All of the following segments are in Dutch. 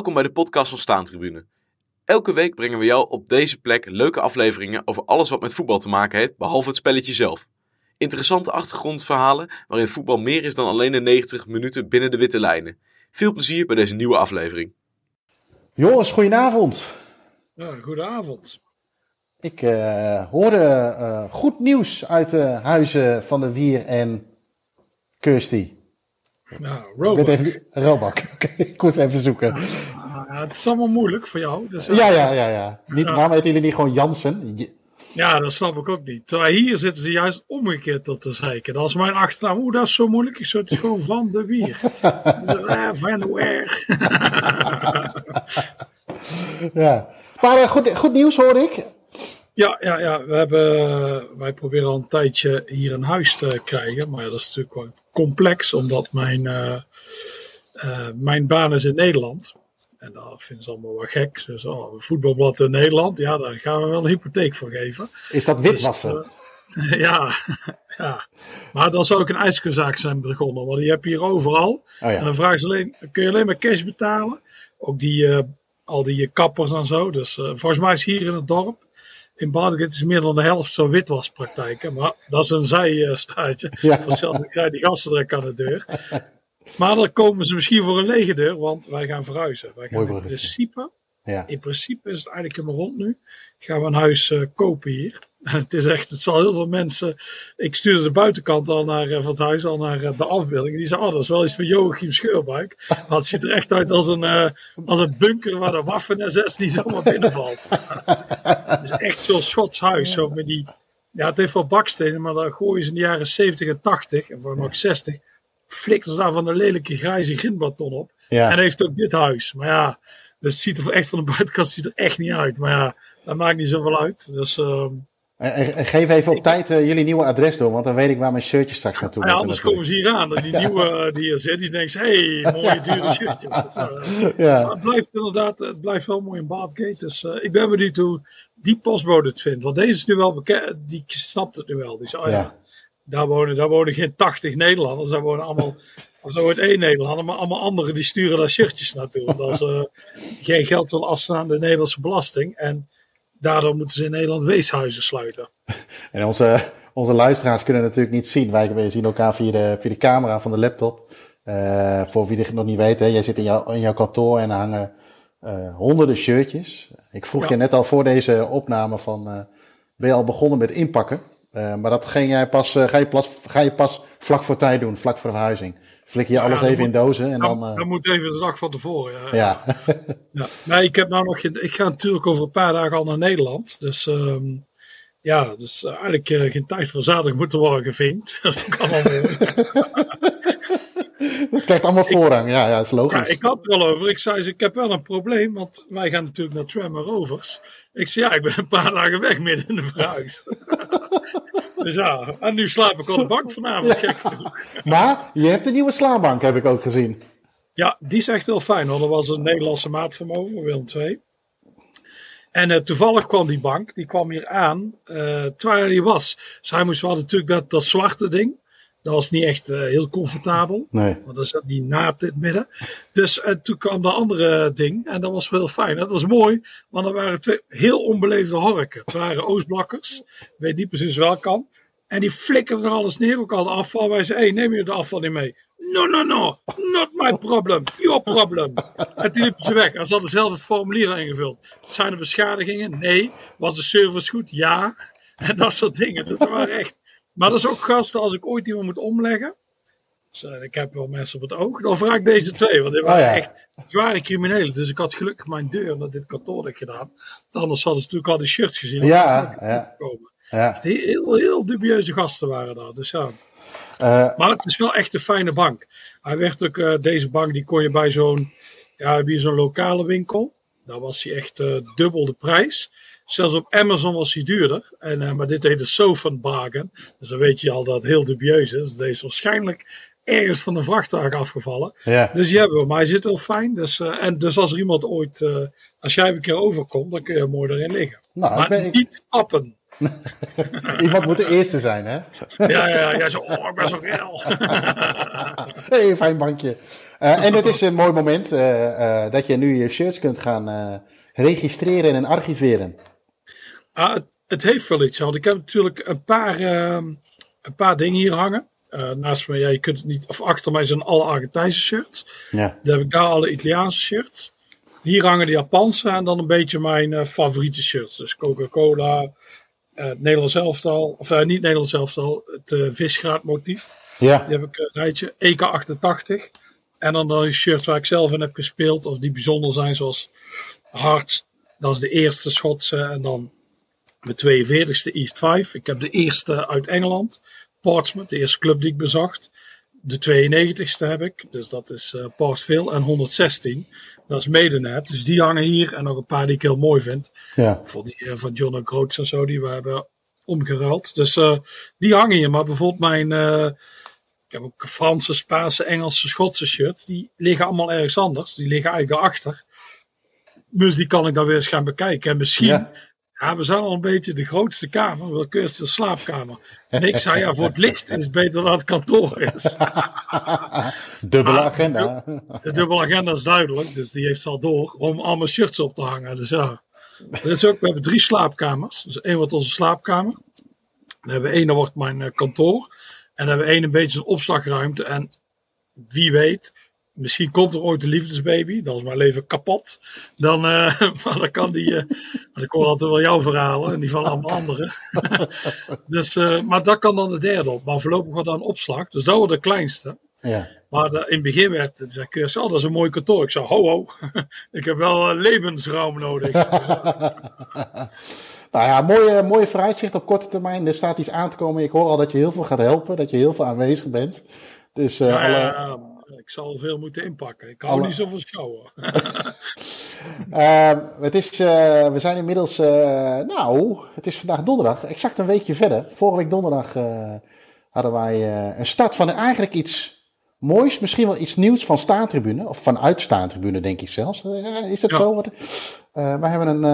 Welkom bij de podcast van Staantribune. Elke week brengen we jou op deze plek leuke afleveringen over alles wat met voetbal te maken heeft, behalve het spelletje zelf. Interessante achtergrondverhalen waarin voetbal meer is dan alleen de 90 minuten binnen de witte lijnen. Veel plezier bij deze nieuwe aflevering. Jongens, goedenavond. Ja, goedenavond. Ik uh, hoorde uh, goed nieuws uit de huizen van de Wier en Kirsty. Nou, Robak. Ik even, Robak. Oké, ik moest even zoeken. Ja, het is allemaal moeilijk voor jou. Dus, ja, ja, ja. ja. Niet, ja. Waarom heten jullie niet gewoon Jansen? Ja, dat snap ik ook niet. Terwijl hier zitten ze juist omgekeerd tot te zeiken. Dat is mijn achternaam. Oeh, dat is zo moeilijk. Ik zou het gewoon van de Wier. ah, van where? ja. Maar uh, goed, goed nieuws hoor ik. Ja, ja, ja. We hebben, wij proberen al een tijdje hier een huis te krijgen. Maar ja, dat is natuurlijk wel complex, omdat mijn, uh, uh, mijn baan is in Nederland. En dat vinden ze allemaal wel gek. Dus oh, een voetbalblad in Nederland, ja, daar gaan we wel een hypotheek voor geven. Is dat witwassen? Dus, uh, ja, ja, maar dan zou ook een ijskunzaak zijn begonnen. Want die heb je hier overal. Oh, ja. En dan vragen ze alleen, kun je alleen maar cash betalen? Ook die, al die kappers en zo. Dus volgens mij is hier in het dorp in Barnegate is meer dan de helft zo witwaspraktijken. Maar dat is een zijstraatje. Ja. Vanzelfs krijg die gasten direct aan de deur. Maar dan komen ze misschien voor een lege deur, want wij gaan verhuizen. Wij gaan in principe, ja. in principe is het eigenlijk helemaal rond nu. Gaan we een huis uh, kopen hier. Het is echt, het zal heel veel mensen. Ik stuurde de buitenkant al naar, uh, van het huis al naar uh, de afbeelding. Die zei: Oh, dat is wel iets van Joachim Scheurbuik. Maar het ziet er echt uit als een, als een bunker waar de Waffen-SS niet zomaar binnenvalt. het is echt zo'n Schots huis. Zo met die, ja, het heeft wel bakstenen, maar daar gooien ze in de jaren 70 en 80 en voor nog 60 flikkers daar van de lelijke grijze grindbeton op. Ja. En heeft ook dit huis. Maar ja, dus het ziet er echt van de buitenkant ziet er echt niet uit. Maar ja, dat maakt niet zoveel uit. Dus, uh, en, en, geef even op ik, tijd uh, jullie nieuwe adres door, want dan weet ik waar mijn shirtje straks naartoe moet. Ja, anders komen ze hier aan. Die nieuwe die hier zit, die denkt, hé, hey, mooie dure shirtje. Dus, uh, ja. Maar het blijft inderdaad, het blijft wel mooi in Baardgate. Dus ik ben benieuwd hoe die postbode het vindt. Want deze is nu wel bekend, die snapt het nu wel. Oh, ja. ja daar wonen, daar wonen geen 80 Nederlanders, daar wonen allemaal, of zo wordt één Nederlander, maar allemaal anderen die sturen daar shirtjes naartoe. Omdat ze geen geld willen afstaan aan de Nederlandse belasting. En daardoor moeten ze in Nederland weeshuizen sluiten. En onze, onze luisteraars kunnen natuurlijk niet zien. Wij zien elkaar via de, via de camera van de laptop. Uh, voor wie het nog niet weet, hè, jij zit in, jou, in jouw kantoor en hangen uh, honderden shirtjes. Ik vroeg ja. je net al voor deze opname van, uh, ben je al begonnen met inpakken? Uh, maar dat ging jij pas, uh, ga, je pas, ga je pas vlak voor tijd doen, vlak voor de verhuizing. Flik je ja, alles even moet, in dozen en dan... Uh... Dat moet even de dag van tevoren, ja. ja. ja. Nee, ik heb nou nog... Ik ga natuurlijk over een paar dagen al naar Nederland. Dus um, ja, dus eigenlijk geen tijd voor zaterdag moeten worden gevinkt. dat kan allemaal Dat krijgt allemaal voorrang, ja, ja, dat is logisch. Ja, ik had er al over. Ik zei, ik heb wel een probleem, want wij gaan natuurlijk naar Tremor Rovers. Ik zei, ja, ik ben een paar dagen weg midden in de verhuis. dus ja, en nu slaap ik op de bank vanavond, ja. gek genoeg. Maar je hebt een nieuwe slaapbank, heb ik ook gezien. Ja, die is echt heel fijn hoor. Er was een Nederlandse maat van me over, Willem 2. En uh, toevallig kwam die bank, die kwam hier aan, uh, terwijl hij was. Dus hij moest wel natuurlijk dat, dat zwarte ding. Dat was niet echt uh, heel comfortabel. Nee. Want er zat die naad in het midden. Dus uh, toen kwam de andere ding. En dat was wel heel fijn. Dat was mooi. Want er waren twee heel onbeleefde horken. Het waren Oostblakkers. Weet niet precies wel kan. En die flikkerden er alles neer. Ook al de afval. Wij zeiden, hey, neem je de afval niet mee? No, no, no. Not my problem. Your problem. En toen liepen ze weg. En ze hadden zelf het formulier ingevuld. Zijn er beschadigingen? Nee. Was de service goed? Ja. En dat soort dingen. Dat waren echt maar dat is ook gasten, als ik ooit iemand moet omleggen. Dus, uh, ik heb wel mensen op het oog. Dan vraag ik deze twee, want die waren oh, ja. echt zware criminelen. Dus ik had gelukkig mijn deur naar dit kantoor gedaan. Anders hadden ze natuurlijk al die shirts gezien. Ja, ja. ja. Heel, heel, heel, dubieuze gasten waren daar. Dus ja. Uh, maar het is wel echt een fijne bank. Hij werd ook, uh, deze bank, die kon je bij zo'n, ja, zo'n lokale winkel. Daar was hij echt dubbel de prijs. Zelfs op Amazon was hij duurder. En, uh, maar dit heet de Sofanbargain. Dus dan weet je al dat het heel dubieus is. Deze is waarschijnlijk ergens van de vrachtwagen afgevallen. Ja. Dus die hebben we. Maar hij zit heel fijn. Dus, uh, en dus als er iemand ooit, uh, als jij een keer overkomt, dan kun je mooi erin liggen. Nou, maar ben, niet pappen. Iemand moet de eerste zijn, hè? ja, ja, ja. Zo, oh, ik ben zo geil. hey, fijn bankje. en het is een mooi moment dat je nu je shirts kunt gaan registreren en archiveren. Ah, het, het, heeft wel iets, want ik heb natuurlijk een paar, ehm, een paar dingen hier hangen. naast me, ja, je kunt het niet, of achter mij zijn alle Argentijnse shirts. Ja. Dan heb ik daar alle Italiaanse shirts. Hier hangen de Japanse en dan een beetje mijn favoriete shirts. Dus Coca-Cola, uh, Nederlands elftal, of uh, niet Nederlands elftal, het uh, visgraatmotief. Ja. Die heb ik een rijtje, EK88. En dan de shirts waar ik zelf in heb gespeeld, of die bijzonder zijn, zoals Hearts, dat is de eerste Schotse. En dan de 42ste East 5. Ik heb de eerste uit Engeland, Portsmouth, de eerste club die ik bezocht. De 92ste heb ik, dus dat is uh, Portville. En 116, dat is Medenet. Dus die hangen hier. En nog een paar die ik heel mooi vind. Ja. Voor die uh, van John Groots en zo, die we hebben omgeruild. Dus uh, die hangen hier. Maar bijvoorbeeld mijn... ik heb ook Franse, Spaanse, Engelse, Schotse shirts. Die liggen allemaal ergens anders. Die liggen eigenlijk daarachter. Dus die kan ik dan weer eens gaan bekijken. En misschien... Ja. Ja, we zijn al een beetje de grootste kamer. Welke is de slaapkamer? En ik zei ja, voor het licht is het beter dan het kantoor is. dubbele agenda. De, dubbele agenda is duidelijk, dus die heeft al door om allemaal shirts op te hangen. Dus ja, is ook, we hebben drie slaapkamers. Dus één wordt onze slaapkamer. Dan hebben we één, dat wordt mijn kantoor. En dan hebben we één een beetje een opslagruimte. En wie weet, Misschien komt er ooit een liefdesbaby, dan is mijn leven kapot. Dan, uh, maar dan kan die. Uh, ik hoor altijd wel jouw verhalen en die van allemaal anderen. dus, uh, maar dat kan dan de derde op. Maar voorlopig wordt dan een opslag. Dus dat wordt de kleinste. Ja. Maar de, in het begin werd het, zei oh, dat is een mooi kantoor. Ik zei, ho ho, ik heb wel levensruim nodig. nou ja, mooie, mooie vooruitzicht op korte termijn. Er staat iets aan te komen. Ik hoor al dat je heel veel gaat helpen, dat je heel veel aanwezig bent. Dus ja, alle... ik zal veel moeten inpakken. Ik hou Alle... niet zo van schouwen. uh, het is, uh, we zijn inmiddels, uh, nou, het is vandaag donderdag, exact een weekje verder. Vorige week donderdag hadden wij een start van eigenlijk iets moois, misschien wel iets nieuws van Staantribune, of vanuit Staantribune denk ik zelfs. is dat ja. zo? we hebben een,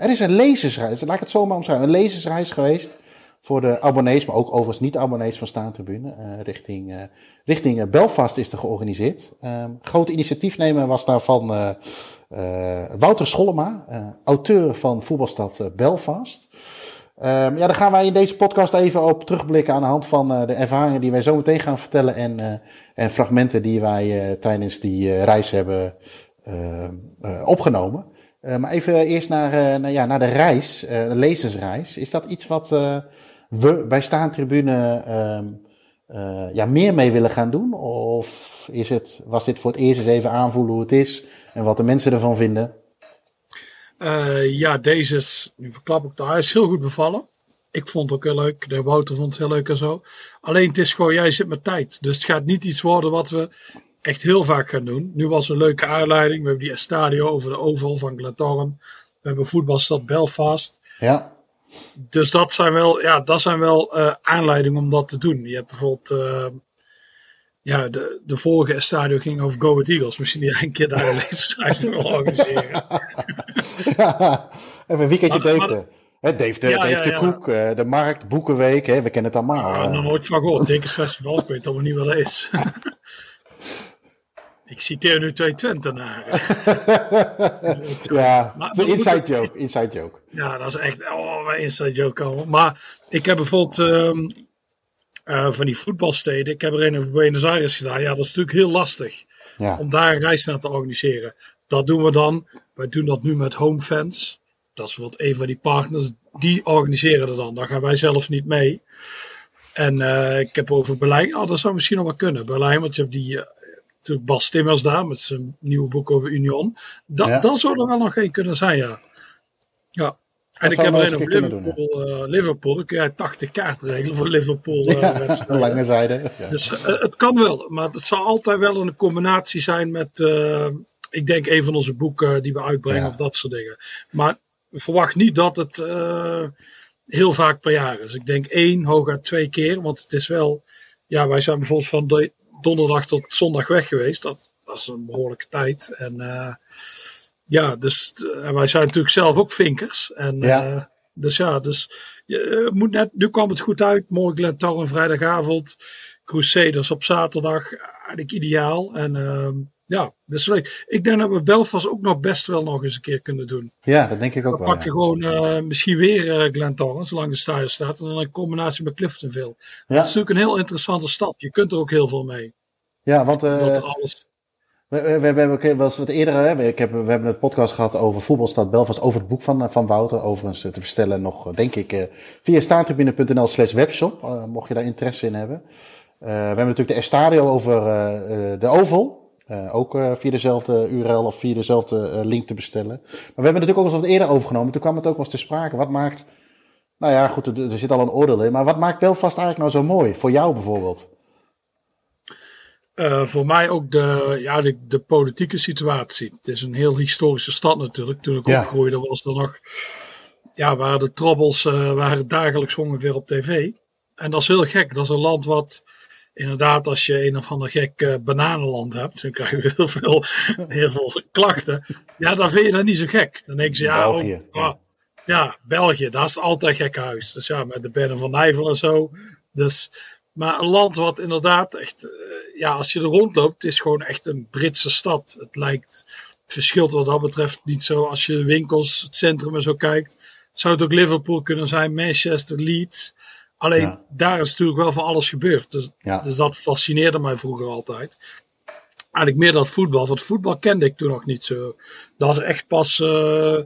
er is een lezersreis, laat ik het zo maar omschrijven, een lezersreis geweest voor de abonnees, maar ook overigens niet-abonnees van Staantribune. Uh, richting uh, richting Belfast is er georganiseerd. Uh, grote initiatiefnemer was daarvan uh, Wouter Schollema, auteur van voetbalstad Belfast. Um, ja, daar gaan wij in deze podcast even op terugblikken aan de hand van de ervaringen die wij zo meteen gaan vertellen en, en fragmenten die wij tijdens die reis hebben opgenomen. maar even eerst naar, naar, ja, naar de reis, de lezersreis. Is dat iets wat we bij Staantribune uh, ja, meer mee willen gaan doen? Of is het, was dit voor het eerst eens even aanvoelen hoe het is en wat de mensen ervan vinden? Uh, ja, deze is, nu verklap ik daar, is heel goed bevallen. Ik vond het ook heel leuk. De Wouter vond het heel leuk en zo. Alleen het is gewoon, jij zit met tijd. Dus het gaat niet iets worden wat we echt heel vaak gaan doen. Nu was een leuke aanleiding. We hebben die stadio over de oval van Glentoran. We hebben voetbalstad Belfast. Ja. Dus dat zijn wel, ja, dat zijn wel uh, aanleidingen om dat te doen. Je hebt bijvoorbeeld, uh, ja, de, de vorige stadio ging over Go With Eagles. Misschien die een keer daar een levensreis wil organiseren. ja, even een weekendje Deventer. Dave de, ja, Dave ja, de ja. Koek, de Markt, Boekenweek, hè, we kennen het allemaal. Ja, nog nooit van gehoord. Festival, ik weet allemaal niet wat dat is. Ik citeer nu twee Twentenaren. ja, maar, maar inside joke, inside joke. Ja, dat is echt oh, een inside joke allemaal. Maar ik heb bijvoorbeeld um, uh, van die voetbalsteden, ik heb er een over Buenos Aires gedaan. Ja, dat is natuurlijk heel lastig ja. om daar een reis naar te organiseren. Dat doen we dan, wij doen dat nu met Home Fans. Dat is bijvoorbeeld een van die partners, die organiseren er dan. Daar gaan wij zelf niet mee. En uh, ik heb over Berlijn, oh, dat zou misschien nog wel kunnen. Berlijn, want je hebt die... Uh, natuurlijk Bas Timmers daar met zijn nieuwe boek over Union. Dat, ja. dat zou er wel nog een kunnen zijn, ja. Ja. En ik heb alleen over Liverpool, doen, ja. uh, Liverpool. Dan kun je 80 kaarten regelen voor Liverpool. Ja, lange zijde. Ja. Dus uh, het kan wel, maar het zal altijd wel een combinatie zijn met, ik denk, een van onze boeken die we uitbrengen of dat soort dingen. Maar verwacht niet dat het heel vaak per jaar is. Ik denk één, hooguit twee keer, want het is wel, ja, wij zijn bijvoorbeeld van de, donderdag tot zondag weg geweest. Dat, dat is een behoorlijke tijd. En uh, ja, dus uh, wij zijn natuurlijk zelf ook vinkers. En ja. Uh, dus ja, dus je moet net, nu kwam het goed uit. Morgen Glentoran vrijdagavond. Crusaders op zaterdag. eigenlijk ideaal. En ehm, ja, dus leuk. Ik denk dat we Belfast ook nog best wel nog eens een keer kunnen doen. Ja, dat denk ik ook we wel. pakken gewoon uh, misschien weer uh, Glentoran, zolang de stadion staat. En dan een combinatie met Cliftonville. Ja. Dat is natuurlijk een heel interessante stad. Je kunt er ook heel veel mee. Ja, want... Er alles... We, we, we, hebben wat eerder, hè, ik heb, we hebben het podcast gehad over voetbalstad Belfast, over het boek van, van Wouter. Overigens te bestellen nog, denk ik, via staantribune.nl slash webshop, mocht je daar interesse in hebben. we hebben natuurlijk de Estadio over de Oval. Ook via dezelfde URL of via dezelfde link te bestellen. Maar we hebben natuurlijk ook eens wat eerder overgenomen. Toen kwam het ook wel eens te sprake. Wat maakt. Nou ja, goed, er, er, zit al een oordeel in. Maar wat maakt Belfast eigenlijk nou zo mooi? Voor jou bijvoorbeeld? Voor mij ook de, ja, de, de, politieke situatie. Het is een heel historische stad natuurlijk. Toen ik ja. opgroeide was er nog. Ja, waren de troubles waren dagelijks ongeveer op tv. En dat is heel gek. Dat is een land wat inderdaad, als je een of ander gek uh, bananenland hebt, dan krijg je heel veel, heel veel klachten. Ja, dan vind je dat niet zo gek. Dan denk je, ja, België, oh, ja. ja. België, dat is altijd gek huis. Dus ja, met de Bennen van Nijvel en zo. Dus, maar een land wat inderdaad echt, uh, ja, als je er rondloopt, is gewoon echt een Britse stad. Het lijkt, het verschilt wat dat betreft niet zo als je de winkels, het centrum en zo kijkt. Zou het ook Liverpool kunnen zijn, Manchester, Leeds. Alleen ja. daar is natuurlijk wel van alles gebeurd. Dus, ja. dus dat fascineerde mij vroeger altijd. Eigenlijk meer dat voetbal. Want voetbal kende ik toen nog niet zo. Dat was echt pas. Uh,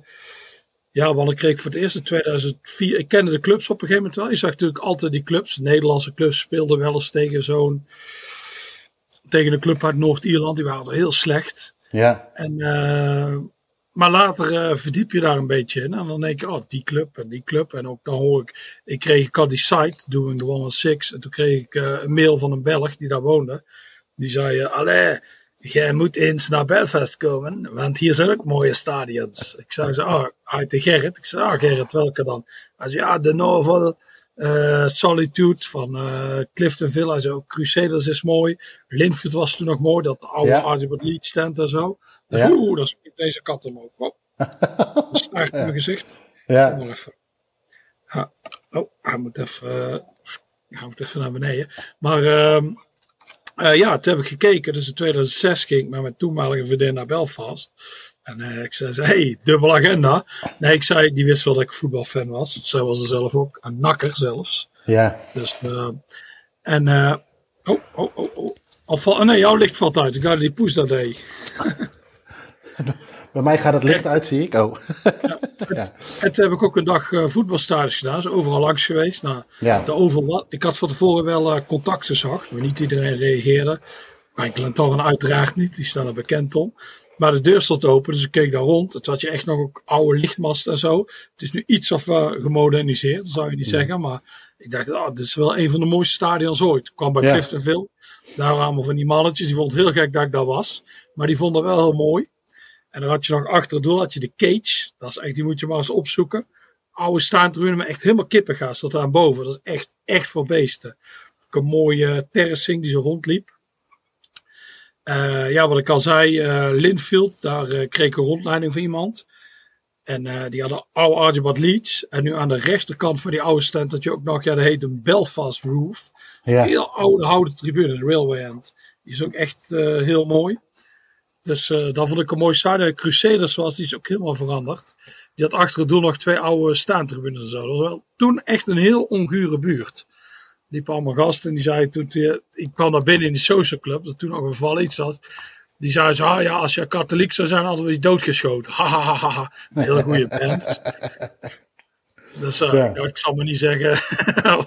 ja, want ik kreeg voor het eerst in 2004. Ik kende de clubs op een gegeven moment wel. Je zag natuurlijk altijd die clubs. De Nederlandse clubs speelden wel eens tegen zo'n. Tegen een club uit Noord-Ierland. Die waren heel slecht. Ja. En. Uh, maar later uh, verdiep je daar een beetje in. En dan denk je, oh, die club en die club. En ook dan hoor ik, ik kreeg, ik had die site, Doing the 106. En toen kreeg ik uh, een mail van een Belg die daar woonde. Die zei, allee, jij moet eens naar Belfast komen. Want hier zijn ook mooie stadions. Ik zei zo, oh, uit de Gerrit. Ik zei, ah, oh, Gerrit, welke dan? Hij zei, ja, de Novel. Solitude van Cliftonville. Hij zei ook Crusaders is mooi. Linfield was toen nog mooi. Dat oude ja. Archibald Leeds tent en zo. Dus ja. oeh, dan springt deze kat omhoog. Oh. Staart in mijn gezicht. Ja. Kom maar even. Ja. Oh, hij moet even, uh, hij moet even naar beneden. Maar uh, uh, ja, toen heb ik gekeken. Dus in 2006 ging ik met mijn toenmalige vriendin naar Belfast. En uh, ik zei, hey, dubbel agenda. Nee, ik zei, die wist wel dat ik voetbalfan was. Zij was er zelf ook, een nakker zelfs. Ja. Dus, en, oh, oh, oh, oh. Of, oh, nee, jouw licht valt uit. Ik dacht dat die poes dat deed. Bij mij gaat het licht uit, zie ik. Oh. Ja, ja. En toen heb ik ook een dag uh, voetbalstadions gedaan. Dus overal langs geweest. Nou, ja. de ik had van tevoren wel uh, contacten zag, maar niet iedereen reageerde. Bij Glentoran uiteraard niet, die staan er bekend om. Maar de deur stond open, dus ik keek daar rond. Het had je echt nog ook oude lichtmasten en zo. Het is nu iets of uh, gemoderniseerd, zou je niet ja. zeggen. Maar ik dacht, oh, dit is wel een van de mooiste stadions ooit. Ik kwam bij Cliftonville. Daar waren allemaal van die mannetjes. Die vonden het heel gek dat ik daar was. Maar die vonden wel heel mooi. En dan had je nog achter het doel had je de cage. Dat is echt, die moet je maar eens opzoeken. Oude staantribune, maar echt helemaal kippengaas. Dat daar boven. Dat is echt, echt voor beesten. Ook een mooie terracing die zo rondliep. Uh, ja, wat ik al zei, uh, Linfield, daar uh, kreeg ik een rondleiding van iemand. En die hadden oude Archibald Leeds. En nu aan de rechterkant van die oude stand had je ook nog, ja, dat heet een Belfast Roof. Ja. Heel oude houten tribune, de Railway End. Die is ook echt heel mooi. Dus uh, dat vond ik een mooi stadion. Crusaders was, die is ook helemaal veranderd. Die had achter het doel nog twee oude staantribunes en zo. Dat was wel toen echt een heel ongure buurt. Liepen allemaal gasten en die zeiden toen, die, ik kwam daar binnen in die social club, dat toen nog een val iets was. Die zei zo, ah ja, als je katholiek zou zijn, hadden we die doodgeschoten. Ha ha ha ha. Een hele goede band. dus uh, ja. ik zal maar niet zeggen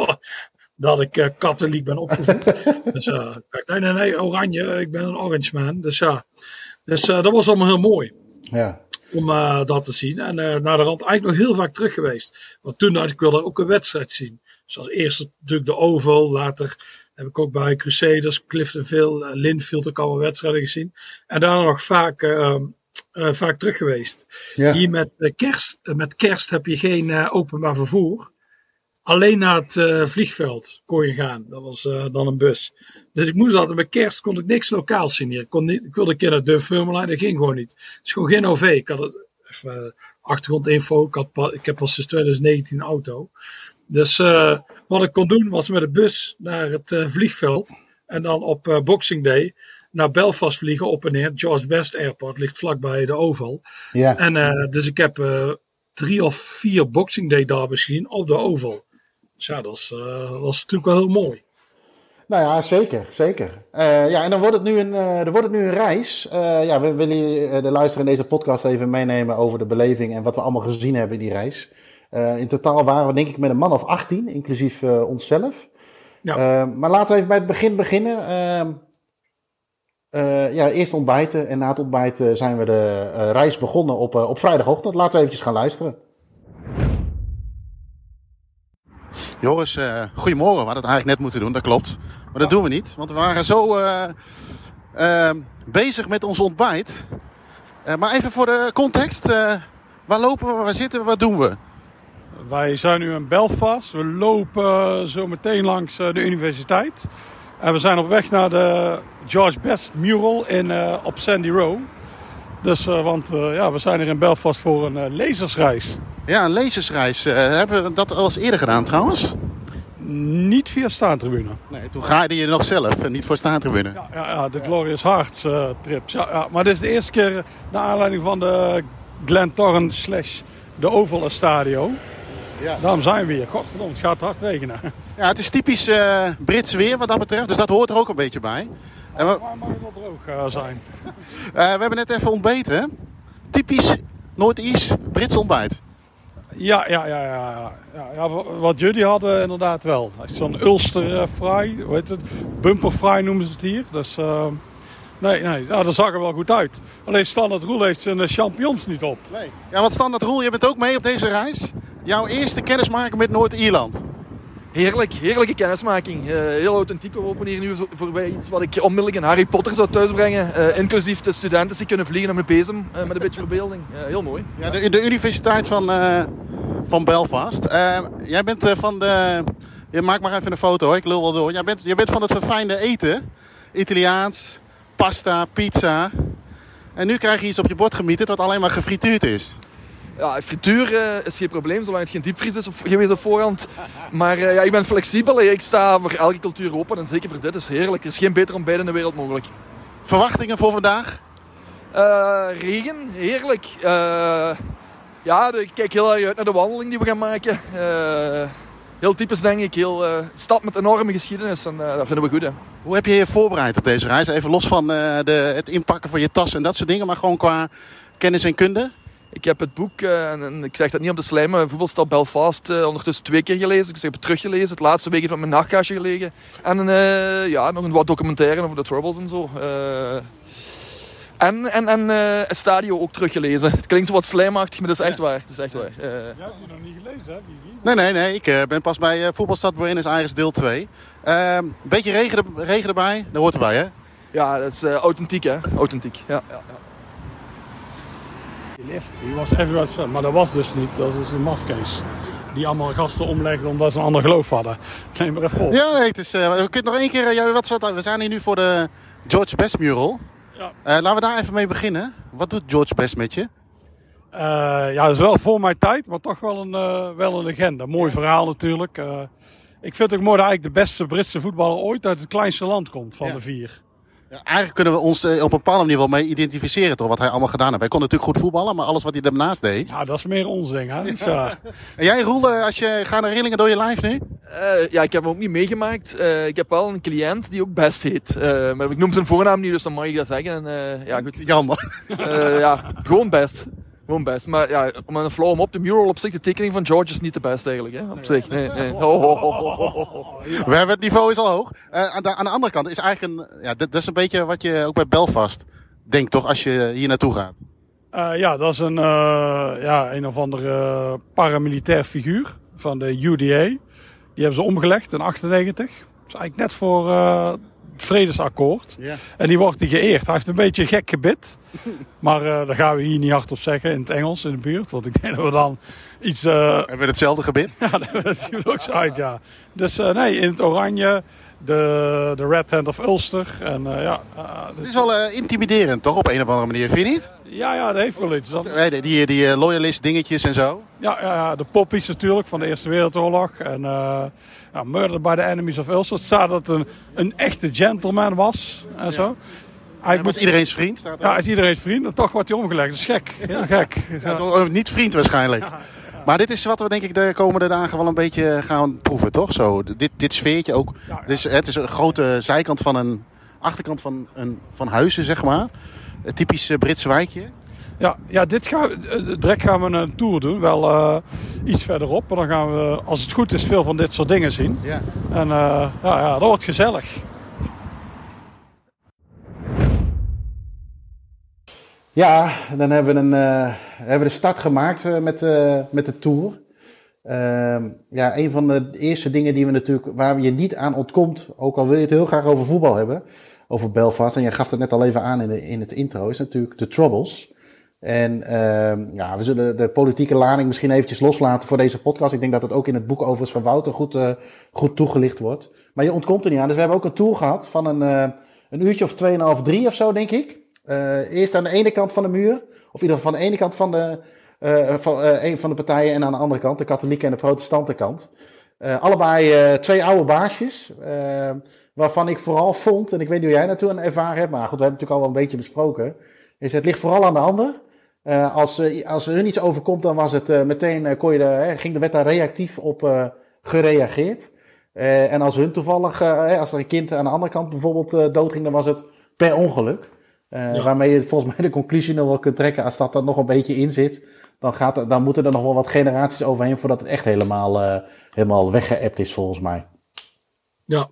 dat ik uh, katholiek ben opgevoed. dus uh, nee, nee, nee, oranje, ik ben een orange man. Dus ja, dus uh, dat was allemaal heel mooi. Ja. Om uh, dat te zien. En uh, naar de rand eigenlijk nog heel vaak terug geweest. Want toen had ik wilde ook een wedstrijd zien. Dus als eerste natuurlijk de Oval. Later heb ik ook bij Crusaders, Cliftonville, Linfield ook allemaal wedstrijden gezien. En daarna nog vaak, vaak terug geweest. Ja. Hier met kerst, met kerst heb je geen openbaar vervoer. Alleen naar het uh, vliegveld kon je gaan. Dat was uh, dan een bus. Dus ik moest altijd bij kerst kon ik niks lokaals zien hier. Ik, kon niet, ik wilde een keer naar de Furmelijn, dat ging gewoon niet. Het is gewoon geen OV. Ik had het, even uh, achtergrondinfo. Ik, had, ik heb pas sinds 2019 een auto. Dus wat ik kon doen was met de bus naar het vliegveld. En dan op Boxing Day naar Belfast vliegen op en neer. George Best Airport ligt vlakbij de Oval. Ja. En dus ik heb drie of vier Boxing Day derbies gezien op de Oval. Dus ja, dat is, dat is natuurlijk wel heel mooi. Nou ja, zeker, zeker. Uh, ja, en dan wordt het nu een, uh, dan wordt het nu een reis. Uh, ja, we willen de luisteraar in deze podcast even meenemen over de beleving en wat we allemaal gezien hebben in die reis. in totaal waren we denk ik met een man of 18, inclusief onszelf. Ja. maar laten we even bij het begin beginnen. Ehm, ja, eerst ontbijten en na het ontbijten zijn we de reis begonnen op, op vrijdagochtend. Laten we eventjes gaan luisteren. Joris, uh, goedemorgen. We hadden het eigenlijk net moeten doen, dat klopt. Maar dat doen we niet, want we waren zo uh, uh, bezig met ons ontbijt. maar even voor de context. waar lopen we, waar zitten we, wat doen we? Wij zijn nu in Belfast. We lopen zo meteen langs de universiteit. En we zijn op weg naar de George Best Mural in, op Sandy Row. Dus, want ja, we zijn er in Belfast voor een lezersreis. Ja, een lezersreis. Hebben we dat al eens eerder gedaan trouwens? Niet via staantribune. Nee, toen ga je nog zelf en niet voor staantribune. Ja, ja, ja de Glorious Hearts uh, trips. Ja, ja, maar dit is de eerste keer naar aanleiding van de Glentorren slash de Oval Stadio. Ja. Daarom zijn we hier. Godverdomme, het gaat hard regenen. Ja, het is typisch uh, Brits weer wat dat betreft. Dus dat hoort er ook een beetje bij. En we... Waar mag het wel droog zijn? we hebben net even ontbeten. Typisch Noord-Ierse Brits ontbijt. Ja, ja, ja, ja, ja, ja. wat jullie hadden inderdaad wel. Zo'n Ulster fry, hoe heet het? Bumper fry noemen ze het hier. Dus nee, nee, ja, dat zag er wel goed uit. Alleen Standard Roel heeft zijn eh, champions niet op. Nee. Ja, want Standard Roel, je bent ook mee op deze reis. Jouw eerste kennismaking met Noord-Ierland. Heerlijk, heerlijke kennismaking. Uh, heel authentiek. We lopen hier nu voorbij iets wat ik onmiddellijk in Harry Potter zou thuisbrengen. Uh, inclusief de studenten die kunnen vliegen met een bezem. Uh, met een beetje verbeelding. heel mooi. Ja, de, de Universiteit van, van Belfast. jij bent van de... Je maak maar even een foto hoor, ik lul wel door. Jij bent, jij bent van het verfijnde eten. Italiaans, pasta, pizza. En nu krijg je iets op je bord gemieten dat alleen maar gefrituurd is. Ja, frituur uh, is geen probleem, zolang het geen diepvries is geweest op voorhand. Maar uh, ja, ik ben flexibel. Ik sta voor elke cultuur open. En zeker voor dit is heerlijk. Er is geen beter ontbijt in de wereld mogelijk. Verwachtingen voor vandaag? Uh, regen, heerlijk. ja, ik kijk heel erg uit naar de wandeling die we gaan maken. heel typisch denk ik. Heel stad met enorme geschiedenis. En dat vinden we goed. Hè. Hoe heb je je voorbereid op deze reis? Even los van de, het inpakken van je tas en dat soort dingen. Maar gewoon qua kennis en kunde? Ik heb het boek, uh, en ik zeg dat niet om te slijmen, Voetbalstad Belfast, uh, ondertussen twee keer gelezen. Dus ik heb het teruggelezen. Het laatste week van mijn nachtkastje gelegen. En uh, ja, nog een wat documentaire over de Troubles en zo. en en, en het stadio ook teruggelezen. Het klinkt zo wat slijmachtig, maar dat is echt waar. Dat is echt waar. ja, heb je nog niet gelezen, hè? Nee, nee, nee. Ik ben pas bij Voetbalstad Buenos Aires deel 2. een beetje regen, regen erbij, dat hoort erbij, hè? Ja, dat is authentiek, hè? Authentiek, ja. ja, ja lift. He was everywhere fun. Maar dat was dus niet. Dat is een mafkees. Die allemaal gasten omlegden omdat ze een ander geloof hadden. Neem maar even op. Ja, nee, het is, uh, we kunnen nog één keer... Uh, wat, we zijn hier nu voor de George Best mural. Ja. Uh, laten we daar even mee beginnen. Wat doet George Best met je? ja, dat is wel voor mijn tijd, maar toch wel een, wel een legende. Mooi verhaal natuurlijk. ik vind het ook mooi dat eigenlijk de beste Britse voetballer ooit uit het kleinste land komt van de vier. Ja, eigenlijk kunnen we ons op een bepaalde manier wel mee identificeren, toch? Wat hij allemaal gedaan heeft. Hij kon natuurlijk goed voetballen, maar alles wat hij daarnaast deed. Ja, dat is meer onzin, hè? Ja. en jij, Roel, als je gaan herinneringen door je live nu? Uh, ja, ik heb hem ook niet meegemaakt. Uh, ik heb wel een cliënt die ook Best heet. Uh, maar ik noem zijn voornaam niet, dus dan mag ik dat zeggen. En, ja, goed. Jammer. ja, gewoon Best. Gewoon best. Maar ja, om een flow om op, de mural op zich, de tekening van George is niet de beste eigenlijk. Hè? Op zich. Nee, nee. We hebben het niveau is al hoog. Uh, aan, de, aan, de, andere kant is eigenlijk een. Ja, dat, dat, is een beetje wat je ook bij Belfast denkt, toch? Als je hier naartoe gaat. Uh, ja, dat is een, uh, ja, een of andere paramilitair figuur van de UDA. Die hebben ze omgelegd in 98. Dat is eigenlijk net voor vredesakkoord. En die wordt die geëerd. Hij heeft een beetje een gek gebit. maar uh, daar gaan we hier niet hard op zeggen in het Engels in de buurt. Want ik denk dat we dan iets... Uh... Hebben we hetzelfde gebit? ja, dat ziet er ook zo uit, ja. Dus uh, nee, in het oranje. De, de Red Hand of Ulster. En, ja, het is wel intimiderend, toch? Op een of andere manier, vind je niet? Ja, ja, dat heeft wel iets. Dan... Die, die, die loyalist dingetjes en zo? Ja, ja, ja, de poppies natuurlijk van de Eerste Wereldoorlog. En ja, Murder by the Enemies of Ulster. Het staat dat het een, een echte gentleman was en zo. Hij moet... iedereen's vriend? Staat ja, is iedereen's vriend. En toch wordt hij omgelegd. Dat is gek. Heel gek. Ja, niet vriend waarschijnlijk. Maar dit is wat we denk ik de komende dagen wel een beetje gaan proeven, toch? Zo, dit, dit sfeertje ook. Het, is, het is een grote zijkant van een achterkant van, een, van huizen, zeg maar. Een typisch Britse wijkje. Ja, ja dit gaan, direct gaan we een tour doen. Wel uh, iets verderop. Maar dan gaan we, als het goed is, veel van dit soort dingen zien. Ja. En uh, ja, ja, dat wordt gezellig. Ja, dan hebben we, een, uh, hebben de start gemaakt uh, met, uh, met de tour. Ehm, ja, een van de eerste dingen die we natuurlijk, waar je niet aan ontkomt, ook al wil je het heel graag over voetbal hebben, over Belfast, en je gaf het net al even aan in, in het intro, is natuurlijk de Troubles. En ehm, ja, we zullen de politieke lading misschien eventjes loslaten voor deze podcast. Ik denk dat het ook in het boek overigens van Wouter goed, goed toegelicht wordt. Maar je ontkomt er niet aan. Dus we hebben ook een tour gehad van een, een uurtje of tweeënhalf, drie of zo, denk ik. Uh, eerst aan de ene kant van de muur, of in ieder geval aan de ene kant van de, uh, van, een van de partijen en aan de andere kant, de katholieke en de protestante kant. allebei twee oude baasjes, waarvan ik vooral vond, en ik weet niet hoe jij naartoe een ervaren hebt, maar goed, we hebben het natuurlijk al wel een beetje besproken, is het ligt vooral aan de ander. als, als hun iets overkomt, dan was het meteen, kon je ging de wet daar reactief op gereageerd. en als hun toevallig, als er een kind aan de andere kant bijvoorbeeld doodging, dan was het per ongeluk. Uh, Waarmee je volgens mij de conclusie nog wel kunt trekken. Als dat er nog een beetje in zit, dan, gaat, dan moeten er nog wel wat generaties overheen voordat het echt helemaal, uh, helemaal weggeëpt is, volgens mij. Ja.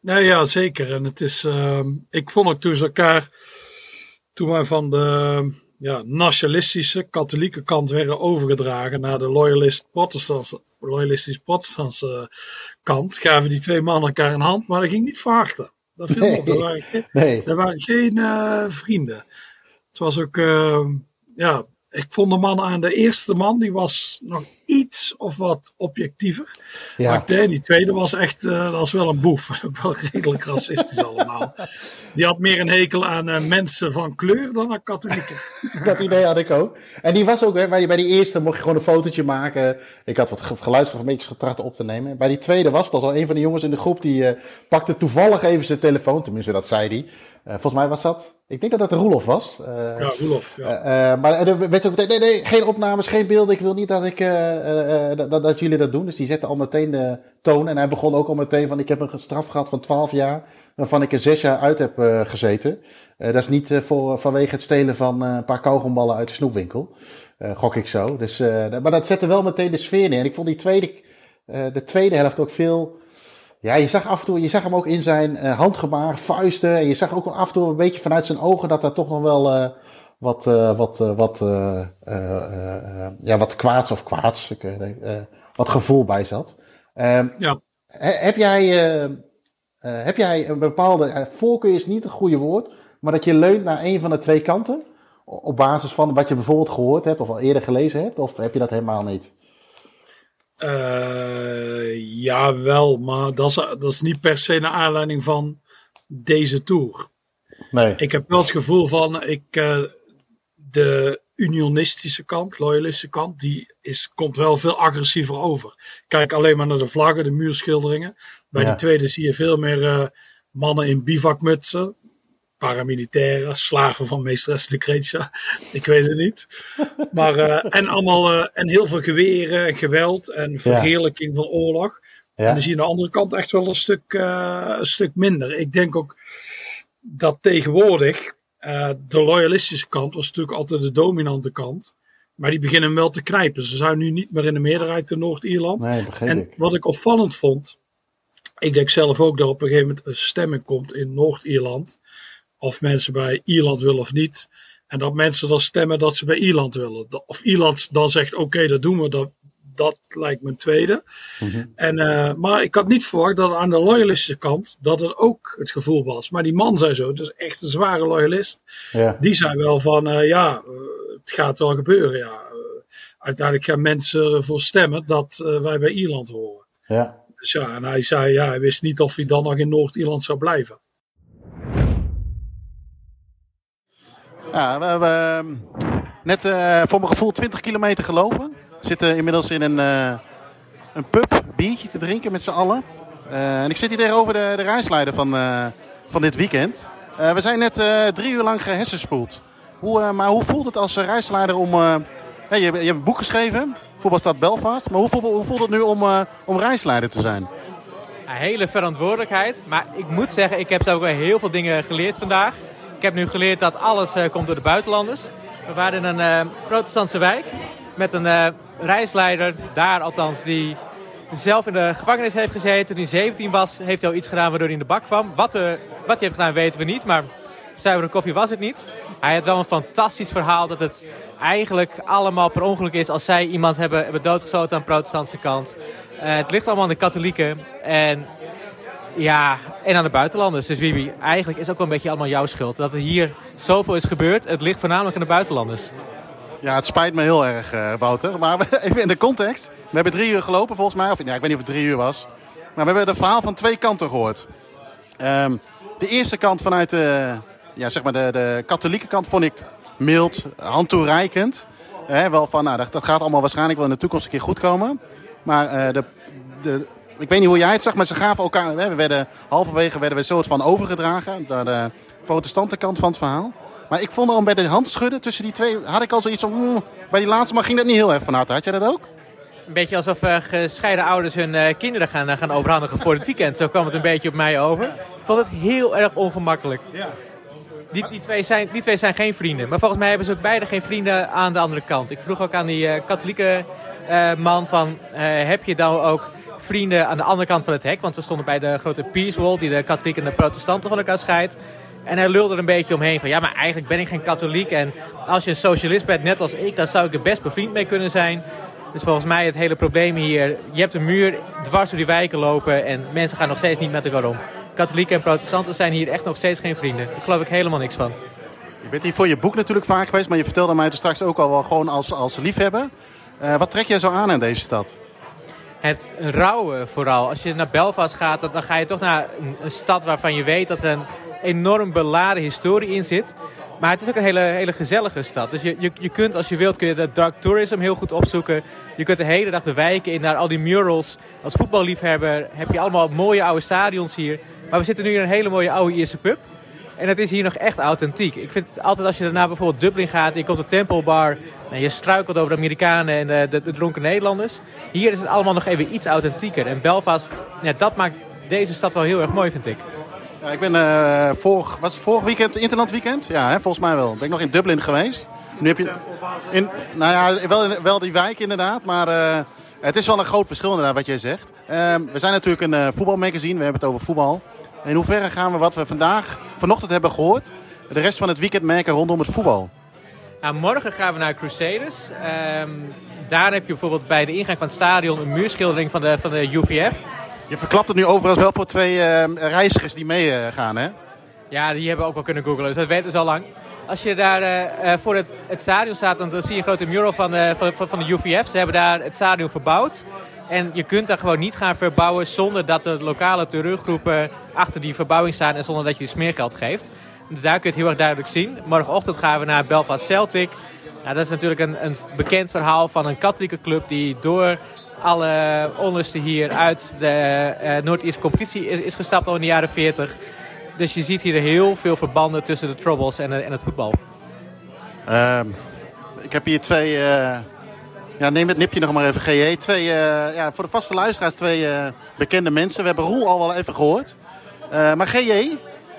Nee, ja, zeker. En het is, uh, ik vond het toen ze elkaar, toen wij van de ja, nationalistische katholieke kant werden overgedragen naar de loyalist protestantse, loyalistisch kant, gaven die twee mannen elkaar een hand, maar dat ging niet verharten. Dat viel nee, op. Er waren, nee. er waren geen uh, vrienden. Het was ook, uh, ja, ik vond de man aan de eerste man, die was nog iets of wat objectiever. Ja. Maar die tweede was echt, uh, dat was wel een boef. wel redelijk racistisch allemaal. Die had meer een hekel aan uh, mensen van kleur dan aan katholieken. dat idee had ik ook. En die was ook, hè, bij die eerste mocht je gewoon een fotootje maken. Ik had wat geluidsfragmentjes getracht op te nemen. Bij die tweede was het al een van de jongens in de groep, die uh, pakte toevallig even zijn telefoon. Tenminste, dat zei hij. Volgens mij was dat ik denk dat dat Roelof was. Uh, ja, Roelof. Ja. Uh, maar er werd ook meteen, nee, nee, geen opnames, geen beelden. Ik wil niet dat, ik, dat, dat, jullie dat doen. Dus die zette al meteen de toon. En hij begon ook al meteen van, ik heb een straf gehad van 12 jaar. Waarvan ik er 6 jaar uit heb gezeten. dat is niet voor, vanwege het stelen van een paar kauwgomballen uit de snoepwinkel. gok ik zo. Dus, maar dat zette wel meteen de sfeer neer. En ik vond die tweede, de tweede helft ook veel ja, je zag af en toe, je zag hem ook in zijn uh, handgebaar, vuisten. En je zag ook af en toe een beetje vanuit zijn ogen dat daar toch nog wel uh, wat, uh, wat, wat, ja, wat kwaads of kwaads, wat gevoel bij zat. Ehm, ja. heb jij, heb jij een bepaalde, voorkeur is niet een goede woord, maar dat je leunt naar een van de twee kanten? Op basis van wat je bijvoorbeeld gehoord hebt of al eerder gelezen hebt? Of heb je dat helemaal niet? Uh, ja, wel, maar dat is, dat is niet per se naar aanleiding van deze tour. Nee. Ik heb wel het gevoel van, ik, uh, de unionistische kant, loyalistische kant, die is, komt wel veel agressiever over. Kijk alleen maar naar de vlaggen, de muurschilderingen. Bij ja. die tweede zie je veel meer uh, mannen in bivakmutsen paramilitairen, slaven van meesteres Lucretia. Ik weet het niet. Maar, uh, en allemaal, uh, en heel veel geweren, geweld en verheerlijking van oorlog. Ja. En dan zie je aan de andere kant echt wel een stuk, uh, een stuk minder. Ik denk ook dat tegenwoordig de loyalistische kant was natuurlijk altijd de dominante kant. Maar die beginnen wel te knijpen. Ze zijn nu niet meer in de meerderheid te Noord-Ierland. Nee, en ik. wat ik opvallend vond. Ik denk zelf ook dat op een gegeven moment een stemming komt in Noord-Ierland of mensen bij Ierland willen of niet. En dat mensen dan stemmen dat ze bij Ierland willen. Of Ierland dan zegt: oké, dat doen we. Dat, dat lijkt me een tweede. Mhm. en, uh, maar ik had niet verwacht dat aan de loyalistische kant dat het ook het gevoel was. Maar die man zei zo, dus echt een zware loyalist. Ja. Die zei wel van uh, ja, uh, het gaat wel gebeuren. Ja. uiteindelijk gaan mensen ervoor stemmen dat wij bij Ierland horen. Ja. Dus ja, en hij zei, ja, hij wist niet of hij dan nog in Noord-Ierland zou blijven. Ja, we hebben net uh, voor mijn gevoel 20 kilometer gelopen. Zitten inmiddels in een, uh, een pub, biertje te drinken met z'n allen. Uh, en ik zit hier tegenover de, de reisleider van, van dit weekend. we zijn net drie uur lang gehessenspoeld. Hoe, maar hoe voelt het als reisleider om... Je, je, hebt een boek geschreven, Voetbalstad Belfast. Maar hoe voelt, hoe voelt het nu om, om reisleider te zijn? Een hele verantwoordelijkheid. Maar ik moet zeggen, ik heb zo ook heel veel dingen geleerd vandaag. Ik heb nu geleerd dat alles uh, komt door de buitenlanders. We waren in een uh, protestantse wijk met een uh, reisleider, daar althans, die zelf in de gevangenis heeft gezeten. Toen hij 17 was, heeft hij al iets gedaan waardoor hij in de bak kwam. Wat, wat hij heeft gedaan weten we niet, maar zuivere koffie was het niet. Hij had wel een fantastisch verhaal dat het eigenlijk allemaal per ongeluk is als zij iemand hebben, hebben doodgeschoten aan de protestantse kant. het ligt allemaal aan de katholieken en ja, en aan de buitenlanders. Dus Wibi, eigenlijk is ook wel een beetje allemaal jouw schuld. Dat er hier zoveel is gebeurd. Het ligt voornamelijk aan de buitenlanders. Ja, het spijt me heel erg, uh, Wouter. Maar even in de context. We hebben drie uur gelopen volgens mij. Of ja, ik weet niet of het drie uur was. Maar we hebben het verhaal van twee kanten gehoord. Um, de eerste kant vanuit de, ja, zeg maar de, de katholieke kant vond ik mild, handtoereikend. Wel van, nou, dat, gaat allemaal waarschijnlijk wel in de toekomst een keer goed komen. Maar uh, de, de, ik weet niet hoe jij het zag, maar ze gaven elkaar. We werden, halverwege werden we soort van overgedragen naar de protestantenkant van het verhaal. Maar ik vond al bij de handschudden tussen die twee, had ik al zoiets van. Mm, bij die laatste maar ging dat niet heel erg van harte. Had jij dat ook? Een beetje alsof uh, gescheiden ouders hun uh, kinderen gaan, uh, gaan overhandigen voor het weekend. Zo kwam het een beetje op mij over. Ik vond het heel erg ongemakkelijk. Ja. Die, die, twee zijn, die twee zijn geen vrienden. Maar volgens mij hebben ze ook beide geen vrienden aan de andere kant. Ik vroeg ook aan die katholieke man van... heb je dan ook vrienden aan de andere kant van het hek. Want we stonden bij de grote Peace Wall die de katholieken en de protestanten van elkaar scheidt. En hij lulde er een beetje omheen van ja, maar eigenlijk ben ik geen katholiek. En als je een socialist bent, net als ik, dan zou ik er best bevriend mee kunnen zijn. Dus volgens mij het hele probleem hier, je hebt een muur dwars door die wijken lopen en mensen gaan nog steeds niet met elkaar om. Katholieken en protestanten zijn hier echt nog steeds geen vrienden. Daar geloof ik helemaal niks van. Je bent hier voor je boek natuurlijk vaak geweest, maar je vertelde mij dus straks ook al wel gewoon als, als liefhebber. Uh, wat trek jij zo aan in deze stad? Het rouwen vooral. Als je naar Belfast gaat, dan ga je toch naar een, stad waarvan je weet dat er een enorm beladen historie in zit. Maar het is ook een hele, hele gezellige stad. Dus je, je, je kunt, als je wilt, kun je de dark tourism heel goed opzoeken. Je kunt de hele dag de wijken in naar al die murals. Als voetballiefhebber heb je allemaal mooie oude stadions hier. Maar we zitten nu in een hele mooie oude Ierse pub. En het is hier nog echt authentiek. Ik vind het altijd als je daarna bijvoorbeeld Dublin gaat, je komt de Temple Bar en je struikelt over de Amerikanen en de, de, dronken Nederlanders. Hier is het allemaal nog even iets authentieker. En Belfast, ja, dat maakt deze stad wel heel erg mooi, vind ik. Ja, ik ben uh, vorig, was vorig weekend, Interland weekend? Ja, hè, volgens mij wel. Ben ik nog in Dublin geweest. Nu heb je, in, nou ja, wel, wel die wijk inderdaad, maar uh, het is wel een groot verschil inderdaad wat jij zegt. Uh, we zijn natuurlijk een uh, voetbalmagazine, we hebben het over voetbal. In hoeverre gaan we wat we vandaag, vanochtend hebben gehoord, de rest van het weekend merken rondom het voetbal? Nou, morgen gaan we naar Crusaders. Um, daar heb je bijvoorbeeld bij de ingang van het stadion een muurschildering van de, van de UVF. Je verklapt het nu overigens wel voor twee uh, reizigers die meegaan, uh, hè? Ja, die hebben ook wel kunnen googlen, dus dat weten ze al lang. Als je daar uh, voor het, het stadion staat, dan, dan zie je een grote mural van, van, van de UVF. Ze hebben daar het stadion verbouwd. En je kunt daar gewoon niet gaan verbouwen zonder dat de lokale terreurgroepen achter die verbouwing staan en zonder dat je smeergeld geeft. Dus daar kun je het heel erg duidelijk zien. Morgenochtend gaan we naar Belfast Celtic. Nou, dat is natuurlijk een, een bekend verhaal van een katholieke club die door alle onlusten hier uit de uh, Noord-Ierse competitie is, gestapt al in de jaren 40. Dus je ziet hier heel veel verbanden tussen de Troubles en, en het voetbal. Uh, ik heb hier twee uh, ja, neem het nipje nog maar even, GJ. Twee, uh, ja, voor de vaste luisteraars twee uh, bekende mensen. We hebben Roel al wel even gehoord. Uh, maar GJ,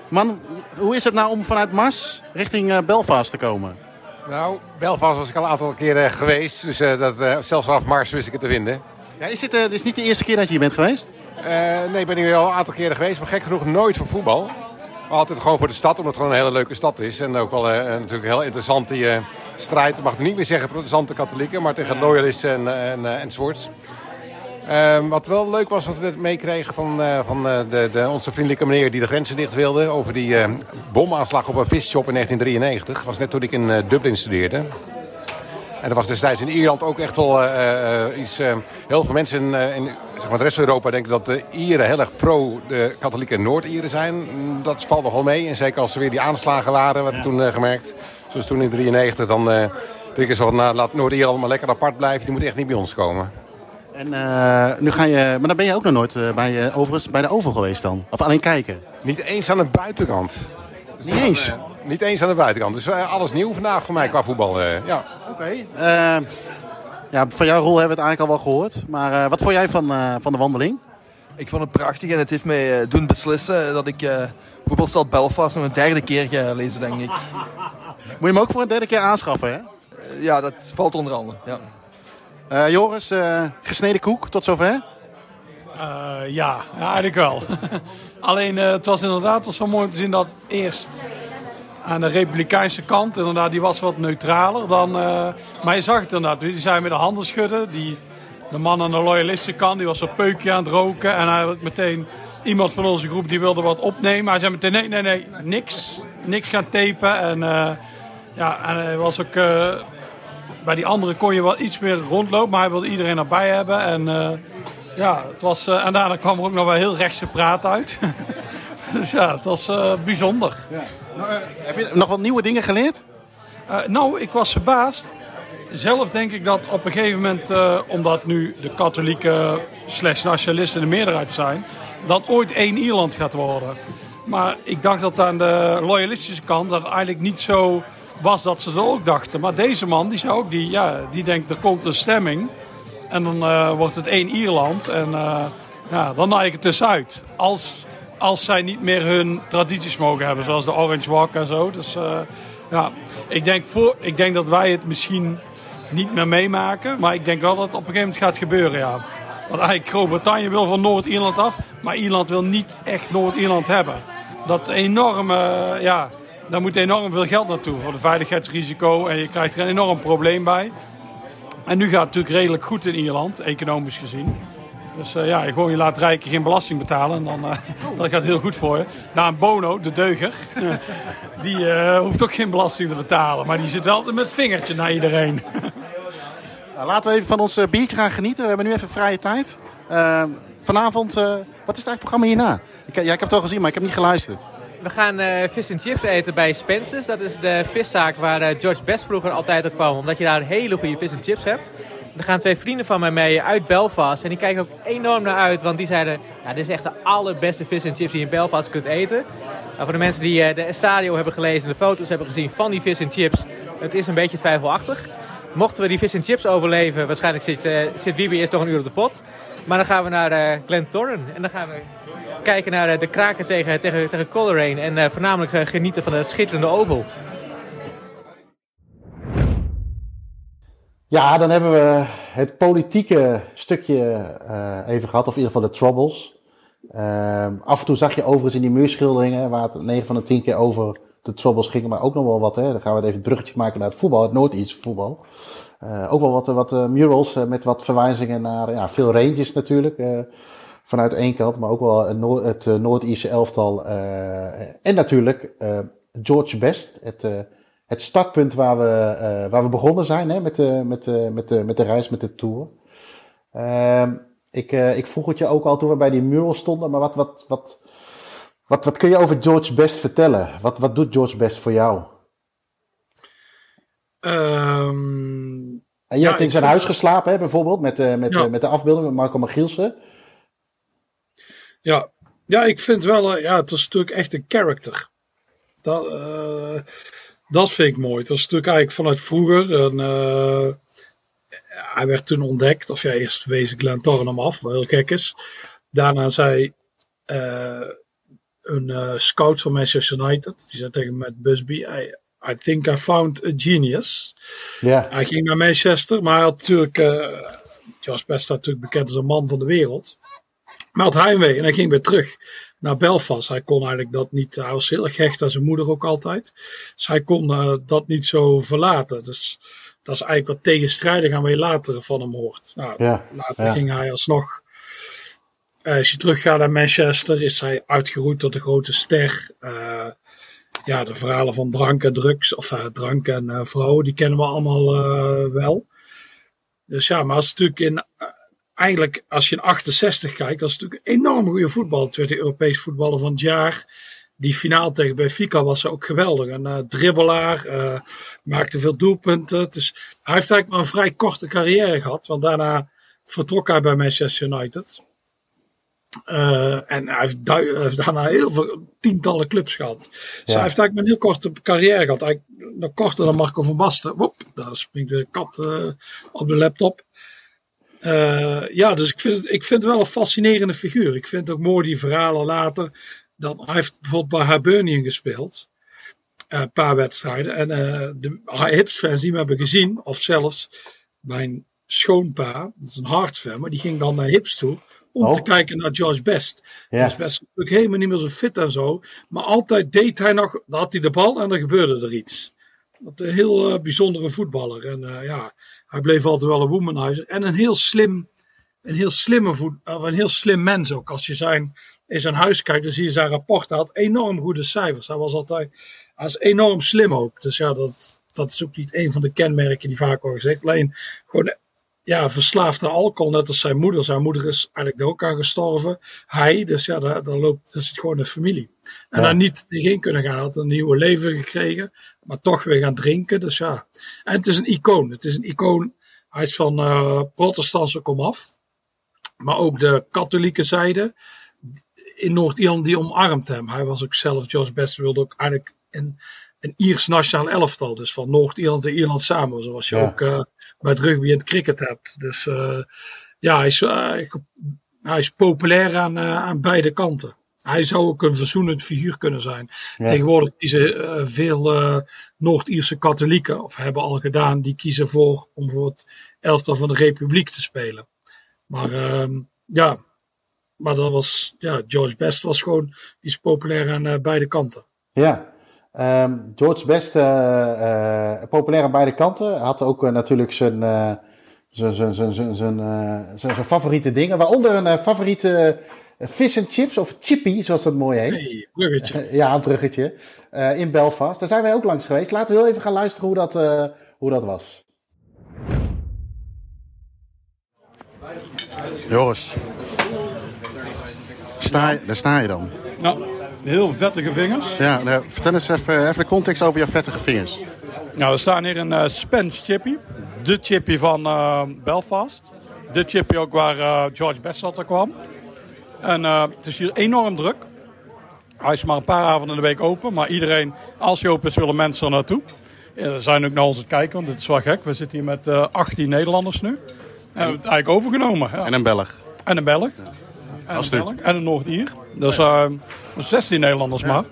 man, hoe is het nou om vanuit Mars richting Belfast te komen? Nou, Belfast was ik al een aantal keren geweest. Dus dat, zelfs vanaf Mars wist ik het te vinden. Ja, is dit, dit is niet de eerste keer dat je hier bent geweest? nee, ik ben hier al een aantal keren geweest. Maar gek genoeg nooit voor voetbal. Altijd gewoon voor de stad, omdat het gewoon een hele leuke stad is. En ook wel uh, natuurlijk heel interessant die uh, strijd. Ik mag niet meer zeggen protestanten katholieken, maar tegen loyalisten en, en, uh, enzovoorts. Ehm, wat wel leuk was, wat we meekregen van, van de, de, onze vriendelijke meneer die de grenzen dicht wilde. Over die bomaanslag op een visshop in 1993. Dat was net toen ik in Dublin studeerde. En er was destijds in Ierland ook echt wel iets... heel veel mensen in, in zeg maar de rest van Europa denken dat de Ieren heel erg pro de katholieke Noord-Ieren zijn. Dat valt nog wel mee. En zeker als er weer die aanslagen waren, wat ik toen gemerkt. Zoals toen in 93, dan denk ik zo, nou, laat Noord-Ierland maar lekker apart blijven. Die moet echt niet bij ons komen. En uh, nu ga je, maar dan ben je ook nog nooit uh, bij, uh, overigens bij de Oval geweest dan? Of alleen kijken? Niet eens aan de buitenkant. Dus niet eens? niet eens aan de buitenkant. Dus alles nieuw vandaag voor mij qua voetbal. ja. Oké. ja, van jouw rol hebben we het eigenlijk al wel gehoord. Maar wat vond jij van, van de wandeling? Ik vond het prachtig en het heeft mij doen beslissen dat ik voetbalstad Belfast nog een derde keer ga lezen, denk ik. Moet je hem ook voor een derde keer aanschaffen, hè? ja, dat valt onder andere. Ja. Uh, Joris, uh, gesneden koek tot zover? Uh, ja, ja, eigenlijk wel. Alleen het was inderdaad was zo mooi om te zien dat eerst aan de republikeinse kant, inderdaad, die was wat neutraler dan. maar je zag het inderdaad, die zijn met de handen schudden. Die, de man aan de loyalistische kant, die was een peukje aan het roken. En eigenlijk meteen iemand van onze groep die wilde wat opnemen. Hij zei meteen: nee, nee, nee, niks. Niks gaan tapen. En ja, en hij was ook bij die andere kon je wel iets meer rondlopen, maar hij wilde iedereen erbij hebben. En ja, het was, en daarna kwam er ook nog wel heel rechtse praat uit. dus ja, het was bijzonder. Ja. Nou, heb je nog wat nieuwe dingen geleerd? nou, ik was verbaasd. Zelf denk ik dat op een gegeven moment, omdat nu de katholieken slash nationalisten de meerderheid zijn, dat ooit één Ierland gaat worden. Maar ik dacht dat aan de loyalistische kant dat eigenlijk niet zo was dat ze dat ook dachten. Maar deze man, die zei ook, die, ja, die denkt er komt een stemming. En dan wordt het één Ierland. En ja, dan naai ik het dus uit. Als, als zij niet meer hun tradities mogen hebben, zoals de Orange Walk en zo. Dus uh, ja, ik denk, voor, ik denk dat wij het misschien niet meer meemaken. Maar ik denk wel dat het op een gegeven moment gaat gebeuren, ja. Want eigenlijk Groot-Brittannië wil van Noord-Ierland af. Maar Ierland wil niet echt Noord-Ierland hebben. Dat enorme, ja, daar moet enorm veel geld naartoe voor de veiligheidsrisico. En je krijgt er een enorm probleem bij. En nu gaat het natuurlijk redelijk goed in Ierland, economisch gezien. Dus uh, ja, gewoon je laat rijken geen belasting betalen. En dan uh, dat gaat heel goed voor je. Nou, een Bono, de deuger, die uh, hoeft ook geen belasting te betalen. Maar die zit wel met het vingertje naar iedereen. nou, laten we even van ons biertje gaan genieten. We hebben nu even vrije tijd. vanavond, wat is het eigenlijk programma hierna? Ik, ja, ik heb het al gezien, maar ik heb niet geluisterd. We gaan uh, vis en chips eten bij Spencer's. Dat is de viszaak waar uh, George Best vroeger altijd op kwam. Omdat je daar hele goede vis en chips hebt. Er gaan twee vrienden van mij mee uit Belfast. En die kijken ook enorm naar uit. Want die zeiden, ja, dit is echt de allerbeste vis en chips die je in Belfast kunt eten. Nou, voor de mensen die uh, de Estadio hebben gelezen en de foto's hebben gezien van die vis en chips. Het is een beetje twijfelachtig. Mochten we die vis en chips overleven, waarschijnlijk zit, zit Wiebe eerst nog een uur op de pot. Maar dan gaan we naar uh, Glentorren. En dan gaan we kijken naar de kraken tegen, tegen, tegen Coleraine. En uh, voornamelijk uh, genieten van de schitterende oval. Ja, dan hebben we het politieke stukje even gehad. Of in ieder geval de troubles. Ehm, af en toe zag je overigens in die muurschilderingen... waar het 9 van de 10 keer over de troubles ging... maar ook nog wel wat, hè. Dan gaan we even het bruggetje maken naar het voetbal. Het Noord-Ierse voetbal. ook wel wat, wat murals met wat verwijzingen naar ja, veel ranges natuurlijk vanuit één kant, maar ook wel het, het uh, Noord-Ierse elftal. Uh, en natuurlijk uh, George Best, het, het startpunt waar we, waar we begonnen zijn hè, met, de, met, de, met, de, met de reis, met de tour. Ehm, ik, ik vroeg het je ook al toen we bij die mural stonden, maar wat, wat, wat, wat, wat kun je over George Best vertellen? Wat, wat doet George Best voor jou? Um, en je hebt in zijn huis geslapen, hè, bijvoorbeeld, met, met, met de afbeelding met Marco Magielsen. Ja, ja ik vind wel, ja, het is natuurlijk echt een character. Dat, dat vind ik mooi. Het was natuurlijk eigenlijk vanuit vroeger. En, uh, hij werd toen ontdekt, of ja, eerst wees Glenn hem af, wat heel gek is. Daarna zei een scout van Manchester United, die zei tegen Matt Busby, I, I think I found a genius. Ja. Hij ging naar Manchester, maar hij had natuurlijk, Jos Best natuurlijk bekend als een man van de wereld. Maar had heimwee en hij ging weer terug naar Belfast. Hij kon eigenlijk dat niet, hij was heel erg hecht aan zijn moeder ook altijd. Dus hij kon uh, dat niet zo verlaten. Dus dat is eigenlijk wat tegenstrijdig aan wat je later van hem hoort. Nou, ja, later ja. ging hij alsnog, uh, als je teruggaat naar Manchester, is hij uitgeroeid tot de grote ster. Uh, ja, de verhalen van drank en drugs, of drank en vrouwen, die kennen we allemaal wel. Dus ja, maar als natuurlijk in, eigenlijk als je in 68 kijkt, dat is natuurlijk een enorm goede voetbal. Het werd de Europees voetballer van het jaar. Die finale tegen Benfica was ook geweldig. Een dribbelaar, maakte veel doelpunten. Dus hij heeft eigenlijk maar een vrij korte carrière gehad, want daarna vertrok hij bij Manchester United. Uh, en hij heeft, heeft, daarna heel veel tientallen clubs gehad. Dus hij heeft eigenlijk een heel korte carrière gehad. Eigenlijk nog korter dan Marco van Basten. Woep, daar springt de kat uh, op de laptop. Uh, ja, dus ik vind, het, ik vind het wel een fascinerende figuur. Ik vind ook mooi die verhalen later. Dat hij heeft bijvoorbeeld bij Hibernian gespeeld. Een paar wedstrijden. En de Hips-fans die me hebben gezien, of zelfs mijn schoonpa, dat is een hardfan, maar die ging dan naar Hips toe om oh. te kijken naar George Best. Ja. George Best natuurlijk helemaal niet meer zo fit en zo. Maar altijd deed hij nog, dan had hij de bal en dan gebeurde er iets. Dat een heel bijzondere voetballer. En ja, hij bleef altijd wel een womanizer. En een heel slim, een heel slimme voet, een heel slim mens ook. Als je zijn, in zijn huis kijkt, dan zie je zijn rapport. Hij had enorm goede cijfers. Hij was altijd, hij enorm slim ook. Dus ja, dat, dat is ook niet een van de kenmerken die vaak worden gezegd. Alleen gewoon ja, verslaafd aan alcohol, net als zijn moeder. Zijn moeder is eigenlijk ook aan gestorven. Hij, dus ja, daar, daar loopt, dat is gewoon een familie. En daar niet tegenin kunnen gaan. Hij had een nieuwe leven gekregen, maar toch weer gaan drinken. Dus ja. En het is een icoon. Het is een icoon. Hij is van uh, protestantse komaf. Maar ook de katholieke zijde in Noord-Ierland die omarmt hem. Hij was ook zelf, George Best wilde ook eigenlijk een, een Iers nationaal elftal. Dus van Noord-Ierland en Ierland samen. Zoals je ook uh, bij het rugby en het cricket hebt. Dus uh, ja, hij is, uh, hij is populair aan, aan beide kanten. Hij zou ook een verzoenend figuur kunnen zijn. Tegenwoordig kiezen veel Noord-Ierse katholieken, of hebben al gedaan, die kiezen voor om voor het elftal van de Republiek te spelen. Maar ehm, ja, maar dat was, ja, George Best was gewoon, die is populair aan beide kanten. Ja, Um, George Best, uh, populair aan beide kanten. Had ook uh, natuurlijk zijn, zijn, zijn, zijn, zijn, zijn, zijn favoriete dingen. Waaronder een favoriete fish and chips, of chippy, zoals dat mooi heet. Hey, bruggetje. ja, een bruggetje. in Belfast. Daar zijn wij ook langs geweest. Laten we heel even gaan luisteren hoe dat, hoe dat was. Joris, sta je, daar sta je dan. Nou, heel vettige vingers. Ja, nou, vertel eens even, even de context over je vettige vingers. Nou, we staan hier in uh, Spence Chippy. De chippy van uh, Belfast. De chippy ook waar uh, George Best kwam. En het is hier enorm druk. Hij is maar een paar avonden in de week open. Maar iedereen, als hij open is, willen mensen er naartoe. We zijn ook naar ons het kijken, want dit is wel gek. We zitten hier met 18 Nederlanders nu. En we hebben het eigenlijk overgenomen. Ja. En een Belg. En een Belg. Ja. En, een, en een Noord-Ier. Dus uh, 16 Nederlanders maar.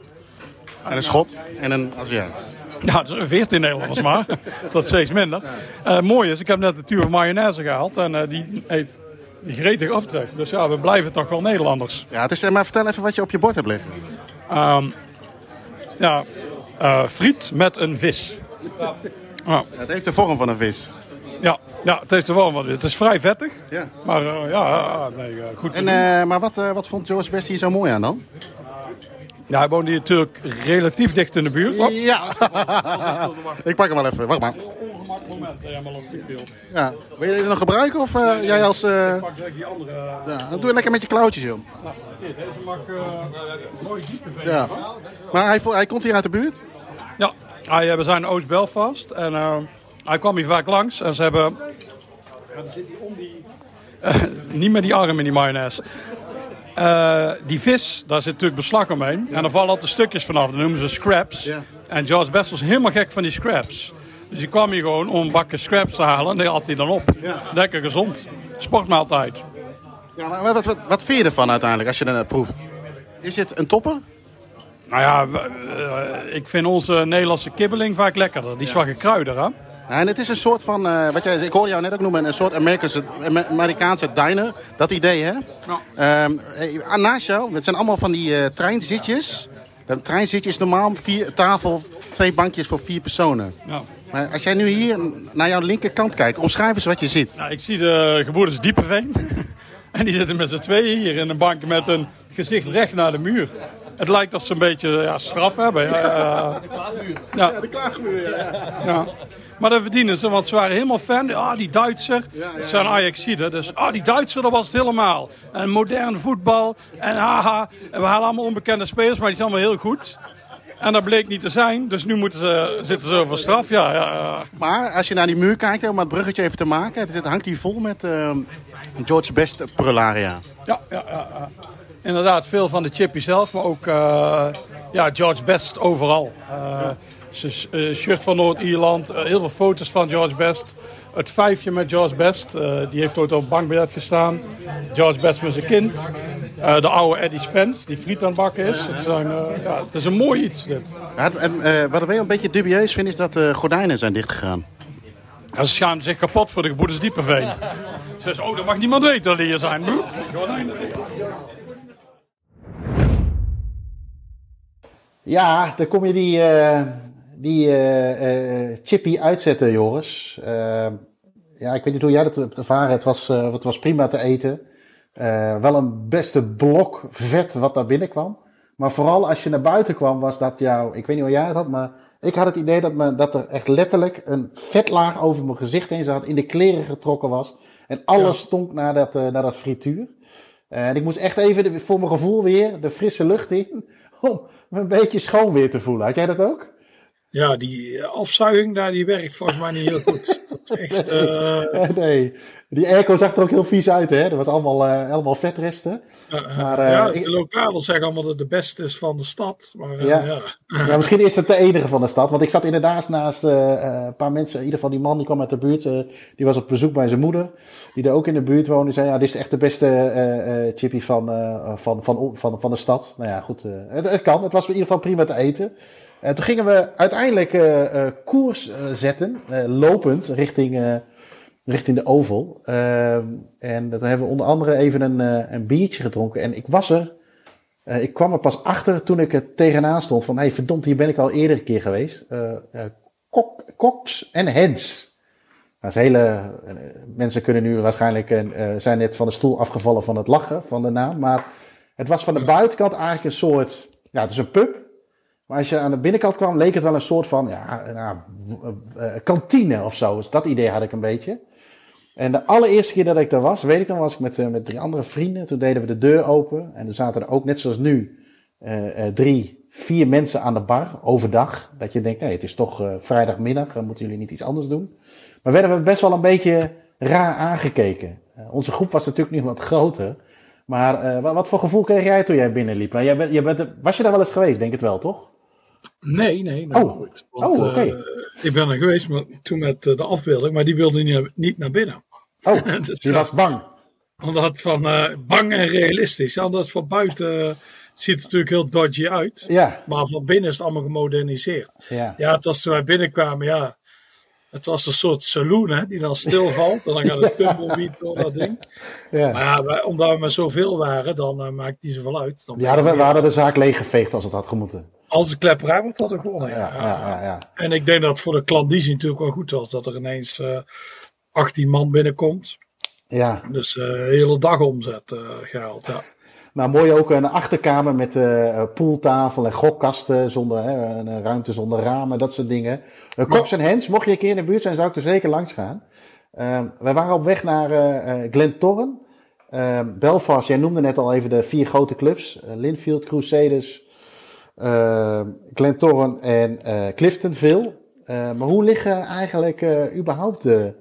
En een Schot en een Aziat. Ja, dus 14 Nederlanders maar. Tot steeds minder. Uh, mooi is, ik heb net de tube mayonaise gehaald. En uh, die eet die gretig aftrek. Dus ja, we blijven toch wel Nederlanders. Ja, het is, eh, maar vertel even wat je op je bord hebt liggen. Um, ja, friet met een vis. Ja. Het heeft de vorm van een vis. Ja, ja, het heeft de vorm van Het is vrij vettig. Ja. Maar uh, ja, nee, uh, goed. En, uh, maar wat, wat vond George Best hier zo mooi aan dan? Ja, hij woonde hier natuurlijk relatief dicht in de buurt. Ja. ik pak hem wel even. Wacht maar. Moment. Ja, maar lastig veel. Ja. Wil je deze nog gebruiken of jij als... Ik pak die andere... Ja, dan doe je lekker met je klauwtjes, joh. Nou, deze mag mooi diepe Ja. Maar hij, hij komt hier uit de buurt? Ja. Hij, we zijn Oost-Belfast en... Hij kwam hier vaak langs en ze hebben... Ja, dan zit hij om die... Niet met die arm in die mayonaise. Uh, die vis, daar zit natuurlijk beslag omheen. En er vallen altijd stukjes vanaf. Dat noemen ze scraps. Ja. En George Best was helemaal gek van die scraps. Dus hij kwam hier gewoon om een bakje scraps te halen. En die had hij dan op. Ja. Lekker gezond. Sportmaaltijd. Ja, maar wat, wat, wat vind je ervan uiteindelijk als je dat proeft? Is het een topper? Nou ja, uh, ik vind onze Nederlandse kibbeling vaak lekkerder. Die is wat gekruider, hè? En het is een soort van, uh, wat jij, ik hoorde jou net ook noemen, een soort Amerikaanse, Amerikaanse diner. Dat idee, hè? Ja. Um, naast jou, het zijn allemaal van die uh, treinzitjes. De treinzitje is normaal vier, tafel, twee bankjes voor vier personen. Ja. Maar als jij nu hier naar jouw linkerkant kijkt, omschrijf eens wat je ziet. Nou, ik zie de geboortes Diepeveen. en die zitten met z'n tweeën hier in een bank met een gezicht recht naar de muur. het lijkt dat ze een beetje ja, straf hebben. Uh, ja. ja, de klaagmuur, ja. ja. Maar dat verdienen ze, want ze waren helemaal fan. Ah, die Duitser. Het zijn Ajaxiden. Dus ah, die Duitser, dat was het helemaal. En modern voetbal. En haha. En we halen allemaal onbekende spelers, maar die zijn allemaal heel goed. En dat bleek niet te zijn. Dus nu moeten ze, zitten ze over straf. Ja, ja, Maar als je naar die muur kijkt, om het bruggetje even te maken. Het hangt hier vol met uh, George Best prularia. Ja, ja, ja, inderdaad. Veel van de Chippy zelf, maar ook uh, ja, George Best overal. Uh, zijn shirt van Noord-Ierland, heel veel foto's van George Best. Het vijfje met George Best, die heeft ooit op bankbiljet gestaan. George Best met zijn kind. Uh, de oude Eddie Spence, die friet aan het bakken is. Het, zijn, uh, ja, het is een mooi iets, dit. Ja, uh, wat ik wel een beetje dubieus vind, is dat de gordijnen zijn dichtgegaan. Ja, ze schamen zich kapot voor de gebroeders Diepenveen. Ze zeggen, oh, dat mag niemand weten dat die hier zijn. Niet. Ja, dan kom je die, die chippy uitzetten, Joris. ja, ik weet niet hoe jij dat ervaren. Het was, het was prima te eten. Wel een beste blok vet wat naar binnen kwam. Maar vooral als je naar buiten kwam, was dat jou. Ik weet niet hoe jij het had, maar ik had het idee dat, me, dat er echt letterlijk een vetlaag over mijn gezicht heen zat. In de kleren getrokken was. En alles stonk naar dat, uh, naar dat frituur. En ik moest echt even voor mijn gevoel weer de frisse lucht in. Om me een beetje schoon weer te voelen. Had jij dat ook? Ja, die afzuiging daar, die werkt volgens mij niet heel goed. Dat echt, uh... nee, die airco zag er ook heel vies uit, hè? Dat was allemaal, uh, allemaal vetresten. maar, ja, de lokalen zeggen allemaal dat het de beste is van de stad. Maar, ja. ja. ja. misschien is het de enige van de stad. Want ik zat inderdaad naast een paar mensen. In ieder geval die man die kwam uit de buurt. die was op bezoek bij zijn moeder. Die daar ook in de buurt woonde. Die zei, ja, dit is echt de beste chippy van, van, van, van, van de stad. Nou ja, goed. Het, het, kan. Het was in ieder geval prima te eten. Uh, toen gingen we uiteindelijk uh, uh, koers zetten, lopend richting, richting de Oval. En toen hebben we onder andere even een, een biertje gedronken. En ik was er, ik kwam er pas achter toen ik er tegenaan stond van, hé hey, verdomd, hier ben ik al eerder een keer geweest. Kok, Cox en Hens. Dat hele, mensen kunnen nu waarschijnlijk, zijn net van de stoel afgevallen van het lachen van de naam. Maar het was van de buitenkant eigenlijk een soort, ja het is een pub. Maar als je aan de binnenkant kwam, leek het wel een soort van ja, nou, kantine of zo. Dus dat idee had ik een beetje. En de allereerste keer dat ik daar was, weet ik nog, was ik met, eh, met drie andere vrienden. Toen deden we de deur open. En er zaten er ook, net zoals nu, uh, drie, vier mensen aan de bar overdag. Dat je denkt, nee, het is toch vrijdagmiddag, dan moeten jullie niet iets anders doen. Maar werden we best wel een beetje raar aangekeken. onze groep was natuurlijk niet wat groter. Maar wat, wat, voor gevoel kreeg jij toen jij binnenliep? Jij bent, was je daar wel eens geweest, denk het wel, toch? Nee, nee, oh. nooit. Want, oh, okay. uh, ik ben er geweest maar, toen met uh, de afbeelding, maar die wilde niet, niet naar binnen. Oh, dus, die was bang. Omdat van uh, bang en realistisch. Ja, omdat van buiten ziet het natuurlijk heel dodgy uit. Ja. Maar van binnen is het allemaal gemoderniseerd. Ja, ja het was toen wij binnenkwamen, ja. Het was een soort saloon hè, die dan stilvalt. en dan gaat het tumbleweed door dat ding. Ja. Maar ja, wij, omdat we met zoveel waren, dan maakt het niet zoveel uit. Dan ja, we, we hadden de zaak leeggeveegd als het had gemoeten. Als de klepperij wordt, had ik gewonnen. Ja, ja, ja, En ik denk dat voor de klandizie natuurlijk wel goed was dat er ineens uh, eh, 18 man binnenkomt. Ja. Dus uh, hele dagomzet uh, gehaald. Ja. Nou, mooi ook een achterkamer met uh, pooltafel en gokkasten zonder hè, een ruimte zonder ramen, dat soort dingen. Uh, Cox en Hens, mocht je een keer in de buurt zijn, zou ik er zeker langs gaan. Uh, wij waren op weg naar uh, Glentoran. Belfast, jij noemde net al even de vier grote clubs. Linfield, Crusaders, uh, Glentoran en uh, Cliftonville. Uh, maar hoe liggen eigenlijk überhaupt de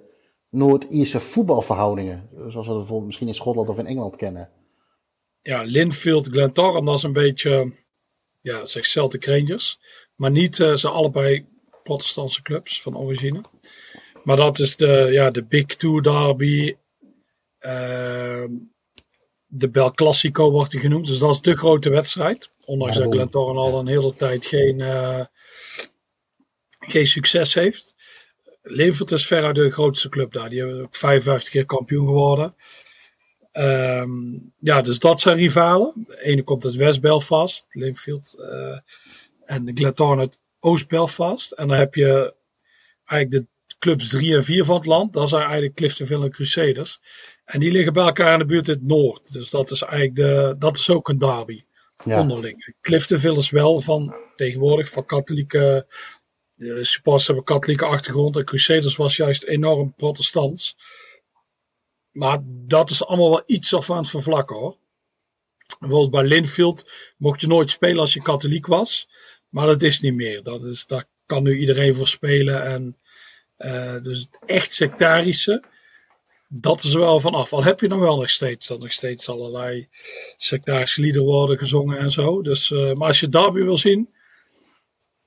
Noord-Ierse voetbalverhoudingen? Zoals we dat bijvoorbeeld misschien in Schotland of in Engeland kennen. Ja, Linfield, Glentoran, dat is een beetje, ja, zeg Celtic Rangers. Maar niet ze allebei protestantse clubs van origine. Maar dat is de, ja, de Big Two derby. De Bel Classico wordt die genoemd. Dus dat is de grote wedstrijd. Ondanks dat Glentoran al een hele tijd geen, uh, geen succes heeft. Levert is veruit de grootste club daar. Die hebben ook 55 keer kampioen geworden. Um, ja, dus dat zijn rivalen. De ene komt uit West-Belfast, Linfield. Uh, en de Glentoran uit Oost-Belfast. En dan heb je eigenlijk de clubs 3 en 4 van het land. Dat zijn eigenlijk Cliftonville en Crusaders. En die liggen bij elkaar in de buurt in het noord. Dus dat is eigenlijk de, dat is ook een derby. Ja. Onderling. Cliftonville is wel van tegenwoordig van katholieke de supporters hebben katholieke achtergrond en Crusaders was juist enorm protestants. Maar dat is allemaal wel iets of aan het vervlakken hoor. Bijvoorbeeld bij Linfield mocht je nooit spelen als je katholiek was. Maar dat is niet meer. Dat is, daar kan nu iedereen voor spelen. En, uh, dus echt sectarische, dat is er wel vanaf. Al heb je dan wel nog steeds, dat nog steeds allerlei sectarische liederen worden gezongen en zo. Dus, uh, maar als je derby wil zien,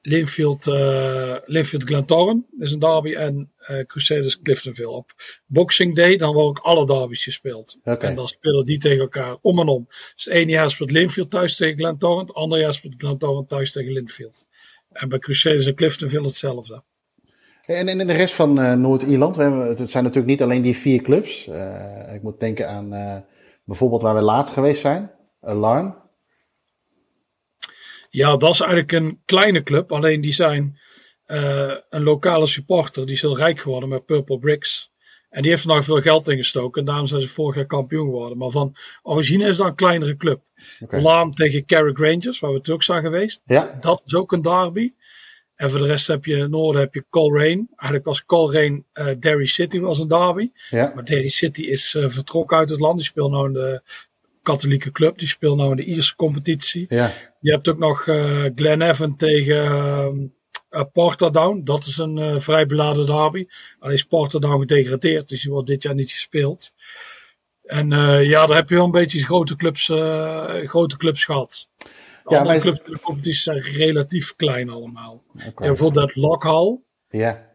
Linfield, uh, Linfield Glentoran is een derby en uh, Crusaders Cliftonville. Op Boxing Day dan worden ook alle derbies gespeeld. En dan spelen die tegen elkaar om en om. Dus het ene jaar speelt Linfield thuis tegen Glentoran, het andere jaar speelt Glentoran thuis tegen Linfield. En bij Crusaders en Cliftonville hetzelfde. En in de rest van uh, Noord-Ierland, het zijn natuurlijk niet alleen die vier clubs. ik moet denken aan bijvoorbeeld waar we laatst geweest zijn, Alarm. Ja, dat is eigenlijk een kleine club. Alleen die zijn een lokale supporter. Die is heel rijk geworden met Purple Bricks. En die heeft vandaag veel geld ingestoken. En daarom zijn ze vorig jaar kampioen geworden. Maar van origine is dat een kleinere club. Okay. Tegen Carrick Rangers, waar we ook zijn geweest. Ja. Dat is ook een derby. En voor de rest heb je in het noorden heb je Coleraine. Eigenlijk was Coleraine uh, Derry City was een derby. Ja. Maar Derry City is uh, vertrokken uit het land. Die speelt nu in de katholieke club. Die speelt nou in de Ierse competitie. Ja. Je hebt ook nog uh, Glen Evan tegen uh, Portadown. Dat is een vrij beladen derby. Alleen is Portadown gedegradeerd, dus die wordt dit jaar niet gespeeld. En ja, daar heb je wel een beetje grote clubs, grote clubs gehad. De ja, wij... clubs in de competitie zijn relatief klein allemaal. Okay. En bijvoorbeeld Lockhall. Ja.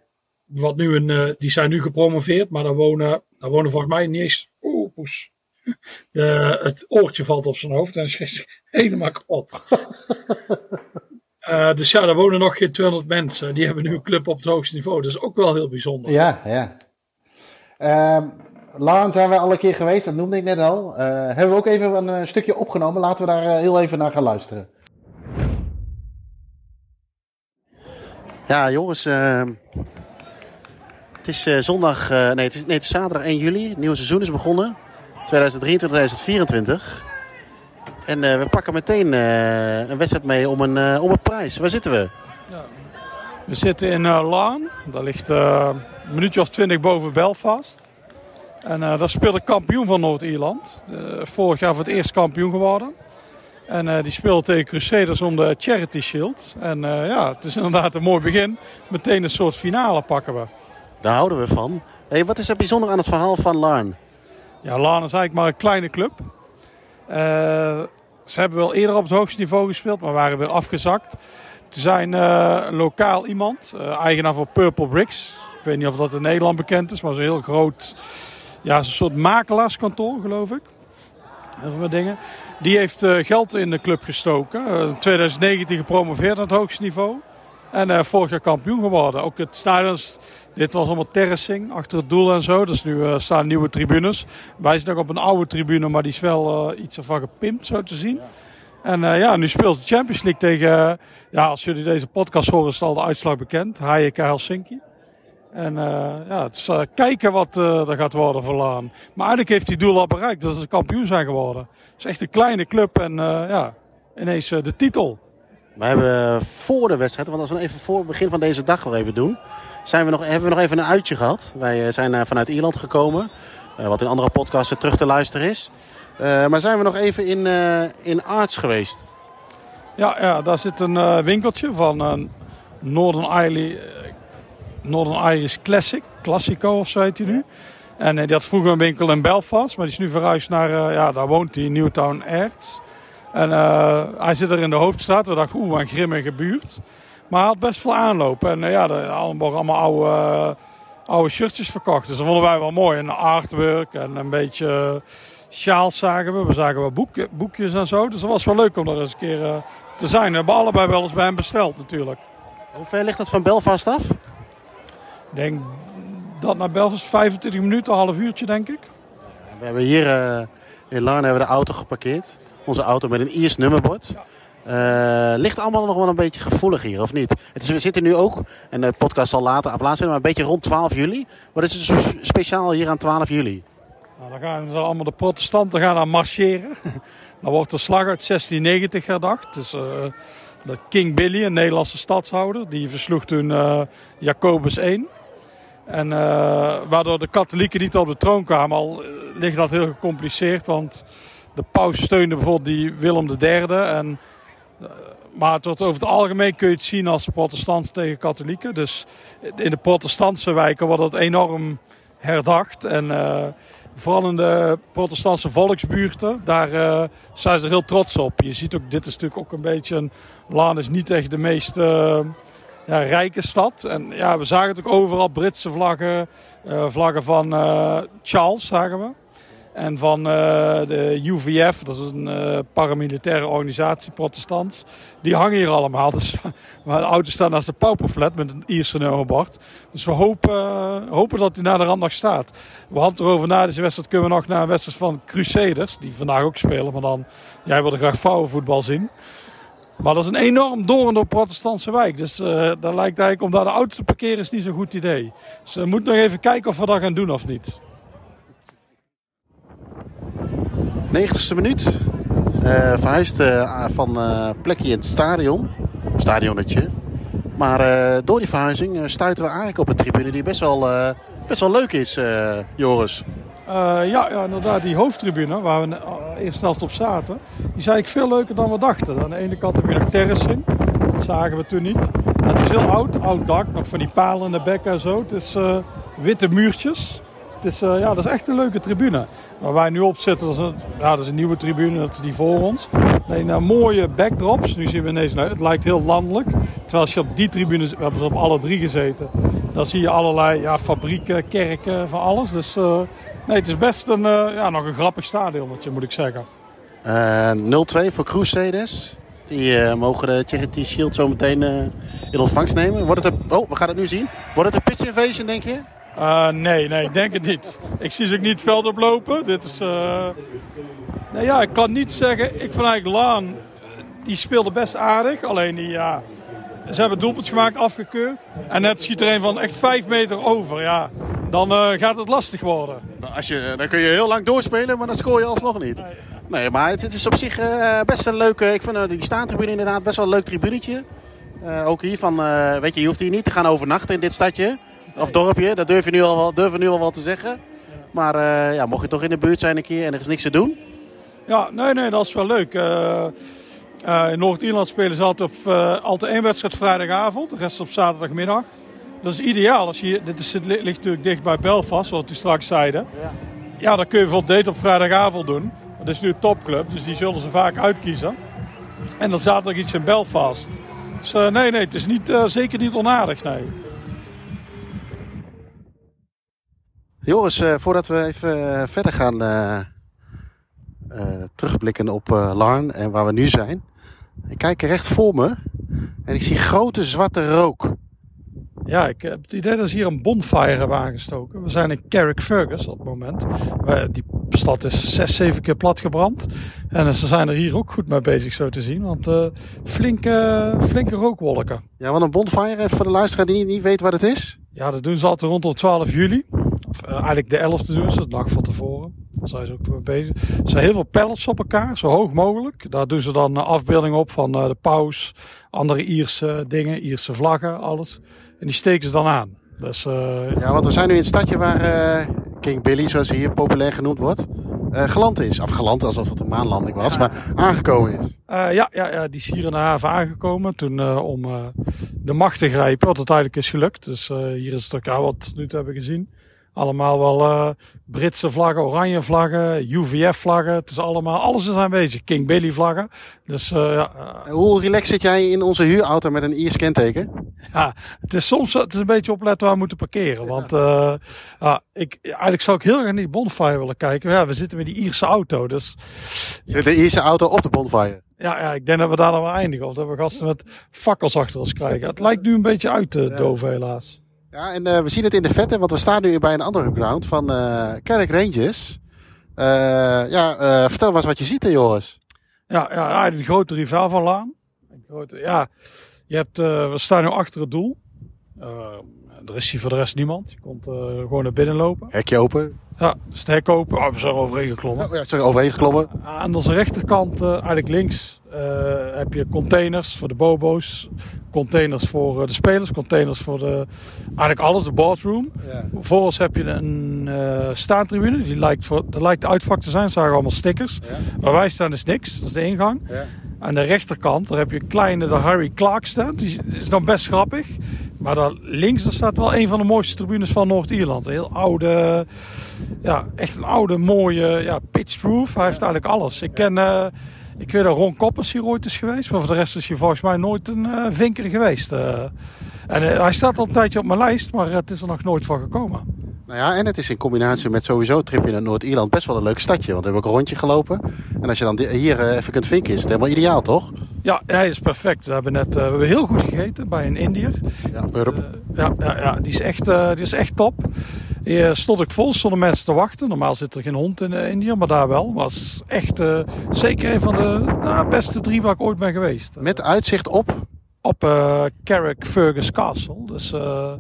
Wat nu een, die zijn nu gepromoveerd, maar daar wonen, daar wonen volgens mij niet eens. Oeh, poes. De, het oortje valt op zijn hoofd en is helemaal kapot. uh, dus ja, er wonen nog geen 200 mensen. Die hebben nu een club op het hoogste niveau. Dat is ook wel heel bijzonder. Ja, ja. Uh, Laan zijn we al een keer geweest, dat noemde ik net al. Uh, hebben we ook even een uh, stukje opgenomen. Laten we daar heel even naar gaan luisteren. Ja, jongens. ehm, het is zondag, nee het, is, nee, het is zaterdag 1 juli. Het nieuwe seizoen is begonnen. 2023, 2024. En uh, we pakken meteen uh, een wedstrijd mee om een, uh, om een prijs. Waar zitten we? Ja. We zitten in Laan. Dat ligt een minuutje of twintig boven Belfast. En daar speelt de kampioen van Noord-Ierland. vorig jaar voor het eerst kampioen geworden. En die speelt tegen Crusaders om de Charity Shield. En ja, het is inderdaad een mooi begin. Meteen een soort finale pakken we. Daar houden we van. Hey, wat is er bijzonder aan het verhaal van Larn? Ja, Laan is eigenlijk maar een kleine club. Uh, ze hebben wel eerder op het hoogste niveau gespeeld, maar waren weer afgezakt. Ze zijn uh, lokaal iemand, uh, eigenaar van Purple Bricks. Ik weet niet of dat in Nederland bekend is, maar zo'n heel groot, ja, een soort makelaarskantoor, geloof ik. Heel veel dingen. Die heeft geld in de club gestoken. in 2019 gepromoveerd aan het hoogste niveau. En vorig jaar kampioen geworden. Ook het stadion dit was allemaal terracing achter het doel en zo. Dus nu staan nieuwe tribunes. Wij zijn nog op een oude tribune, maar die is wel iets ervan gepimpt, zo te zien. En ja, nu speelt de Champions League tegen, ja, als jullie deze podcast horen, is al de uitslag bekend. HJK Helsinki. En ja, het is kijken wat er gaat worden voor Laan. Maar eigenlijk heeft hij doel al bereikt, dat ze kampioen zijn geworden. Het is echt een kleine club en ja, ineens de titel. We hebben voor de wedstrijd, want als we even voor het begin van deze dag nog even doen, zijn we nog, hebben we nog even een uitje gehad. Wij eh, zijn eh, vanuit Ierland gekomen, eh, wat in andere podcasts terug te luisteren is. maar zijn we nog even in, in Arts geweest? Ja, ja, daar zit een winkeltje van Northern, Irish, Northern Irish Classic, Classico of zo heet hij nu. En die had vroeger een winkel in Belfast, maar die is nu verhuisd naar, ja, daar woont hij, Newtown Airts. En uh, hij zit er in de hoofdstraat. We dachten, oeh, een grimmige buurt. Maar hij had best veel aanloop. En ja, er allemaal, allemaal oude, oude shirtjes verkocht. Dus dat vonden wij wel mooi. En artwork en een beetje sjaals zagen we. We zagen wel boek, boekjes en zo. Dus dat was wel leuk om er eens een keer te zijn. We hebben allebei wel eens bij hem besteld natuurlijk. Hoe ver ligt dat van Belfast af? Ik denk dat naar Belfast 25 minuten, een half uurtje denk ik. We hebben hier in Larne hebben we de auto geparkeerd. Onze auto met een Iers nummerbord. Uh, ligt allemaal nog wel een beetje gevoelig hier, of niet? Het is, we zitten nu ook, en de podcast zal later op plaats zijn, maar een beetje rond 12 juli. Wat is er speciaal hier aan 12 juli? Nou, dan gaan ze allemaal de protestanten gaan aan marcheren. Dan wordt de slag uit 1690 herdacht. Dus dat King Billy, een Nederlandse stadshouder, die versloeg toen Jacobus I. En waardoor de katholieken niet op de troon kwamen, al ligt dat heel gecompliceerd. Want de paus steunde bijvoorbeeld die Willem III. En, maar tot over het algemeen kun je het zien als protestants tegen katholieken. Dus in de protestantse wijken wordt het enorm herdacht. En vooral in de protestantse volksbuurten, daar zijn ze er heel trots op. Je ziet ook, dit is natuurlijk ook een beetje een... Laan is niet echt de meest uh, ja, rijke stad. En ja, we zagen het ook overal Britse vlaggen, vlaggen van Charles, zagen we. En van uh, de UVF, dat is een paramilitaire organisatie, protestants. Die hangen hier allemaal. Dus maar de auto staan naast de pauperflat met een Ierse nummerbord. Dus we hopen, hopen dat hij naar de rand nog staat. We hadden erover na deze wedstrijd kunnen we nog naar een wedstrijd van Crusaders. Die vandaag ook spelen, maar dan, jij wilde graag vrouwenvoetbal zien. Maar dat is een enorm door protestantse wijk. Dus uh, lijkt eigenlijk om daar de auto te parkeren is niet zo'n goed idee. Dus we moeten nog even kijken of we dat gaan doen of niet. 90ste minuut. Uh, verhuisd van plekje in het stadion. Stadionnetje. Maar door die verhuizing stuiten we eigenlijk op een tribune die best wel, best wel leuk is, Joris. Ja, ja, inderdaad. Die hoofdtribune waar we eerst zelfs op zaten. Die is eigenlijk veel leuker dan we dachten. Aan de ene kant heb je nog terracing. Dat zagen we toen niet. het is heel oud. Oud dak. Nog van die palen in de bekken en zo. Het is witte muurtjes. Het is, ja, dat is echt een leuke tribune. Waar wij nu op zitten, dat is een, ja, dat is een nieuwe tribune, dat is die voor ons. Nee, mooie backdrops. Nu zien we ineens, nou, het lijkt heel landelijk. Terwijl als je op die tribune, we hebben ze op alle drie gezeten. Dan zie je allerlei ja, fabrieken, kerken, van alles. Dus nee, het is best een, uh, ja, nog een grappig stadionnetje, moet ik zeggen. Uh, 0-2 voor Crusaders. Die mogen de Charity Shield zo meteen in ontvangst nemen. Wordt het een, oh, we gaan het nu zien. Wordt het een pitch invasion, denk je? Uh, nee, nee, ik denk het niet. Ik zie ze ook niet het veld oplopen. Dit is. Nou ja, ik kan niet zeggen. Ik vind eigenlijk Laan. Die speelde best aardig. Alleen die, ja. Ze hebben doelpunt gemaakt, afgekeurd. En net schiet er een van echt 5 meter over. Ja, dan uh, gaat het lastig worden. Nou, als je, dan kun je heel lang doorspelen, maar dan scoor je alsnog niet. Nee, maar het, het, is op zich best een leuke. Ik vind die staantribune inderdaad best wel een leuk tribunetje. ook hier van, weet je, je hoeft hier niet te gaan overnachten in dit stadje. Of dorpje, dat durf je nu al wel, durf nu al wel te zeggen. Maar ja, mocht je toch in de buurt zijn een keer en er is niks te doen? Ja, nee, nee, dat is wel leuk. Uh, uh, in Noord-Ierland spelen ze altijd, op, altijd één wedstrijd vrijdagavond, de rest op zaterdagmiddag. Dat is ideaal. Als je, dit is, ligt natuurlijk dicht bij Belfast, wat u straks zeiden. Ja, ja dan kun je bijvoorbeeld date op vrijdagavond doen. Dat is nu een topclub, dus die zullen ze vaak uitkiezen. En dan zaterdag iets in Belfast. Dus nee, nee, het is niet, zeker niet onaardig, nee. Joris, voordat we even verder gaan terugblikken op Larn en waar we nu zijn. Ik kijk recht voor me en ik zie grote zwarte rook. Ja, ik heb het idee dat ze hier een bonfire hebben aangestoken. We zijn in Carrickfergus op het moment. Die stad is zes, zeven keer platgebrand. En ze zijn er hier ook goed mee bezig zo te zien. Want flinke, flinke rookwolken. Ja, want een bonfire, voor de luisteraar die niet, niet weet wat het is. Ja, dat doen ze altijd rondom 12 juli. Of uh, eigenlijk de 11e doen ze, de dag van tevoren. Zijn ze ook mee bezig. Er zijn heel veel pallets op elkaar, zo hoog mogelijk. Daar doen ze dan afbeeldingen op van uh, de paus, andere Ierse dingen, Ierse vlaggen, alles. En die steken ze dan aan. Dus, uh, ja, want we zijn nu in het stadje waar King Billy, zoals hij hier populair genoemd wordt, geland is. Of geland alsof het een maanlanding was, maar aangekomen is. ja, ja, ja, die is hier in de haven aangekomen toen om de macht te grijpen, wat uiteindelijk is gelukt. Dus hier is het elkaar wat nu hebben gezien. Allemaal wel uh, Britse vlaggen, oranje vlaggen, UVF-vlaggen. Het is allemaal, alles is aanwezig. King Billy-vlaggen. Dus, uh, ja, uh, Hoe relaxed zit jij in onze huurauto met een Iers kenteken? Ja, het is soms het is een beetje opletten waar we moeten parkeren. Want ja. ik, eigenlijk zou ik heel graag naar die bonfire willen kijken. Ja, we zitten met die Ierse auto. Dus, Zit de Ierse auto op de bonfire? Ja, ja, ik denk dat we daar dan wel eindigen. Of dat we gasten met fakkels achter ons krijgen. Het lijkt nu een beetje uit te doven helaas. Ja, en uh, we zien het in de vette, want we staan nu bij een andere ground van uh, Kerk Rangers. Uh, ja, vertel maar eens wat je ziet, hè, Joris. Ja, ja, de grote rivaal van Laan. Grote, ja, je hebt, we staan nu achter het doel. er is hier voor de rest niemand. Je komt gewoon naar binnen lopen. Hekje open. Ja, dus het hek open. Oh, we zijn overheen geklommen. Oh, ja, sorry, overheen geklommen. Aan onze rechterkant, eigenlijk links, heb je containers voor de bobo's. Containers voor uh, de spelers, containers voor de, eigenlijk alles, de boardroom. Ja. Voor ons heb je een staantribune, die lijkt, voor, dat lijkt de uitvak te zijn. zagen allemaal stickers. Ja. Waar wij staan is niks, dat is de ingang. Ja. Aan de rechterkant, daar heb je een kleine, de Harry Clark stand. Die is nog best grappig. Maar daar links daar staat wel een van de mooiste tribunes van Noord-Ierland. Een heel oude, ja, echt een oude mooie ja, pitched roof. Hij heeft eigenlijk alles. Ik ken, uh, ik weet dat Ron Koppers hier ooit is geweest. Maar voor de rest is hij volgens mij nooit een uh, vinker geweest. Uh, en hij staat al een tijdje op mijn lijst, maar het is er nog nooit van gekomen. Nou ja, en het is in combinatie met sowieso een tripje naar Noord-Ierland best wel een leuk stadje. Want we hebben ook een rondje gelopen. En als je dan hier eh, even kunt vinken, is het helemaal ideaal, toch? Ja, hij is perfect. We hebben net uh, we hebben heel goed gegeten bij een Indiër. Ja, Burp. Uh, ja, ja, ja, die is echt, uh, die is echt top. Hier stond ik vol, stonden mensen te wachten. Normaal zit er geen hond in Indië, maar daar wel. Maar het is echt zeker een van de nou, beste drie waar ik ooit ben geweest. Met uitzicht op? op uh, Carrick Fergus Castle. Dus uh,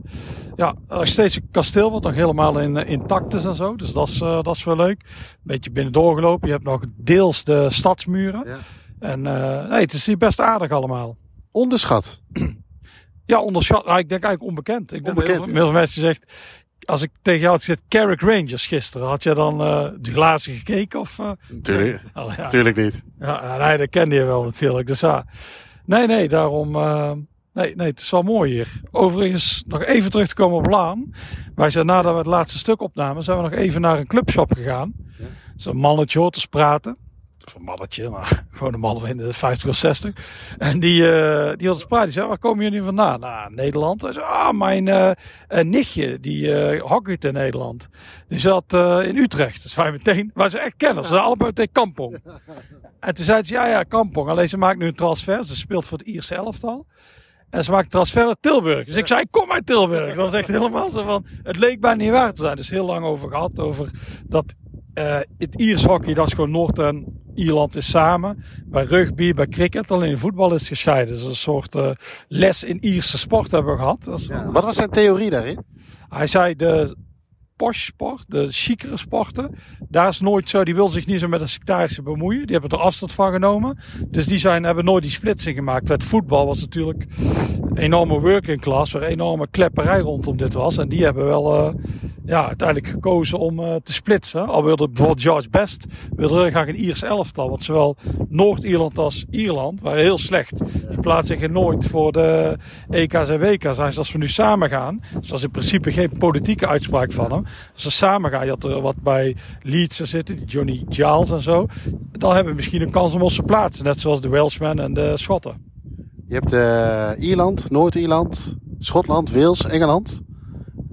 ja, er is steeds een kasteel wat nog helemaal in, eh, intact is en zo. Dus dat is, uh, dat is wel leuk. Een beetje binnen doorgelopen. Je hebt nog deels de stadsmuren. Ja. En nee, het is hier best aardig allemaal. Onderschat? ja, onderschat. Nou, ik denk eigenlijk onbekend. Ik onbekend. Denk, heel veel mensen zegt, als ik tegen jou had gezegd Carrick Rangers gisteren, had je dan uh, de glazen gekeken? Of, uh, tuurlijk, oh, ja. tuurlijk niet. Ja, nee, dat kende je wel natuurlijk. Dus ja, Nee, nee, daarom. Uh, nee, nee, het is wel mooi hier. Overigens, nog even terug te komen op Laan. Wij zijn nadat we het laatste stuk opnamen, zijn we nog even naar een clubshop gegaan. Ja. Zo'n mannetje hoort te praten of een mannetje, maar gewoon een man in de 50 of 60. En die, uh, die had spraak. Die zei, waar komen jullie vandaan? Nou, Nederland. Hij zei, ah, mijn uh, nichtje, die uh, hockeyt in Nederland. Die zat in Utrecht. Dus wij meteen, wij zijn echt kenners. Ze zijn allebei meteen Kampong. En toen zei ze, ja, ja, Kampong. Alleen ze maakt nu een transfer. Ze speelt voor het Ierse elftal. En ze maakt transfer naar Tilburg. Dus ik zei, kom uit Tilburg. Dat was echt helemaal zo van, het leek bijna niet waar te zijn. Dus heel lang over gehad, over dat uh, het Iers hockey, dat is gewoon Noord- en Ierland is samen. Bij rugby, bij cricket, alleen voetbal is gescheiden. Dus een soort uh, les in Ierse sport hebben we gehad. Ja, wat was zijn theorie daarin? Hij zei de posh sport, de chicere sporten, daar is nooit zo, die wil zich niet zo met de sectarische bemoeien. Die hebben er afstand van genomen. Dus die zijn, hebben nooit die splitsing gemaakt. Het voetbal was natuurlijk enorme working class, waar enorme klepperij rondom dit was. En die hebben wel uh, ja, uiteindelijk gekozen om uh, te splitsen. Al wilde bijvoorbeeld George Best wilde heel graag een Iers elftal. Want zowel Noord-Ierland als Ierland waren heel slecht. Die plaatsen zich nooit voor de EK's en WK's. Hij als we nu samen gaan, dus dat is in principe geen politieke uitspraak van hem. Als we samen gaan, je had er wat bij Leeds zitten, die Johnny Giles en zo. Dan hebben we misschien een kans om ons te plaatsen. Net zoals de Welshmen en de Schotten. Je hebt uh, Ierland, Noord-Ierland, Schotland, Wales, Engeland.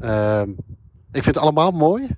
Uh, ik vind het allemaal mooi.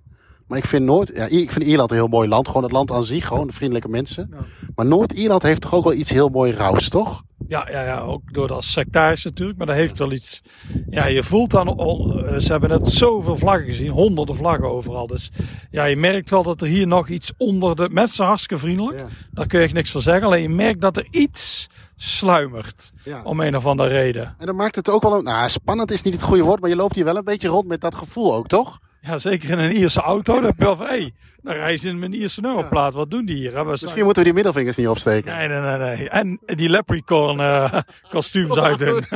Maar ik vind Noord, ja, ik vind Ierland een heel mooi land. Gewoon het land aan zich, gewoon vriendelijke mensen. Maar Noord-Ierland heeft toch ook wel iets heel mooi rauws, toch? Ja, ja, ja, ook door dat sectaris natuurlijk. Maar dat heeft wel iets. Ja, je voelt dan. Eh, ze hebben net zoveel vlaggen gezien. Honderden vlaggen overal. Dus ja, je merkt wel dat er hier nog iets onder de. Mensen hartstikke vriendelijk. Daar kun je echt niks van zeggen. Alleen je merkt dat er iets sluimert. Om een of andere reden. En dan maakt het ook wel. Nou, spannend is niet het goede woord. Maar je loopt hier wel een beetje rond met dat gevoel ook, toch? Ja, zeker in een Ierse auto. Dan heb je wel van, hé, hey, dan reizen in mijn Ierse nummerplaat. Wat doen die hier? Misschien moeten we die middelvingers niet opsteken. Nee, nee, nee. nee. En die leprechaun uh, kostuums uit doen.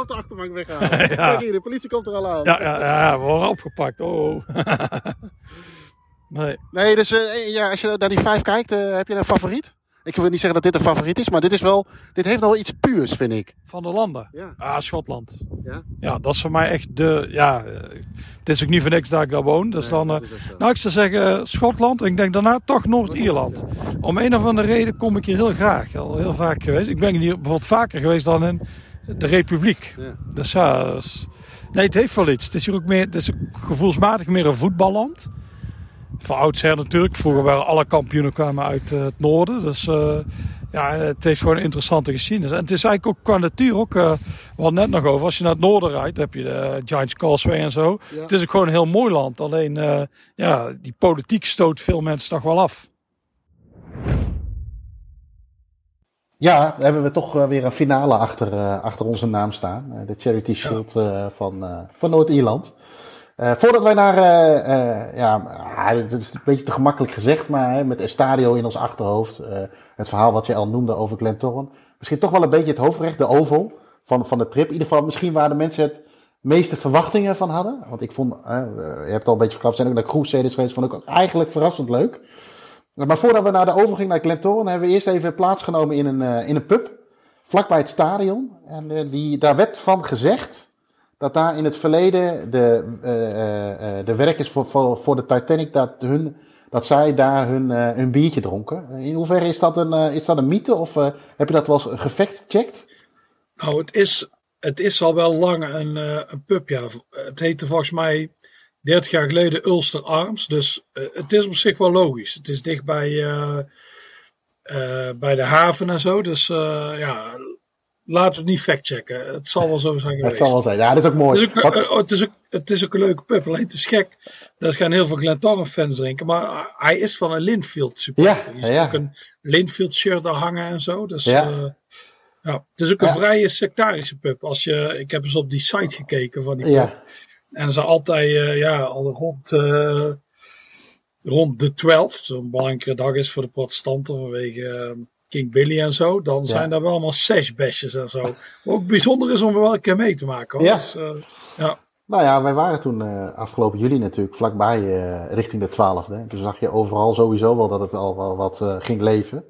op de achterbank weghalen. Kijk hier, de politie komt er al aan. Ja, ja, ja we worden opgepakt. Oh. nee. Nee, dus uh, ja, als je naar die vijf kijkt, uh, heb je een favoriet? Ik wil niet zeggen dat dit een favoriet is, maar dit, is wel, dit heeft wel iets puurs, vind ik. Van de landen? Ja. Ah, Schotland. Ja? Ja, dat is voor mij echt de... Ja, het is ook niet voor niks dat ik daar woon. Dus dan, uh, nou, ik zou zeggen Schotland. En ik denk daarna toch Noord-Ierland. Om een of andere reden kom ik hier heel graag. Al heel vaak geweest. Ik ben hier bijvoorbeeld vaker geweest dan in de Republiek. Ja. Dus ja... nee, het heeft wel iets. Het is hier ook meer... Het is gevoelsmatig meer een voetballand van oudsher natuurlijk. Vroeger waren alle kampioenen kwamen uit eh, het noorden. Dus uh, ja, het heeft gewoon een interessante geschiedenis. En het is eigenlijk ook qua natuur ook, uh, we hadden net nog over, als je naar het noorden rijdt, heb je de Giants Causeway en zo. Het is ook gewoon een heel mooi land. Alleen, ja, die politiek stoot veel mensen toch wel af. Ja, hebben we toch weer een finale achter, achter onze naam staan. de Charity Shield van, van Noord-Ierland. Voordat wij naar, ja, ah, het is een beetje te gemakkelijk gezegd, maar met Estadio in ons achterhoofd. het verhaal wat je al noemde over Glentoran. Misschien toch wel een beetje het hoofdrecht, de oval van, van de trip. In ieder geval misschien waar de mensen het meeste verwachtingen van hadden. Want ik vond, je hebt al een beetje verklapt, zijn ook naar Crusaders geweest, vond ik ook eigenlijk verrassend leuk. Maar voordat we naar de overging naar Glentoran, hebben we eerst even plaatsgenomen in een, in een pub. Vlakbij het stadion. En die, daar werd van gezegd dat daar in het verleden de, uh, de werkers voor, voor, voor de Titanic, dat, hun, dat zij daar hun, hun biertje dronken. In hoeverre is dat een, is dat een mythe of heb je dat wel eens gefact-checked? Nou, het is, het is al wel lang een, een pub, ja. Het heette volgens mij 30 jaar geleden Ulster Arms. Dus het is op zich wel logisch. Het is dicht bij, bij de haven en zo. Dus ja, laten we het niet factchecken. Het zal wel zo zijn geweest. Het zal wel zijn. Ja, dat is ook mooi. Het is ook, het is ook, het is ook een leuke pub. Alleen het is gek. Daar gaan heel veel Glentoran fans drinken. Maar hij is van een Linfield supporter. Ja, ja. ook een Linfield shirt daar hangen en zo. Dus ja. ja, het is ook een vrije sectarische pub. Als je, ik heb eens op die site gekeken van die pub. En ze altijd, uh, ja, al rond, rond de 12, zo'n belangrijke dag is voor de protestanten vanwege uh, King Billy en zo. Dan ja. zijn daar wel allemaal sashbashes en zo. ook bijzonder is om er wel een keer mee te maken. Hoor. Ja. Dus, ja. Nou ja, wij waren toen afgelopen juli natuurlijk vlakbij richting de 12e. Dus zag je overal sowieso wel dat het al wel wat ging leven.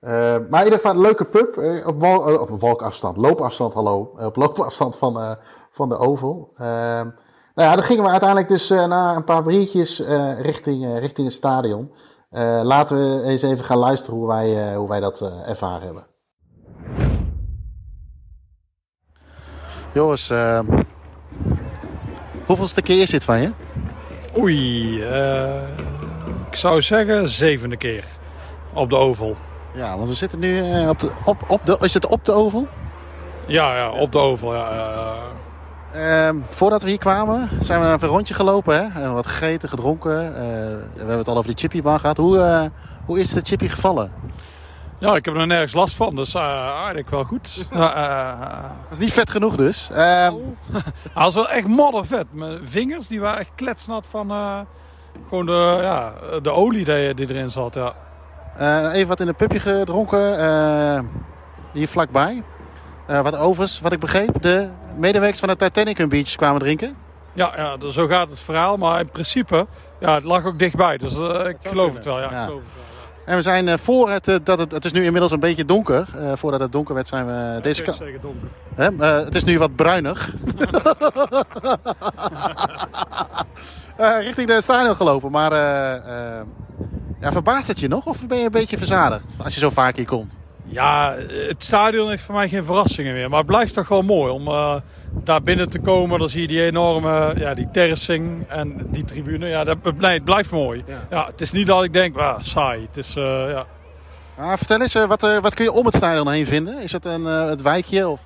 maar in ieder geval een leuke pub op, wal, op walkafstand, loopafstand, hallo. Op loopafstand van, van de Oval. Nou ja, dan gingen we uiteindelijk dus na een paar biertjes richting, richting het stadion. Laten we eens even gaan luisteren hoe wij, hoe wij dat ervaren hebben. Joris, hoeveelste keer is dit van je? Oei, ik zou zeggen zevende keer op de Oval. Ja, want we zitten nu op de, op, op de, is het op de Oval? Ja, ja op de Oval, ja. Uh, voordat we hier kwamen zijn we even een rondje gelopen. Hè? En wat gegeten, gedronken. Uh, we hebben het al over die chippybar gehad. Hoe, uh, hoe is de chippy gevallen? Ja, ik heb er nergens last van. Dus uh, eigenlijk wel goed. dat is niet vet genoeg dus. Ehm, oh. Hij was wel echt moddervet. Mijn vingers die waren echt kletsnat van gewoon de, ja, de olie die, die erin zat. Ja. even wat in een pupje gedronken. hier vlakbij. wat overigens, wat ik begreep, de medewerkers van de Titanic hun biertjes kwamen drinken? Ja, ja, zo gaat het verhaal. Maar in principe, ja, het lag ook dichtbij. Dus uh, ik geloof het wel. Ja, ja. Ik geloof het wel. En we zijn uh, voor het, uh, dat het, het is nu inmiddels een beetje donker. Uh, voordat het donker werd zijn we ja, deze kant. zeker donker. het is nu wat bruinig. richting de stadion gelopen. Maar ja, verbaast het je nog of ben je een beetje verzadigd als je zo vaak hier komt? Ja, het stadion heeft voor mij geen verrassingen meer. Maar het blijft toch wel mooi om uh, daar binnen te komen. Dan zie je die enorme ja, die terracing en die tribune. Ja, dat, het blijft mooi. Ja. ja. het is niet dat ik denk, ah, saai. Het is, uh, ja. Ah, vertel eens, wat, uh, wat kun je om het stadion heen vinden? Is het een, het wijkje? Of,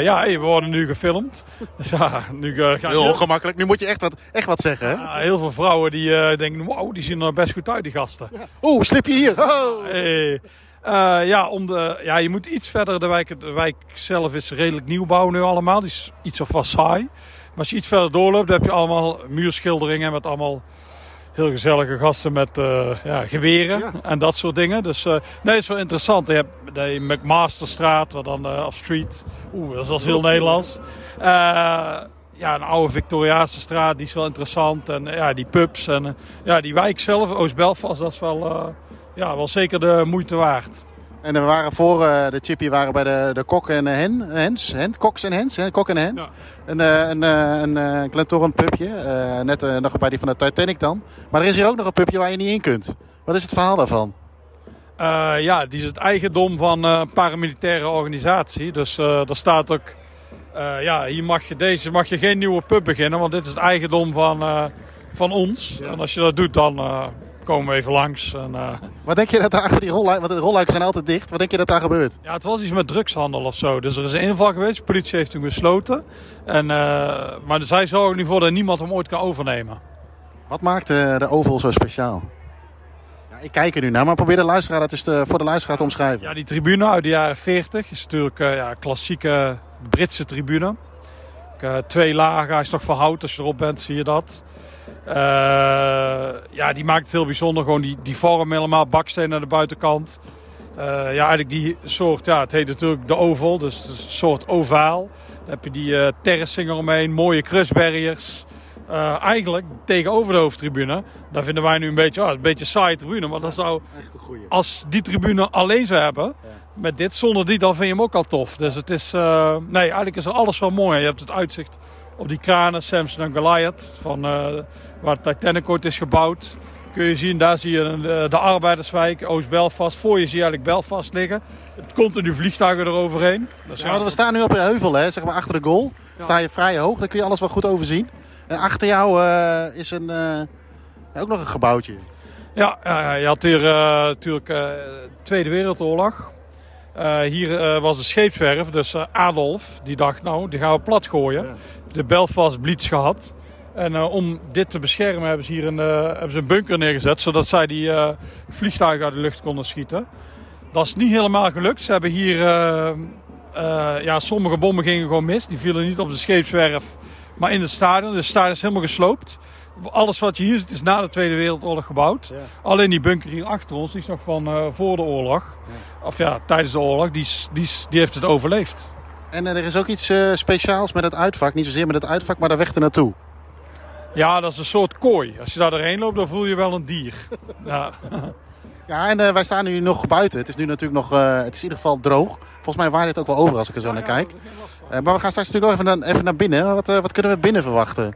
ja, we worden nu gefilmd. ja, nu, gaan heel ongemakkelijk. Nu moet je echt wat, echt wat zeggen. Hè? heel veel vrouwen die denken, wow, die zien er best goed uit, die gasten. Oeh, slip je hier. Oh. Hey. Uh, ja, om de, ja, je moet iets verder. De wijk, de wijk zelf is redelijk nieuwbouw nu allemaal. Die is iets of wat saai. Maar als je iets verder doorloopt, dan heb je allemaal muurschilderingen met allemaal heel gezellige gasten met uh, ja, geweren en dat soort dingen. Dus uh, nee, het is wel interessant. Je hebt de McMasterstraat, wat dan, of Street. Oeh, dat is als heel Nederlands. ja, een oude Victoriaanse straat, die is wel interessant. En ja, die pubs en ja, die wijk zelf, Oost-Belfast, dat is wel ja, wel zeker de moeite waard. En we waren voor uh, de chippy waren bij de, de Kok en Hen, Hens, Hen, Koks en Hens, hè, Kok en Hen. Ja. Een, uh, een, uh, een, een Glentoran pubje, net nog bij die van de Titanic dan. Maar er is hier ook nog een pubje waar je niet in kunt. Wat is het verhaal daarvan? ja, die is het eigendom van een paramilitaire organisatie. Dus er staat ook, ja, hier mag je, deze mag je geen nieuwe pub beginnen, want dit is het eigendom van, van ons. Ja. En als je dat doet, dan komen we even langs. En, uh... Wat denk je dat daar achter die rolluiken, want de rolluiken zijn altijd dicht, wat denk je dat daar gebeurt? Ja, het was iets met drugshandel of zo. Dus er is een inval geweest, de politie heeft hem gesloten. En, uh, maar zij zorgen nu voor dat niemand hem ooit kan overnemen. Wat maakt de, de Oval zo speciaal? Ja, ik kijk er nu naar, maar probeer de luisteraar dat is de, voor de luisteraar te omschrijven. Ja, die tribune uit de jaren 40 is natuurlijk uh, ja, klassieke Britse tribune. twee lagen, hij is nog verhout. Als je erop bent, zie je dat. Ja, die maakt het heel bijzonder. Gewoon die, die vorm helemaal, baksteen aan de buitenkant. ja, eigenlijk die soort, ja, het heet natuurlijk de oval, dus het is een soort ovaal. Dan heb je die uh, terracing eromheen, mooie crusbarriers. Uh, eigenlijk tegenover de hoofdtribune. Daar vinden wij nu een beetje, oh, een beetje saaie tribune. Maar dat zou, als die tribune alleen zou hebben, met dit, zonder die, dan vind je hem ook al tof. Dus het is, uh, nee, eigenlijk is er alles wel mooi. Je hebt het uitzicht op die kranen, Samson en Goliath, van, uh, waar Titanic ooit is gebouwd. Kun je zien, daar zie je de, de arbeiderswijk, Oost-Belfast. Voor je zie je eigenlijk Belfast liggen. Het continu vliegtuigen eroverheen. Ja, we staan nu op een heuvel, hè, zeg maar achter de goal. Sta je vrij hoog, dan kun je alles wel goed overzien. En achter jou uh, is een, uh, ook nog een gebouwtje. Ja, uh, je had hier natuurlijk Tweede Wereldoorlog. hier was de scheepswerf, dus Adolf, die dacht nou, die gaan we plat gooien. Ja. De Belfast Blitz gehad. En om dit te beschermen hebben ze hier een, hebben ze een bunker neergezet, zodat zij die vliegtuigen uit de lucht konden schieten. Dat is niet helemaal gelukt. Ze hebben hier, ja, sommige bommen gingen gewoon mis. Die vielen niet op de scheepswerf, maar in het stadion. Dus het stadion is helemaal gesloopt. Alles wat je hier ziet is na de Tweede Wereldoorlog gebouwd. Alleen die bunker hier achter ons, die is nog van voor de oorlog. Ja. Of ja, tijdens de oorlog. Die, die, die heeft het overleefd. En er is ook iets speciaals met het uitvak. Niet zozeer met het uitvak, maar de weg ernaartoe. Ja, dat is een soort kooi. Als je daar doorheen loopt, dan voel je wel een dier. ja. Ja, en uh, wij staan nu nog buiten. Het is nu natuurlijk nog, uh, het is in ieder geval droog. Volgens mij waait het ook wel over als ik er zo naar kijk. Uh, maar we gaan straks natuurlijk wel even naar, even naar binnen. Wat, wat kunnen we binnen verwachten?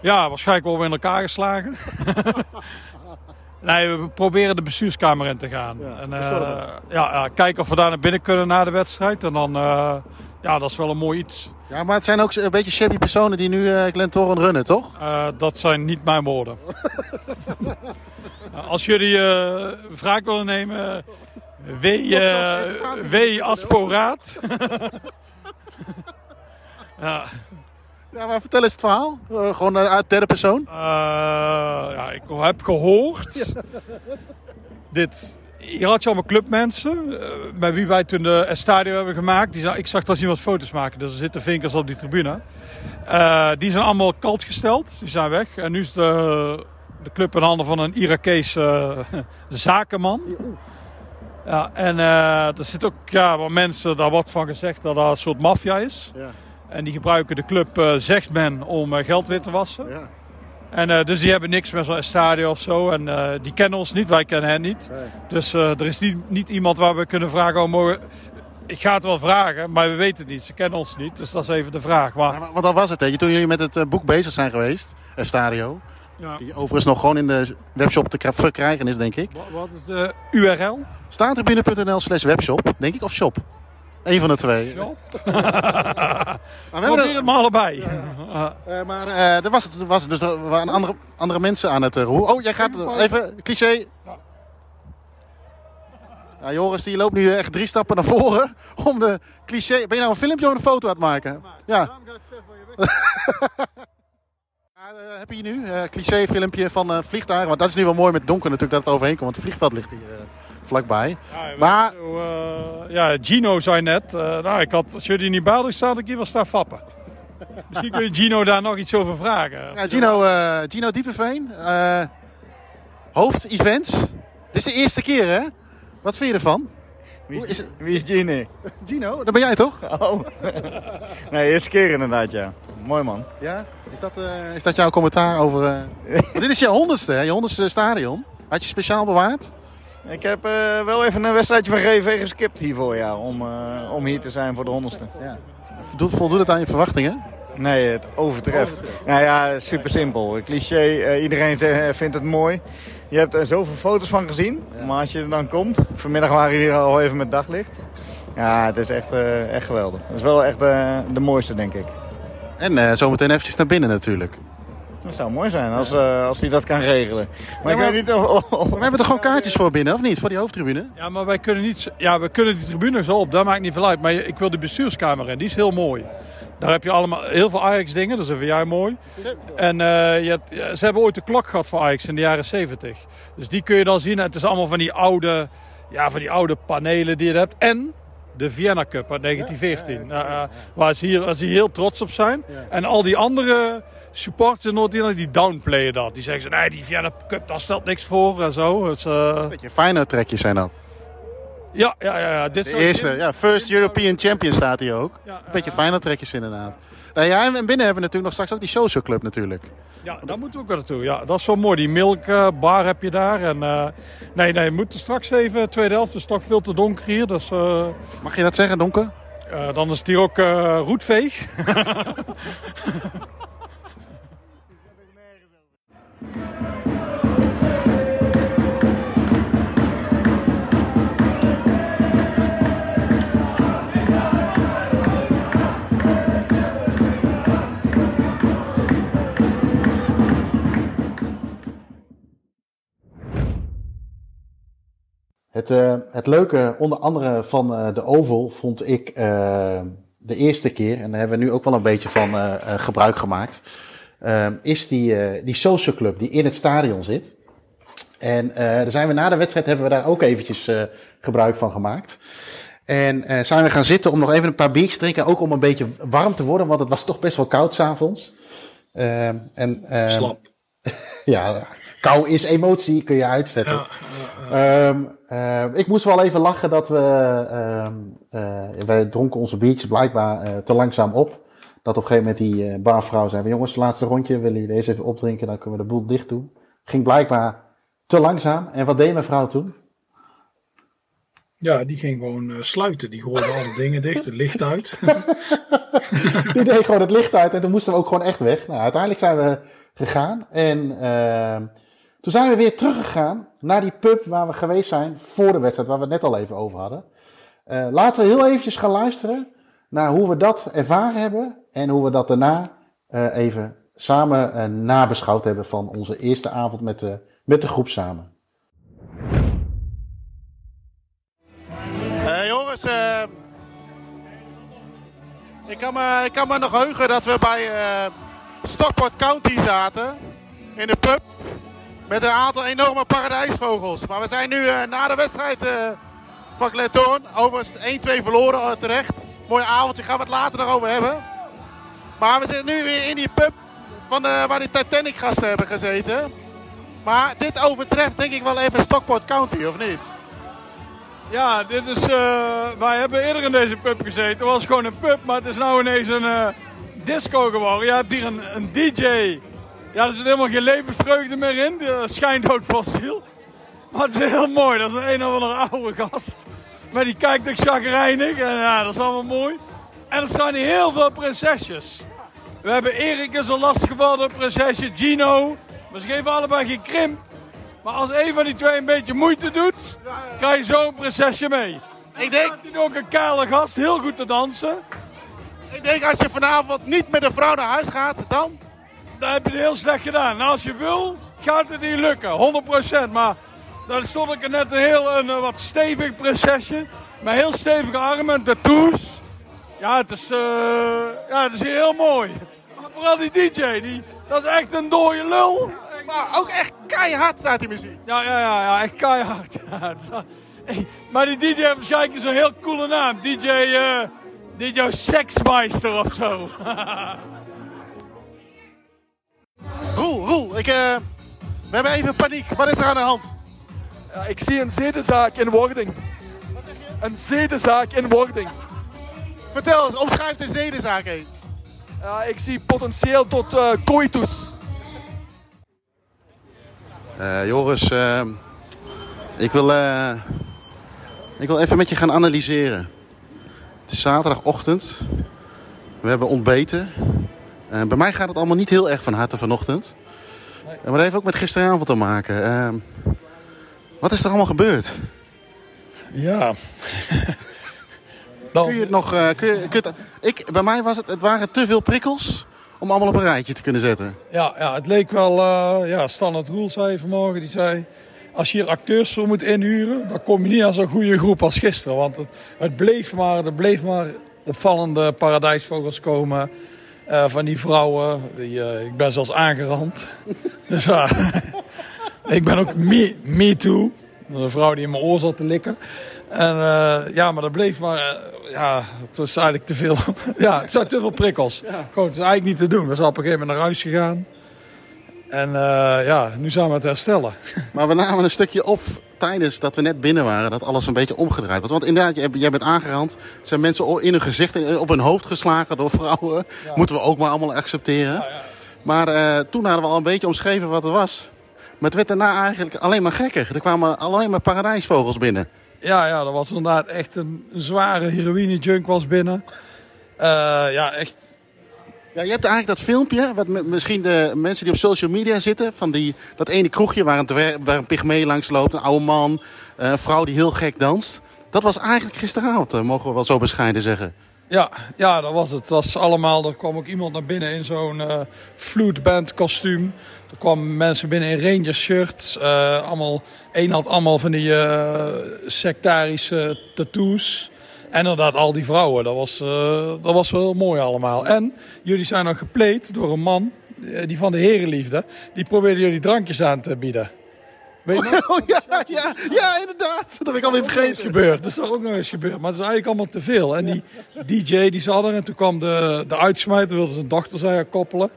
ja, waarschijnlijk worden we in elkaar geslagen. nee, we proberen de bestuurskamer in te gaan. Ja, en, ja, kijken of we daar naar binnen kunnen na de wedstrijd. En dan, ja, dat is wel een mooi iets. Ja, maar het zijn ook een beetje shabby personen die nu uh, Glentoren runnen, toch? dat zijn niet mijn woorden. Als jullie uh, wraak willen nemen, W, uh, w Asporaat. ja. ja, maar vertel eens het verhaal. Uh, gewoon uit derde persoon. ja, ik heb gehoord. dit. Hier had je allemaal clubmensen. bij wie wij toen de stadio hebben gemaakt. Die, ik zag dat iemand foto's maken. Dus er zitten vinkers op die tribune. die zijn allemaal kalt gesteld. Die zijn weg. En nu is de de club in handen van een Irakees uh, zakenman. Ja, en uh, er zit ook ja, wat mensen, daar wordt van gezegd dat dat een soort maffia is. Ja. En die gebruiken de club, zegt men, om geld wit te wassen. Ja. En dus die hebben niks met zo'n stadio of zo. En die kennen ons niet, wij kennen hen niet. Nee. Dus er is niet, niet iemand waar we kunnen vragen, oh, mogen, ik ga het wel vragen, maar we weten het niet. Ze kennen ons niet, dus dat is even de vraag. Maar... Ja, want dat was het, hè? toen jullie met het boek bezig zijn geweest, Stadio. Ja. Die overigens nog gewoon in de webshop te verkrijgen is, denk ik. Wat is de URL? Staattribune.nl slash webshop, denk ik, of shop. Eén van de twee. Maar we hebben het maar allebei. Ja. Uh, maar uh, er was het, was dus er waren andere, andere mensen aan het uh, roer. Oh, jij gaat even, cliché. Ja, Joris die loopt nu echt drie stappen naar voren om de cliché... Ben je nou een filmpje of een foto aan het maken? Ja. Uh, heb je nu? Uh, cliché filmpje van uh, vliegtuigen. Want dat is nu wel mooi met donker natuurlijk dat het overheen komt. Want het vliegveld ligt hier vlakbij. Ja, maar... ja, Gino zei net. nou, ik had, als jullie niet belde, staat ik hier wel staan fappen. Misschien kun je Gino daar nog iets over vragen. Ja, Gino, Gino Diepeveen. hoofd events. Dit is de eerste keer hè? Wat vind je ervan? Wie is, wie is Gino? Gino, dat ben jij toch? Oh. nee, eerste keer inderdaad, ja. Mooi man. Ja? Is dat, uh, is dat jouw commentaar over... Uh... dit is je honderdste, hè? Je honderdste stadion. Had je speciaal bewaard? Ik heb uh, wel even een wedstrijdje van GV geskipt hiervoor, ja. Om, om hier te zijn voor de honderdste. Ja. Voldoet het aan je verwachtingen? Nee, het overtreft. Nou ja, super simpel. Cliché, iedereen vindt het mooi. Je hebt er zoveel foto's van gezien. Maar als je er dan komt, vanmiddag waren we hier al even met daglicht. Ja, het is echt, echt geweldig. Het is wel echt de mooiste, denk ik. En zometeen eventjes naar binnen natuurlijk. Dat zou mooi zijn als, uh, als hij dat kan regelen. Maar, ik weet niet of, We hebben er gewoon kaartjes voor binnen, of niet? Voor die hoofdtribune? Ja, maar wij kunnen niet... Ja, we kunnen die tribune zo op, dat maakt niet veel uit. Maar ik wil de bestuurskamer in, die is heel mooi. Daar heb je allemaal heel veel Ajax dingen, dat is even jij mooi. En uh, je hebt, ze hebben ooit de klok gehad voor Ajax in de jaren 70. Dus die kun je dan zien. Het is allemaal van die oude, ja, van die oude panelen die je hebt. En de Vienna Cup uit 1914. waar, ze hier, waar ze heel trots op zijn. En al die andere supporters in Noord-Ierland die downplayen dat. Die zeggen, nee, die Vienna Cup, daar stelt niks voor en zo. Dus, uh... Beetje fijne trekjes zijn dat. Ja, ja, ja. ja. Dit de eerste, ja, First European Champion staat hij ook. Ja, Beetje fijne trekjes inderdaad. Nou ja, en binnen hebben we natuurlijk nog straks ook die social club natuurlijk. Ja, daar moeten we ook wel naartoe. Ja, dat is wel mooi. Die milkbar heb je daar. En, uh, nee, nee, we moeten straks even, tweede helft, het is toch veel te donker hier. Dus, uh, Mag je dat zeggen, donker? Uh, dan is het hier ook roetveeg. Het, uh, het leuke, onder andere van uh, de Oval, vond ik uh, de eerste keer, en daar hebben we nu ook wel een beetje van gebruik gemaakt, is die, die social club die in het stadion zit. En daar zijn we na de wedstrijd hebben we daar ook eventjes gebruik van gemaakt. En zijn we gaan zitten om nog even een paar biertjes te drinken, ook om een beetje warm te worden, want het was toch best wel koud s'avonds. en, Slap. ja, kou is emotie, kun je uitzetten. Ja, ja, um, uh, ik moest wel even lachen dat we. Uh, uh, wij dronken onze biertjes blijkbaar uh, te langzaam op. Dat op een gegeven moment die barvrouw zei: Jongens, laatste rondje, willen jullie deze even opdrinken? Dan kunnen we de boel dicht doen. Ging blijkbaar te langzaam. En wat deed mijn vrouw toen? Ja, die ging gewoon sluiten. Die gooide alle dingen dicht, het licht uit. die deed gewoon het licht uit en toen moesten we ook gewoon echt weg. Nou, uiteindelijk zijn we gegaan. En toen zijn we weer teruggegaan naar die pub waar we geweest zijn voor de wedstrijd, waar we het net al even over hadden. Uh, laten we heel eventjes gaan luisteren naar hoe we dat ervaren hebben en hoe we dat daarna uh, even samen uh, nabeschouwd hebben van onze eerste avond met de, met de groep samen. jongens, ik, kan me, ik kan me nog heugen dat we bij Stockport County zaten in de pub. Met een aantal enorme paradijsvogels. Maar we zijn nu uh, na de wedstrijd uh, van Glentoorn. Overigens 1-2 verloren uh, terecht. Mooi avondje, gaan we het later nog over hebben. Maar we zitten nu weer in die pub van de, waar die Titanic gasten hebben gezeten. Maar dit overtreft denk ik wel even Stockport County, of niet? Ja, dit is, wij hebben eerder in deze pub gezeten. Het was gewoon een pub, maar het is nou ineens een disco geworden. Je hebt hier een, een DJ ja, er zit helemaal geen levensvreugde meer in. Dat schijnt ook fossiel. Maar het is heel mooi. Dat is een een of andere oude gast. Maar die kijkt ook chagrijnig. En ja, dat is allemaal mooi. En er staan hier heel veel prinsesjes. We hebben Erik is een lastiggevallen prinsesje. Gino. Maar ze geven allebei geen krimp. Maar als een van die twee een beetje moeite doet, krijg je zo'n prinsesje mee. Ik denk... hij ook een kale gast, heel goed te dansen. Ik denk als je vanavond niet met een vrouw naar huis gaat, dan dat heb je heel slecht gedaan. Nou, als je wil, gaat het niet lukken, 100%. Maar dan stond ik er net een heel een, wat stevig prinsesje. Met heel stevige armen en tattoos. Ja, het is, uh, ja, het is heel mooi. Maar vooral die DJ, die, dat is echt een dode lul. Maar ook echt keihard staat die muziek. Ja, ja, ja, ja echt keihard. maar die DJ heeft waarschijnlijk zo'n heel coole naam. DJ, uh, DJ Sexmeister of zo. Roel, Roel, ik, uh, we hebben even paniek. Wat is er aan de hand? Ja, ik zie een zedenzaak in wording. Wat zeg je? Een zedenzaak in wording. Vertel eens, omschrijf de zedenzaak eens. Ja, ik zie potentieel tot uh, coitus. Uh, Joris, ik, wil, ik wil even met je gaan analyseren. Het is zaterdagochtend. We hebben ontbeten. Uh, bij mij gaat het allemaal niet heel erg van harte vanochtend. Nee. Maar dat heeft ook met gisteravond te maken. Uh, wat is er allemaal gebeurd? Ja. kun je het nog... Uh, kun je, kun je ik, bij mij was het... Het waren te veel prikkels om allemaal op een rijtje te kunnen zetten. Ja, ja het leek wel... Uh, ja, Standard Roel zei vanmorgen. Die zei... Als je hier acteurs voor moet inhuren... dan kom je niet aan zo'n goede groep als gisteren. Want het, het bleef maar... Er bleef maar opvallende paradijsvogels komen... Uh, van die vrouwen. Die, uh, ik ben zelfs aangerand. dus uh, ik ben ook me, me too. Een vrouw die in mijn oor zat te likken. En ja, maar dat bleef maar, ja, het was eigenlijk te veel. ja, het zijn te veel prikkels. Ja. Gewoon, het is eigenlijk niet te doen. We zijn op een gegeven moment naar huis gegaan. En ja, nu zijn we het herstellen. Maar we namen een stukje op tijdens dat we net binnen waren, dat alles een beetje omgedraaid was. Want inderdaad, jij bent aangerand. Zijn mensen in hun gezicht op hun hoofd geslagen door vrouwen. Moeten we ook maar allemaal accepteren. Ja, maar uh, toen hadden we al een beetje omschreven wat het was. Maar het werd daarna eigenlijk alleen maar gekker. Er kwamen alleen maar paradijsvogels binnen. Ja, ja, dat was inderdaad echt een zware heroïne-junk was binnen. Uh, ja, echt ja, je hebt eigenlijk dat filmpje, wat misschien de mensen die op social media zitten, van die, dat ene kroegje waar een, waar een pygmee langs loopt, een oude man, eh, een vrouw die heel gek danst. Dat was eigenlijk gisteravond, eh, mogen we wel zo bescheiden zeggen. Ja, ja, dat was het. Was allemaal, er kwam ook iemand naar binnen in zo'n uh, fluteband kostuum. Er kwamen mensen binnen in Rangers shirts. Uh, allemaal, één had allemaal van die sectarische tattoos. En inderdaad, al die vrouwen. Dat was, uh, dat was wel heel mooi allemaal. En jullie zijn nog gepleed door een man, eh, die van de herenliefde. Die probeerde jullie drankjes aan te bieden. Weet je? Oh, ja, ja, ja, inderdaad. Dat heb ik alweer vergeten. Dat is gebeurd. Dat is ook nog eens gebeurd. Maar het is eigenlijk allemaal te veel. En die DJ die zat er en toen kwam de, de uitsmijter, wilde zijn dochter zijn koppelen.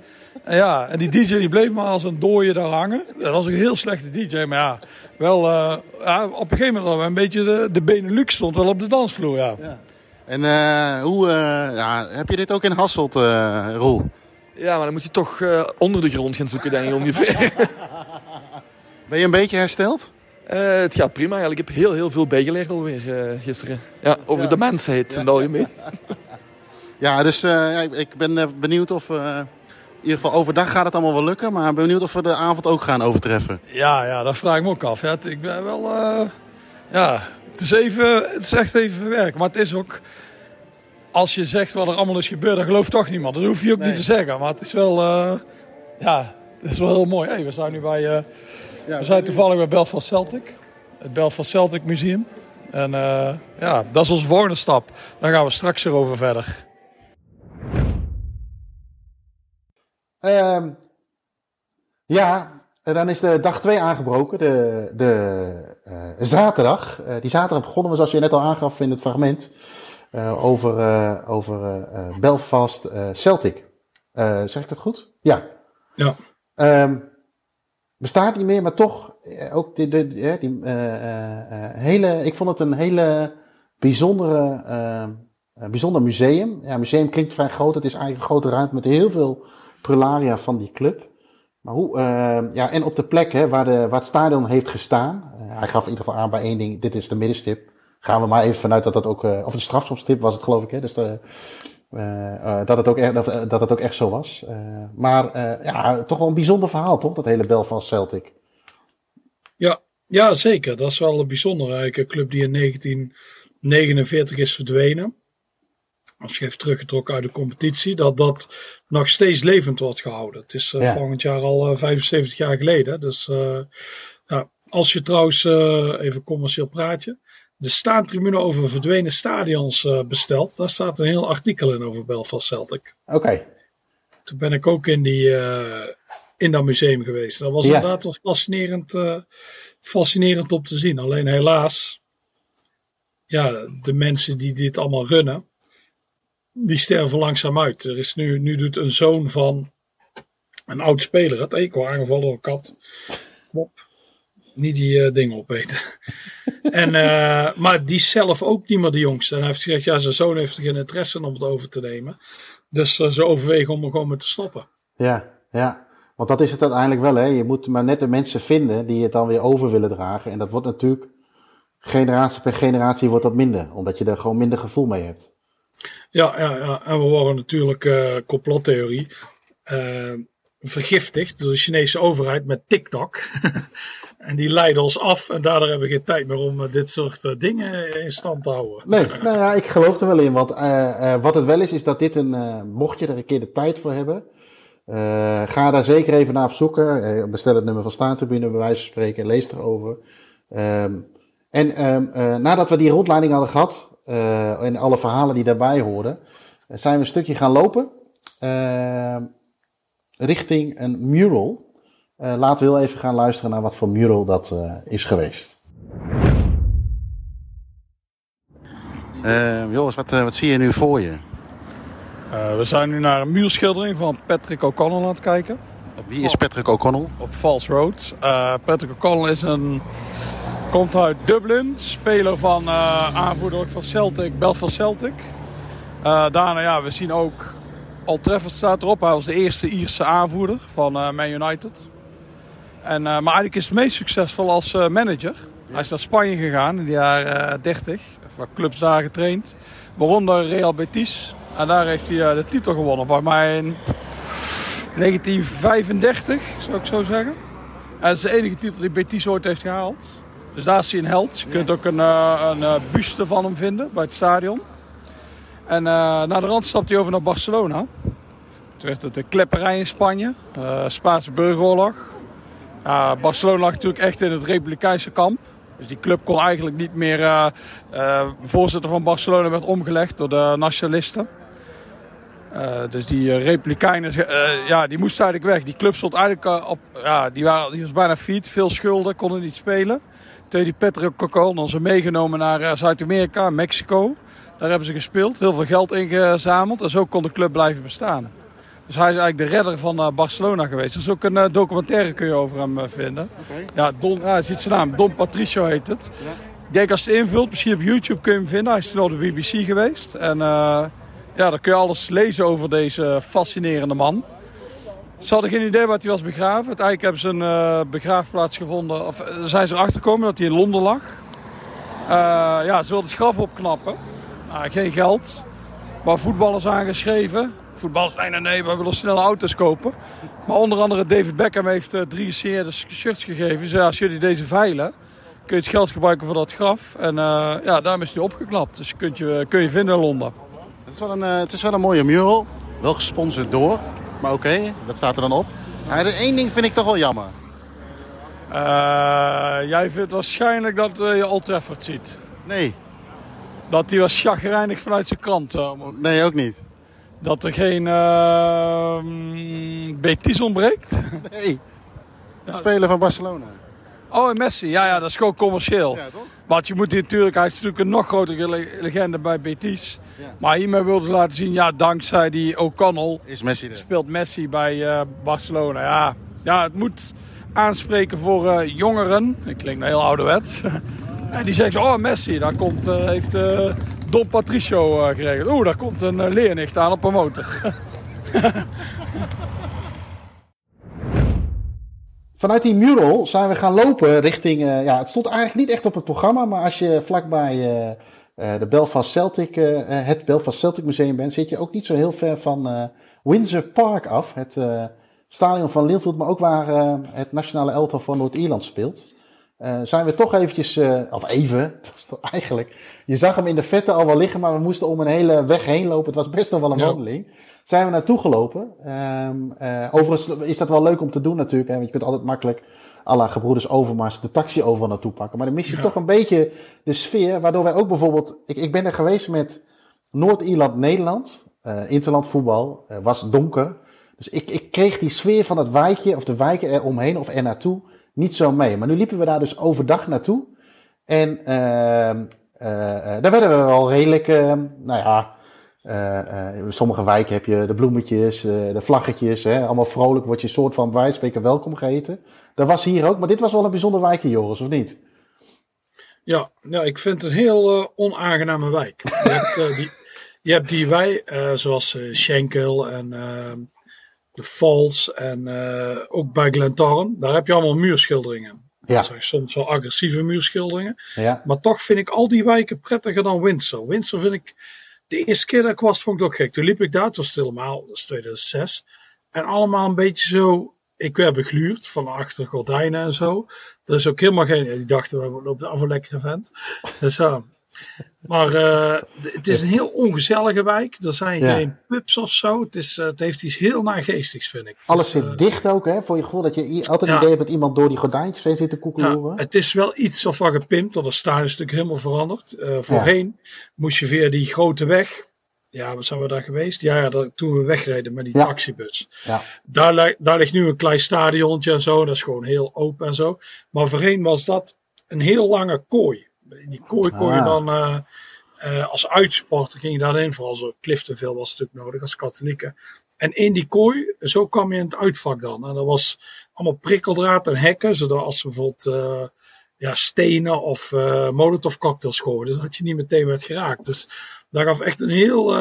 En ja, en die DJ die bleef maar als een dooie daar hangen. Dat was een heel slechte DJ, maar ja, wel, uh, ja, op een gegeven moment een beetje de, de Benelux stond wel op de dansvloer, ja. ja. En uh, hoe, uh, ja, heb je dit ook in Hasselt, Roel? Ja, maar dan moet je toch onder de grond gaan zoeken, denk ik ongeveer. ben je een beetje hersteld? het gaat prima eigenlijk. Ik heb heel, heel veel bijgeleerd alweer gisteren. Ja, over de mensheid ja. in het algemeen. Ja, dus ik ben benieuwd of ieder geval overdag gaat het allemaal wel lukken. Maar ik ben benieuwd of we de avond ook gaan overtreffen. Ja, ja dat vraag ik me ook af. Ja, ik ben wel... Uh, ja, het is, even, het is echt even verwerken. Maar het is ook... Als je zegt wat er allemaal is gebeurd, dan gelooft toch niemand. Dat hoef je ook niet te zeggen. Maar het is wel... Uh, ja, het is wel heel mooi. Hey, we zijn nu bij... Uh, ja, we zijn toevallig bij Belfast Celtic. Het Belfast Celtic Museum. En ja, dat is onze volgende stap. Dan gaan we straks erover verder. Uh, ja, dan is de dag 2 aangebroken, de, de uh, zaterdag. Uh, die zaterdag begonnen we, zoals je net al aangaf in het fragment, uh, over, over Belfast Celtic. zeg ik dat goed? Ja. Ja. Um, bestaat niet meer, maar toch ook die, de, die hele, ik vond het een hele bijzondere, bijzonder museum. Ja, museum klinkt vrij groot. Het is eigenlijk een grote ruimte met heel veel prularia van die club. Maar hoe, uh, ja, en op de plek hè, waar, de, waar het stadion heeft gestaan. Uh, hij gaf in ieder geval aan bij één ding, dit is de middenstip. Gaan we maar even vanuit dat dat ook, uh, of de strafschopstip was het geloof ik. Hè, dus de, dat, het ook echt, dat, dat het ook echt zo was. maar ja, toch wel een bijzonder verhaal toch, dat hele bel van Celtic. Ja, ja, zeker. Dat is wel een bijzondere club die in 1949 is verdwenen als je heeft teruggetrokken uit de competitie, dat dat nog steeds levend wordt gehouden. Het is uh, volgend jaar al uh, eh, 75 jaar geleden. Dus ja, als je trouwens, even commercieel praatje, de staantribune over verdwenen stadions bestelt, daar staat een heel artikel in over Belfast Celtic. Oké. Toen ben ik ook in, die, in dat museum geweest. Dat was inderdaad wel fascinerend, fascinerend om te zien. Alleen helaas, ja, de mensen die dit allemaal runnen, die sterven langzaam uit. Er is nu, nu doet een zoon van een oud speler het. Ik word aangevallen kat. Mop. Niet die uh, dingen opeten. en, uh, maar die is zelf ook niet meer de jongste. En hij heeft gezegd, ja, zijn zoon heeft geen interesse om het over te nemen. Dus uh, ze overwegen om er gewoon mee te stoppen. Ja, ja. Want dat is het uiteindelijk wel, hè. Je moet maar net de mensen vinden die het dan weer over willen dragen. En dat wordt natuurlijk, generatie per generatie wordt dat minder. Omdat je er gewoon minder gevoel mee hebt. Ja, ja, ja. en we worden natuurlijk uh, complottheorie uh, vergiftigd door de Chinese overheid met TikTok. en die leiden ons af en daardoor hebben we geen tijd meer om uh, dit soort dingen in stand te houden. Nee, nou ja, ik geloof er wel in. Want wat het wel is, is dat dit een, mocht je er een keer de tijd voor hebben, ga daar zeker even naar op zoeken. bestel het nummer van Staantribune bij wijze van spreken, lees erover. Um, en um, nadat we die rondleiding hadden gehad, eh, en alle verhalen die daarbij horen, eh, zijn we een stukje gaan lopen eh, richting een mural. laten we heel even gaan luisteren naar wat voor mural dat is geweest. Uh, Joris, wat, wat zie je nu voor je? We zijn nu naar een muurschildering van Patrick O'Connell aan het kijken. Wie is Patrick O'Connell? Op False Road. Patrick O'Connell is een komt uit Dublin. Speler van aanvoerder van Celtic, Belfast Celtic. daarna, ja, we zien ook Al Trafford staat erop. Hij was de eerste Ierse aanvoerder van Man United. En, maar eigenlijk is het meest succesvol als manager. Hij is naar Spanje gegaan in de jaren 30. Heeft clubs daar getraind. Waaronder Real Betis. En daar heeft hij de titel gewonnen. Voor mij in 1935, zou ik zo zeggen. En dat is de enige titel die Betis ooit heeft gehaald. Dus daar is hij een held. Je kunt ook een, een buste van hem vinden bij het stadion. En naar de rand stapte hij over naar Barcelona. Toen werd het de klepperij in Spanje. Spaanse burgeroorlog. Barcelona lag natuurlijk echt in het republikeinse kamp. Dus die club kon eigenlijk niet meer... Uh, uh, voorzitter van Barcelona werd omgelegd door de nationalisten. Uh, dus die Republikeinen, ja, die moesten eigenlijk weg. Die club stond eigenlijk op... Ja, die, waren, die was bijna failliet, veel schulden, konden niet spelen. Die Patrick Cocon ze meegenomen naar Zuid-Amerika, Mexico. Daar hebben ze gespeeld, heel veel geld ingezameld. En zo kon de club blijven bestaan. Dus hij is eigenlijk de redder van uh, Barcelona geweest. Er is ook een uh, documentaire kun je over hem uh, vinden. Okay. Ja, Don, ja, ziet zijn naam. Don Patricio heet het. Ja. Ik denk als je het invult, misschien op YouTube kun je hem vinden. Hij is toen op de BBC geweest. En ja, dan kun je alles lezen over deze fascinerende man. Ze hadden geen idee waar hij was begraven. Uiteindelijk hebben ze een begraafplaats gevonden. Of zijn ze erachter gekomen dat hij in Londen lag. ja, ze wilden het graf opknappen. geen geld. Maar voetballers aangeschreven. Voetballers, nee, nee, nee, we willen snelle auto's kopen. Maar onder andere David Beckham heeft drie series shirts gegeven. Zei, als jullie deze veilen, kun je het geld gebruiken voor dat graf. En uh, ja, daarom is hij opgeklapt. Dus kunt je, kun je vinden in Londen. Het is, wel een, het is wel een mooie mural. Wel gesponsord door. Maar oké, okay, dat staat er dan op. Ja, één ding vind ik toch wel jammer. jij vindt waarschijnlijk dat je Old Trafford ziet. Nee. Dat hij was chagrijnig vanuit zijn krant. nee, ook niet. Dat er geen uh, Betis ontbreekt? Nee. De speler van Barcelona. Oh, en Messi. Ja, ja, dat is gewoon commercieel. Ja, toch? Want je moet natuurlijk, hij is natuurlijk een nog grotere legende bij Betis. Ja. Maar hiermee wilden ze laten zien, ja, dankzij die O'Connell is Messi er. speelt Messi bij uh, Barcelona. Ja. ja, het moet aanspreken voor uh, jongeren. Ik klink nou heel ouderwets. en die zeggen, oh Messi, daar komt, uh, heeft Don Patricio geregeld. Oeh, daar komt een leernicht aan op een motor. Vanuit die mural zijn we gaan lopen richting... Uh, ja, het stond eigenlijk niet echt op het programma, maar als je vlakbij de Belfast Celtic, het Belfast Celtic Museum bent, zit je ook niet zo heel ver van Windsor Park af. Het stadion van Linfield, maar ook waar het nationale elftal van Noord-Ierland speelt. Uh, zijn we toch eventjes, uh, of even, eigenlijk. Je zag hem in de vette al wel liggen, maar we moesten om een hele weg heen lopen. Het was best nog wel een wandeling. Zijn we naartoe gelopen. Um, uh, overigens is dat wel leuk om te doen natuurlijk. Hè, want je kunt altijd makkelijk à la gebroeders Overmars de taxi over naartoe pakken. Maar dan mis je ja. toch een beetje de sfeer. Waardoor wij ook bijvoorbeeld, ik, ik ben er geweest met Noord-Ierland-Nederland. interland voetbal, was donker. Dus ik, ik kreeg die sfeer van het wijkje, of de wijken eromheen of er naartoe niet zo mee. Maar nu liepen we daar dus overdag naartoe. En uh, uh, daar werden we wel redelijk, uh, nou ja, in sommige wijken heb je de bloemetjes, de vlaggetjes, hè, allemaal vrolijk word je soort van bij spreken welkom geheten. Dat was hier ook, maar dit was wel een bijzonder wijkje, Joris, of niet? Ja, ja ik vind het een heel onaangename wijk. Je hebt, die, je hebt die wij, zoals Schenkel en ehm, de Falls en ook bij Glentarn. Daar heb je allemaal muurschilderingen. Ja. Dat zijn soms wel agressieve muurschilderingen. Ja. Maar toch vind ik al die wijken prettiger dan Windsor. Windsor vind ik, de eerste keer dat ik was, vond ik ook gek. Toen liep ik daar, het was helemaal, dat is 2006. En allemaal een beetje zo, ik werd begluurd van achter gordijnen en zo. Er is ook helemaal geen, die dachten, we lopen af een lekkere vent. Dus uh, maar uh, het is een heel ongezellige wijk. Er zijn geen pubs of zo. Het, is, uh, het heeft iets heel naargeestigs, vind ik. Alles zit uh, dicht ook, hè? Voor je gevoel dat je altijd ja. idee hebt dat iemand door die gordijntjes heen zit te koekelen. Ja, het is wel iets of wat gepimpt. Dat staan is natuurlijk helemaal veranderd. voorheen moest je via die grote weg. Ja, wat zijn we daar geweest? Ja, ja toen we wegreden met die taxibus. Ja. Daar, daar ligt nu een klein stadiontje en zo. Dat is gewoon heel open en zo. Maar voorheen was dat een heel lange kooi. In die kooi kon je ah. dan. Uh, als uitsupporter ging je daarin, vooral zo Cliftonville was natuurlijk nodig als katholieke. En in die kooi, zo kwam je in het uitvak dan. En dat was allemaal prikkeldraad en hekken, zodat als ze bijvoorbeeld ja, stenen of uh, molotov cocktails gooiden, dat je niet meteen werd geraakt. Dus daar gaf echt een heel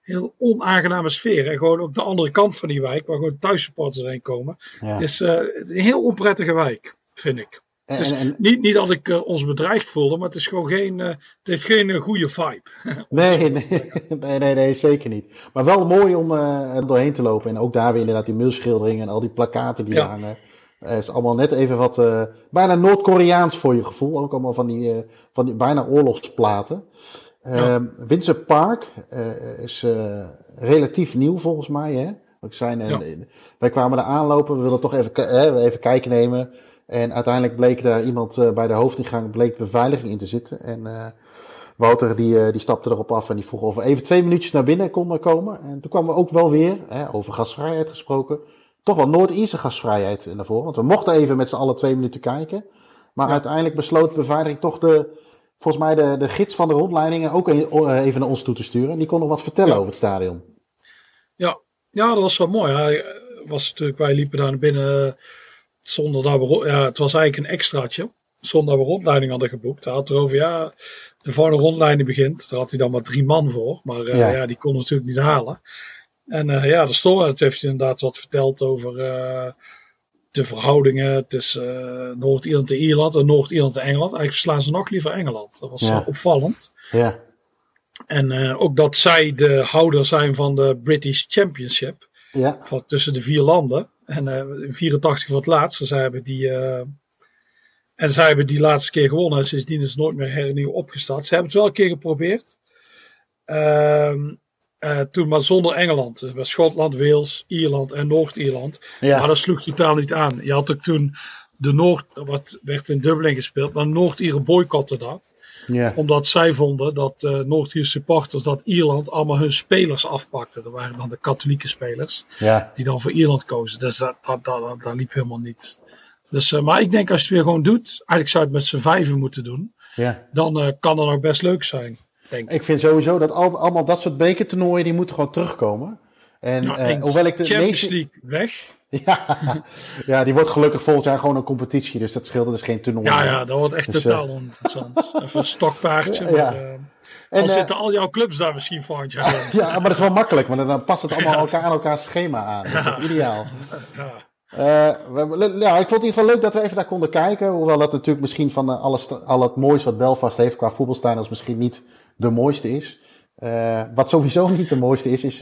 heel onaangename sfeer. En gewoon op de andere kant van die wijk, waar gewoon thuissupporters heen komen. Het, is, het is een heel onprettige wijk, vind ik. En, dus en, niet, niet dat ik uh, ons bedreigd voelde, maar het is gewoon geen, uh, het heeft geen goede vibe. nee, nee, nee, nee, nee, zeker niet. Maar wel mooi om er doorheen te lopen. En ook daar weer inderdaad die muurschilderingen en al die plakaten die ja. hangen. Het is allemaal net even wat, bijna Noord-Koreaans voor je gevoel. Ook allemaal van die, van die bijna oorlogsplaten. Ja. Ehm, Windsor Park is relatief nieuw volgens mij. Hè? Ik ja. Wij kwamen er aanlopen, we wilden toch even, even kijken nemen. En uiteindelijk bleek daar iemand bij de hoofdingang bleek beveiliging in te zitten. En Wouter die, die stapte erop af en die vroeg of we even twee minuutjes naar binnen konden komen. En toen kwamen we ook wel weer, hè, over gasvrijheid gesproken, toch wel Noord-Ierse gasvrijheid naar voren. Want we mochten even met z'n allen twee minuten kijken. Maar ja. uiteindelijk besloot de beveiliging toch de, volgens mij de, de gids van de rondleidingen ook even naar ons toe te sturen. Die kon nog wat vertellen over het stadion. Ja, ja dat was wel mooi. Hij was natuurlijk, wij liepen daar naar binnen zonder dat we, ja, het was eigenlijk een extraatje. Zonder dat we rondleiding hadden geboekt. Hij had erover, ja, de volgende rondleiding begint. Daar had hij dan maar drie man voor. Maar uh, ja. ja. die kon natuurlijk niet halen. En uh, ja, de stond, het heeft hij inderdaad wat verteld over uh, de verhoudingen tussen Noord-Ierland en Ierland en Noord-Ierland en Engeland. Eigenlijk verslaan ze nog liever Engeland. Dat was ja. opvallend. Ja. En ook dat zij de houder zijn van de British Championship. Ja. Van tussen de vier landen. En in 84 voor het laatste. Zij hebben die, en zij hebben die laatste keer gewonnen. En sindsdien is het nooit meer hernieuw opgestart. Ze hebben het wel een keer geprobeerd. Ehm uh, toen maar zonder Engeland. Dus bij Schotland, Wales, Ierland en Noord-Ierland. Ja. Maar dat sloeg totaal niet aan. Je had ook toen de Noord, wat werd in Dublin gespeeld, maar Noord-Ieren boycotten dat. Omdat zij vonden dat uh, Noord-Ierse supporters dat Ierland allemaal hun spelers afpakte. Dat waren dan de katholieke spelers. Die dan voor Ierland kozen. Dus dat, dat, dat, dat liep helemaal niet. Dus, uh, maar ik denk als je het weer gewoon doet, eigenlijk zou je het met z'n vijven moeten doen. Dan uh, kan het nog best leuk zijn. Denk ik vind sowieso dat al, allemaal dat soort bekertoernooien, die moeten gewoon terugkomen. En nou, uh, hoewel ik de Champions League weg. Ja, ja, die wordt gelukkig volgend jaar gewoon een competitie, dus dat scheelt dus geen toernooi. Ja, ja, dat wordt echt dus, totaal uh, interessant. Even een stokpaardje. Ja. Maar, uh, en dan zitten al jouw clubs daar misschien volgend jaar. ja, maar dat is wel makkelijk, want dan past het allemaal elkaar aan elkaar schema aan. Dus dat is ideaal. Ja. We, ja, ik vond het in ieder geval leuk dat we even daar konden kijken. Hoewel dat natuurlijk misschien van alles, al het moois wat Belfast heeft qua voetbalstadions misschien niet de mooiste is. Wat sowieso niet de mooiste is, is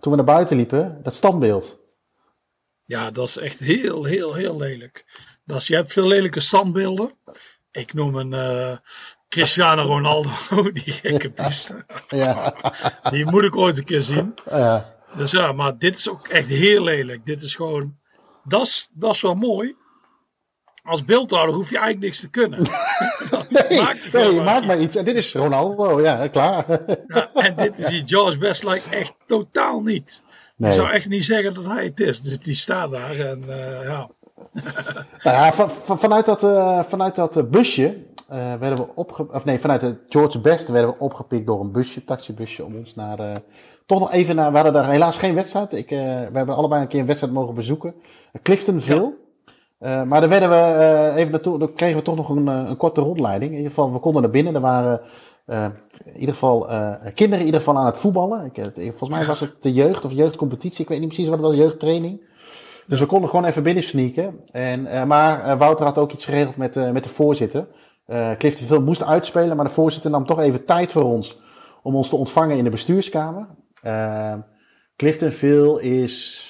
toen we naar buiten liepen, dat standbeeld. Ja, dat is echt heel, heel, heel lelijk. Dat is, je hebt veel lelijke standbeelden. Ik noem een Cristiano Ronaldo, die gekke buste. Ja. Die moet ik ooit een keer zien. Ja. Dus ja, maar dit is ook echt heel lelijk. Dit is gewoon dat is, dat is wel mooi. Als beeldhouwer hoef je eigenlijk niks te kunnen. nee, maak je, nee, je maakt maar iets. En dit is Ronaldo, ja, klaar. ja, en dit is die George Bestlike echt totaal niet. Nee. Ik zou echt niet zeggen dat hij het is. Dus die staat daar en uh, ja. nou ja, van, van, vanuit dat, uh, vanuit dat busje uh, werden we opge... Of nee, vanuit de George Best werden we opgepikt door een busje, taxibusje, om ons naar toch nog even naar, we hadden daar helaas geen wedstrijd. Ik, uh, we hebben allebei een keer een wedstrijd mogen bezoeken. Cliftonville. Ja. Uh, maar daar werden we uh, even naartoe, dan kregen we toch nog een, een korte rondleiding. In ieder geval, we konden naar binnen. Er waren in ieder geval kinderen in ieder geval aan het voetballen. Ik, volgens mij was het de jeugd of jeugdcompetitie. Ik weet niet precies wat het was, jeugdtraining. Dus we konden gewoon even binnen sneaken. En, maar Wouter had ook iets geregeld met, met de voorzitter. Cliftonville moest uitspelen, maar de voorzitter nam toch even tijd voor ons om ons te ontvangen in de bestuurskamer. Uh, Cliftonville is.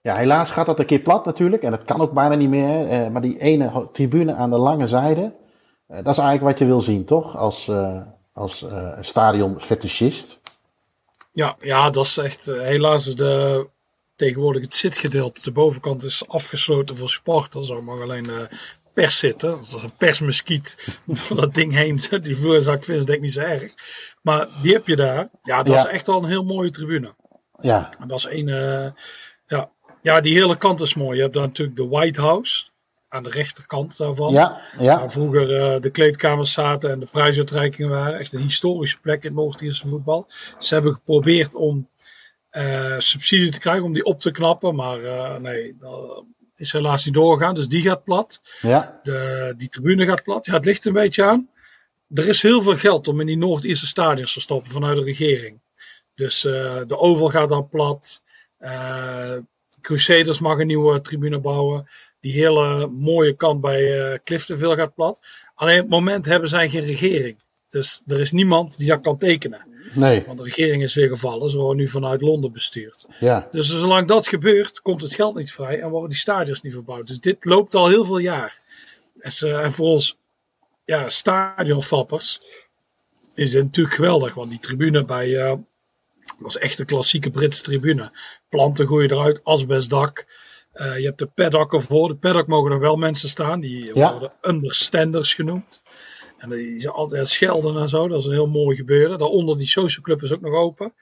Ja, helaas gaat dat een keer plat natuurlijk. En dat kan ook bijna niet meer. Uh, maar die ene tribune aan de lange zijde. Uh, dat is eigenlijk wat je wil zien, toch? Als, als stadion fetischist. Ja, ja, dat is echt. helaas is de. Tegenwoordig het zitgedeelte. De bovenkant is afgesloten voor supporters. Er mag alleen pers zitten. Dat is een persmuskiet door dat ding heen. Die vloerzak vind denk ik niet zo erg. Maar die heb je daar. Ja, dat ja. is echt wel een heel mooie tribune. Ja. En dat is een. Uh, ja. ja, die hele kant is mooi. Je hebt daar natuurlijk de White House. Aan de rechterkant daarvan. Ja, ja. Waar vroeger de kleedkamers zaten en de prijsuitreikingen waren. Echt een historische plek in het Noord-Ierse voetbal. Ze hebben geprobeerd om subsidie te krijgen om die op te knappen. Maar nee, dat is helaas niet doorgegaan. Dus die gaat plat. Ja. De, die tribune gaat plat. Ja, het ligt een beetje aan. Er is heel veel geld om in die Noord-Ierse stadions te stoppen vanuit de regering. Dus uh, de Oval gaat dan plat. Uh, Crusaders mag een nieuwe tribune bouwen. Die hele mooie kant bij uh, Cliftonville gaat plat. Alleen op het moment hebben zij geen regering. Dus er is niemand die dat kan tekenen. Nee. Want de regering is weer gevallen. Ze worden nu vanuit Londen bestuurd. Ja. Dus zolang dat gebeurt, komt het geld niet vrij en worden die stadions niet verbouwd. Dus dit loopt al heel veel jaar. En voor ons ja, stadionfappers is het natuurlijk geweldig. Want die tribune bij, uh, is echt een klassieke Britse tribune. Planten gooien eruit, asbestdak. Uh, je hebt de paddock ervoor. De paddock mogen er wel mensen staan. Die Ja. worden understanders genoemd. En die zijn altijd schelden en zo. Dat is een heel mooi gebeuren. Daaronder die social club is ook nog open.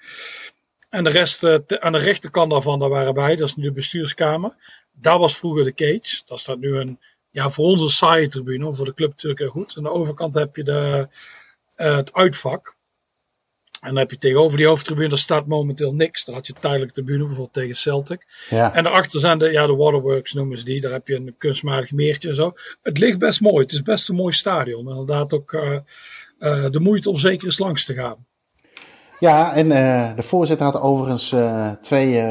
En de rest, eh, te- aan de rechterkant daarvan, daar waren wij. Dat is nu de bestuurskamer. Daar was vroeger de cage. Daar staat nu een, ja, voor ons een saaie tribune. Voor de club natuurlijk heel goed. Aan de overkant heb je de, eh, het uitvak. En dan heb je tegenover die hoofdtribune, daar staat momenteel niks. Daar had je tijdelijk tribune, bijvoorbeeld tegen Celtic. Ja. En daarachter zijn de, ja, de waterworks noemen ze die. Daar heb je een kunstmatig meertje en zo. Het ligt best mooi. Het is best een mooi stadion. Inderdaad ook eh, eh, de moeite om zeker eens langs te gaan. Ja, en eh, de voorzitter had overigens twee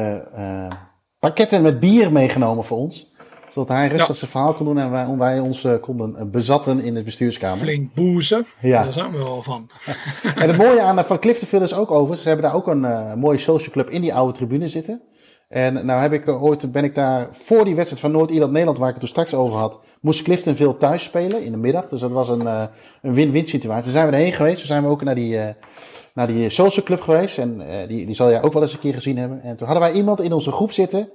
pakketten met bier meegenomen voor ons. Zodat hij rustig Ja. zijn verhaal kon doen en wij, wij ons eh, konden eh, bezatten in de bestuurskamer. Flink boezen. Ja. Daar zijn we wel van. En het mooie aan de Van Cliftonville is ook overigens, ze hebben daar ook een eh, mooie social club in die oude tribune zitten. En nou heb ik eh, ooit, ben ik daar voor die wedstrijd van Noord-Ierland-Nederland, waar ik het toen straks over had, moest Cliftonville thuis spelen in de middag. Dus dat was een, eh, een win-win situatie. Toen zijn we erheen geweest, toen zijn we ook naar die, eh, naar die social club geweest. En eh, die, die zal jij ook wel eens een keer gezien hebben. En toen hadden wij iemand in onze groep zitten,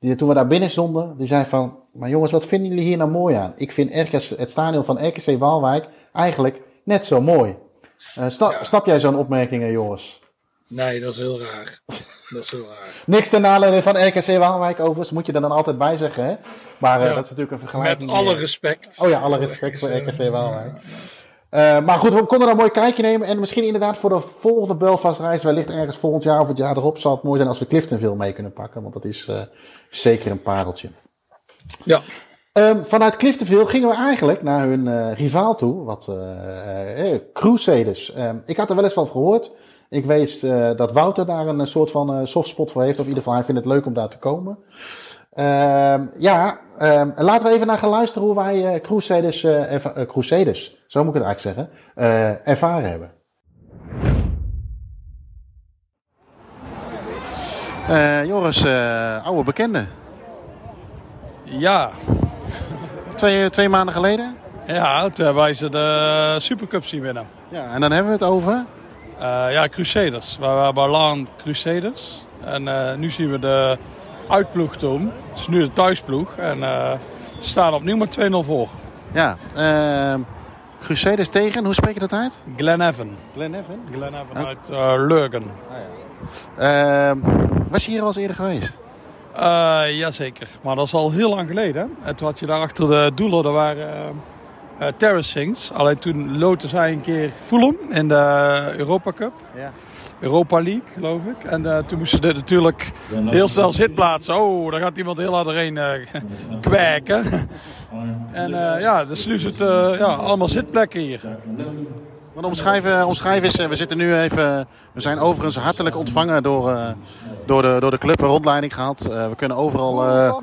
die, toen we daar binnen stonden, die zei van, maar jongens, wat vinden jullie hier nou mooi aan? Ik vind RKC, het stadion van RKC Waalwijk eigenlijk net zo mooi. Eh, snap, snap jij zo'n opmerkingen, Joris? Nee, dat is heel raar. Dat is heel raar. Niks ten nadele van RKC Waalwijk overigens, moet je er dan altijd bij zeggen, hè? Maar eh, Ja. dat is natuurlijk een vergelijking. Met alle eh, respect. Oh ja, alle respect voor RKC Waalwijk. Eh, maar goed, we konden daar een mooi kijkje nemen. En misschien inderdaad voor de volgende Belfast-reis, wellicht ergens volgend jaar of het jaar erop, zal het mooi zijn als we Cliftonville mee kunnen pakken. Want dat is eh, zeker een pareltje. Ja. Ehm, vanuit Cliftonville gingen we eigenlijk naar hun eh, rivaal toe, wat Crusaders. Ehm, ik had er wel eens van gehoord. Ik weet eh, dat Wouter daar een soort van softspot voor heeft. Of in ieder geval, hij vindt het leuk om daar te komen. Ehm, ja, laten we even naar gaan luisteren hoe wij Crusaders, Crusaders, zo moet ik het eigenlijk zeggen, eh, ervaren hebben. Eh, Joris, eh, oude bekende. Ja, Twee, twee maanden geleden. ja, toen hebben wij ze de Supercup zien winnen. Ja, en dan hebben we het over. Eh, ja, Crusaders. We waren bij Laan Crusaders. En eh, nu zien we de uitploeg toen. Het is nu de thuisploeg. En eh, ze staan opnieuw met 2-0 voor. Ja, ehm, Crusaders tegen, hoe spreek je dat uit? Glen Evan. Glen Evan. Uit eh, Lurgan. Ehm, was je hier al eens eerder geweest? Eh, jazeker, maar dat is al heel lang geleden. En toen had je daar achter de doelen, daar waren eh eh, terracings. Alleen toen loten zij een keer Fulham in de Europa Cup. Ja. Europa League, geloof ik. En eh, toen moesten ze natuurlijk heel snel zitplaatsen. Oh, daar gaat iemand heel hard doorheen eh kwijken. en ja, dus nu is het ja, allemaal zitplekken hier. Want omschrijven, omschrijven is, we zitten nu even, we zijn overigens hartelijk ontvangen door, door, de, door de club, een rondleiding gehad. Eh, we kunnen overal...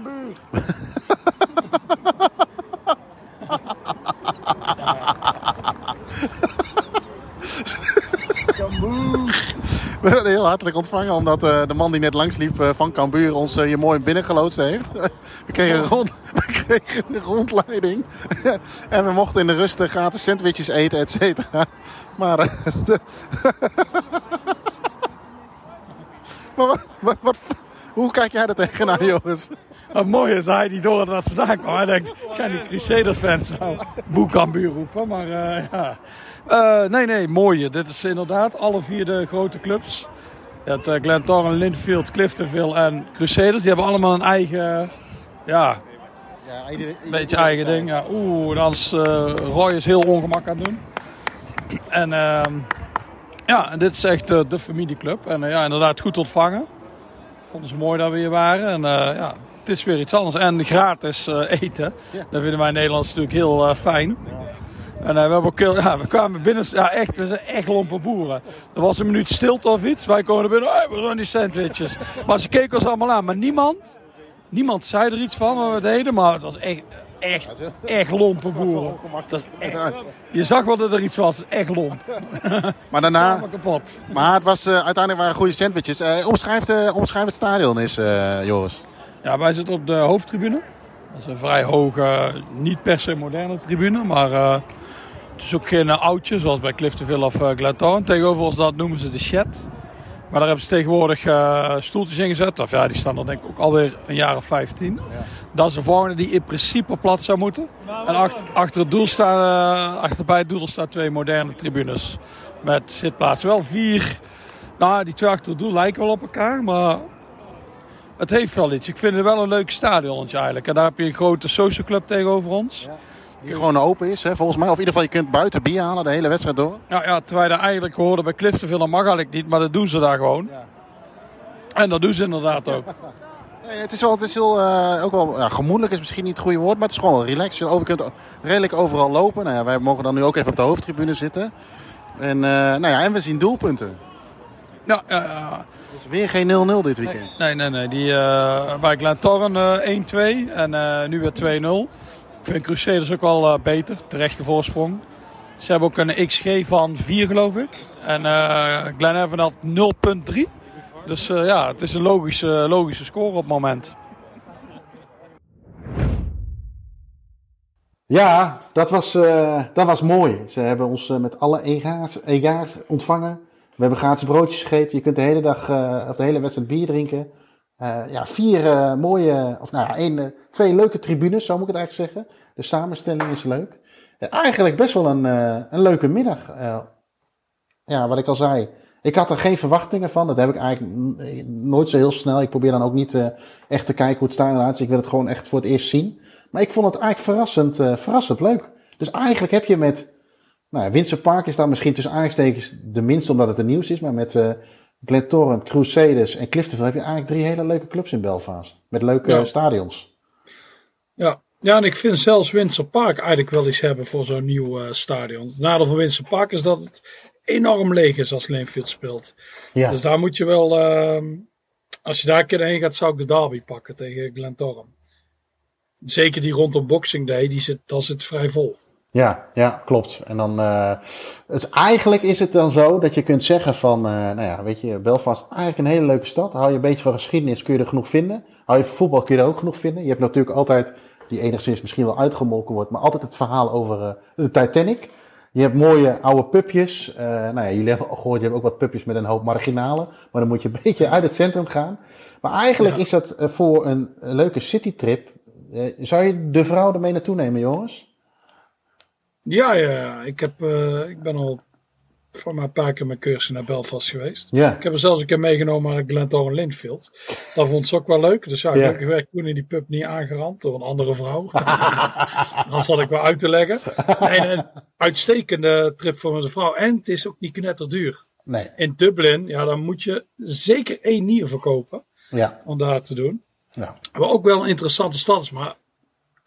We werden heel hartelijk ontvangen omdat eh, de man die net langsliep eh, van Cambuur ons eh, hier mooi binnengeloodst heeft. we, kregen rond, we kregen een rondleiding en we mochten in de rust gratis sandwiches eten, et cetera. Maar, de- maar wat, wat, wat- hoe kijk jij er tegenaan, Joris? Het mooie is hij niet door had wat vandaan kwam. Hij denkt, ik ga die Crusaders-fans nou Boekambuur roepen. Maar ja. Eh, nee, nee, mooie. Dit is inderdaad alle vier de grote clubs. Je hebt uh, Glentoran, Linfield, Cliftonville en Crusaders. Die hebben allemaal een eigen ja, beetje eigen ding. Ja. Oeh, dan is Roy is heel ongemak aan het doen. En ehm, ja, dit is echt de familieclub. En ja, inderdaad goed ontvangen. Vonden ze mooi dat we hier waren. En ja, het is weer iets anders. En gratis eten. Dat vinden wij Nederlanders natuurlijk heel fijn. En uh, we, hebben ook, ja, we kwamen binnen, ja echt, we zijn echt lompe boeren. Er was een minuut stilte of iets. Wij komen binnen, hey, we zijn die sandwiches. Maar ze keken ons allemaal aan. Maar niemand, niemand zei er iets van wat we deden. Maar het was echt, echt, echt lompe boeren. Dat is echt, je zag wel dat er iets was, echt lomp. Maar daarna, kapot. Maar het was, uh, uiteindelijk waren goede sandwiches. Uh, omschrijf, uh, omschrijf het stadion is, Joris. Ja, wij zitten op de hoofdtribune. Dat is een vrij hoge, niet per se moderne tribune, maar het is ook geen oudje, zoals bij Cliftonville of uh, Glentown. Tegenover ons dat noemen ze de shed. Maar daar hebben ze tegenwoordig uh, stoeltjes in gezet. Of ja, die staan er denk ik ook alweer een jaar of 15. Ja. Dat is de volgende die in principe plat zou moeten. En achter, achter het doel staan, uh, achter bij het doel staan twee moderne tribunes. Met zitplaatsen. Wel vier. Nou, die twee achter het doel lijken wel op elkaar. Maar het heeft wel iets. Ik vind het wel een leuk stadionnetje eigenlijk. En daar heb je een grote social club tegenover ons. Ja. Die gewoon open is, hè, volgens mij. Of in ieder geval, je kunt buiten bier halen de hele wedstrijd door. Ja, ja terwijl daar eigenlijk hoorden bij Cliftonville, dat mag eigenlijk niet. Maar dat doen ze daar gewoon. Ja. En dat doen ze inderdaad ook. Nee, het is wel, het is heel, uh, ook wel ja, gemoedelijk is misschien niet het goede woord, maar het is gewoon relaxed. Je kunt redelijk overal lopen. Nou ja, wij mogen dan nu ook even op de hoofdtribune zitten. En, uh, nou ja, en we zien doelpunten. Ja, ja, ja. Dus weer geen 0-0 dit weekend. Nee, nee, nee. Die, uh, bij Glentorren 1-2 en nu weer 2-0. Vind Crusaders ook wel uh, beter. Terechte voorsprong. Ze hebben ook een XG van 4 geloof ik. En uh, Glen Evan had 0.3. Dus uh, ja, het is een logische, logische score op het moment. Ja, dat was, dat was mooi. Ze hebben ons met alle ega's, ega's ontvangen. We hebben gratis broodjes gegeten. Je kunt de hele dag, of de hele wedstrijd bier drinken. Uh, ja, vier uh, mooie, of nou ja, één, uh, twee leuke tribunes, zo moet ik het eigenlijk zeggen. De samenstelling is leuk. eigenlijk best wel een, een leuke middag. ja, wat ik al zei. Ik had er geen verwachtingen van. Dat heb ik eigenlijk nooit zo heel snel. Ik probeer dan ook niet echt te kijken hoe het staat eruit Ik wil het gewoon echt voor het eerst zien. Maar ik vond het eigenlijk verrassend, verrassend leuk. Dus eigenlijk heb je met, nou ja, Windsor Park is daar misschien tussen aanstekens de minste omdat het een nieuws is. Maar met Glentoran, Crusaders en Cliftonville heb je eigenlijk drie hele leuke clubs in Belfast. Met leuke stadions. Ja. ja, en ik vind zelfs Windsor Park eigenlijk wel iets hebben voor zo'n nieuw uh, stadion. Het nadeel van Windsor Park is dat het enorm leeg is als Linfield speelt. Ja. Dus daar moet je wel, uh, als je daar een keer heen gaat, zou ik de derby pakken tegen Glentoran. Zeker die rondom Boxing Day, die zit, dat zit vrij vol. Ja, ja, klopt. En dan, uh, dus eigenlijk is het dan zo dat je kunt zeggen van, uh, nou ja, weet je, Belfast eigenlijk een hele leuke stad. Hou je een beetje van geschiedenis, kun je er genoeg vinden. Hou je van voetbal, kun je er ook genoeg vinden. Je hebt natuurlijk altijd, die enigszins misschien wel uitgemolken wordt, maar altijd het verhaal over uh, de Titanic. Je hebt mooie oude pupjes. Nou ja, jullie hebben al gehoord, je hebt ook wat pupjes met een hoop marginalen. Maar dan moet je een beetje uit het centrum gaan. Maar eigenlijk ja. is dat voor een, een leuke citytrip. zou je de vrouw ermee naartoe nemen, jongens? Ja, ja, ik, heb, uh, ik ben al voor maar een paar keer mijn cursus naar Belfast geweest. Ja. Ik heb er zelfs een keer meegenomen aan Glentoran Linfield. Dat vond ze ook wel leuk. Dus ja, gelukkig werd toen in die pub niet aangerand door een andere vrouw. dat had ik wel uit te leggen. En een uitstekende trip voor mijn vrouw. En het is ook niet knetterduur. Nee. In Dublin, ja, dan moet je zeker één nier verkopen. Ja. Om daar te doen. Ja. Wat ook wel een interessante stad is, maar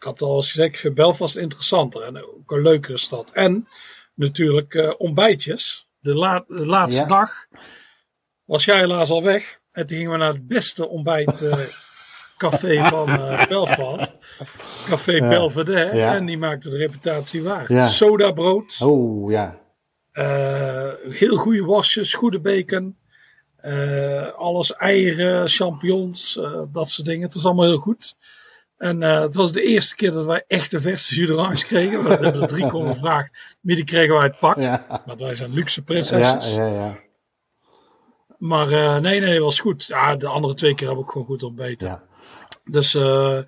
ik had al gezegd, ik vind Belfast interessanter en ook een leukere stad. En natuurlijk uh, ontbijtjes. De, la de laatste Ja. dag was jij helaas al weg. En toen gingen we naar het beste ontbijtcafé van eh, Belfast. Café Ja. Belvedere. Ja. En die maakte de reputatie waar. Ja. Sodabrood. Oh, ja. eh, heel goede wasjes, goede bacon. eh, alles eieren, champignons, eh, dat soort dingen. Het was allemaal heel goed. En eh, het was de eerste keer dat wij echte verse jus kregen. We hebben er drie om gevraagd. Maar die kregen wij het pak. Ja. Want wij zijn luxe Ja, prinsesses. ja, ja. Maar eh, nee, nee, het was goed. Ja, de andere twee keer heb ik gewoon goed ontbeten. Ja. Dus eh,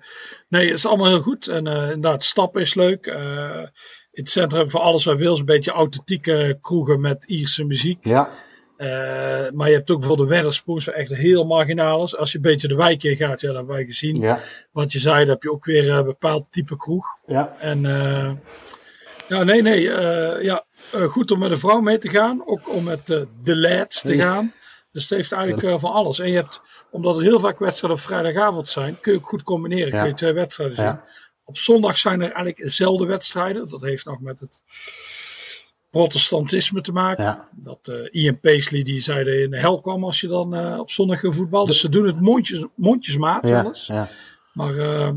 nee, het is allemaal heel goed. En inderdaad, stappen is leuk. In het centrum voor alles wat wil. Een beetje authentieke kroegen met Ierse muziek. Ja. Maar je hebt ook voor de Wedderspoels echt heel marginaal is. Als je een beetje de wijk in gaat, ja, dat hebben wij gezien. Ja. Wat je zei, dan heb je ook weer een bepaald type kroeg. Ja. En ja, nee, nee. ja, goed om met een vrouw mee te gaan. Ook om met de lads te gaan. Dus het heeft eigenlijk van alles. En je hebt, omdat er heel vaak wedstrijden op vrijdagavond zijn, kun je ook goed combineren. Kun je twee wedstrijden zien. Op zondag zijn er eigenlijk dezelfde wedstrijden. Dat heeft nog met het protestantisme te maken. Dat uh, Ian Paisley die zeiden in de hel kwam als je dan uh, op zondag ging voetbal. Dus ze doen het mondjes, mondjesmaat ja, wel eens. Maar uh,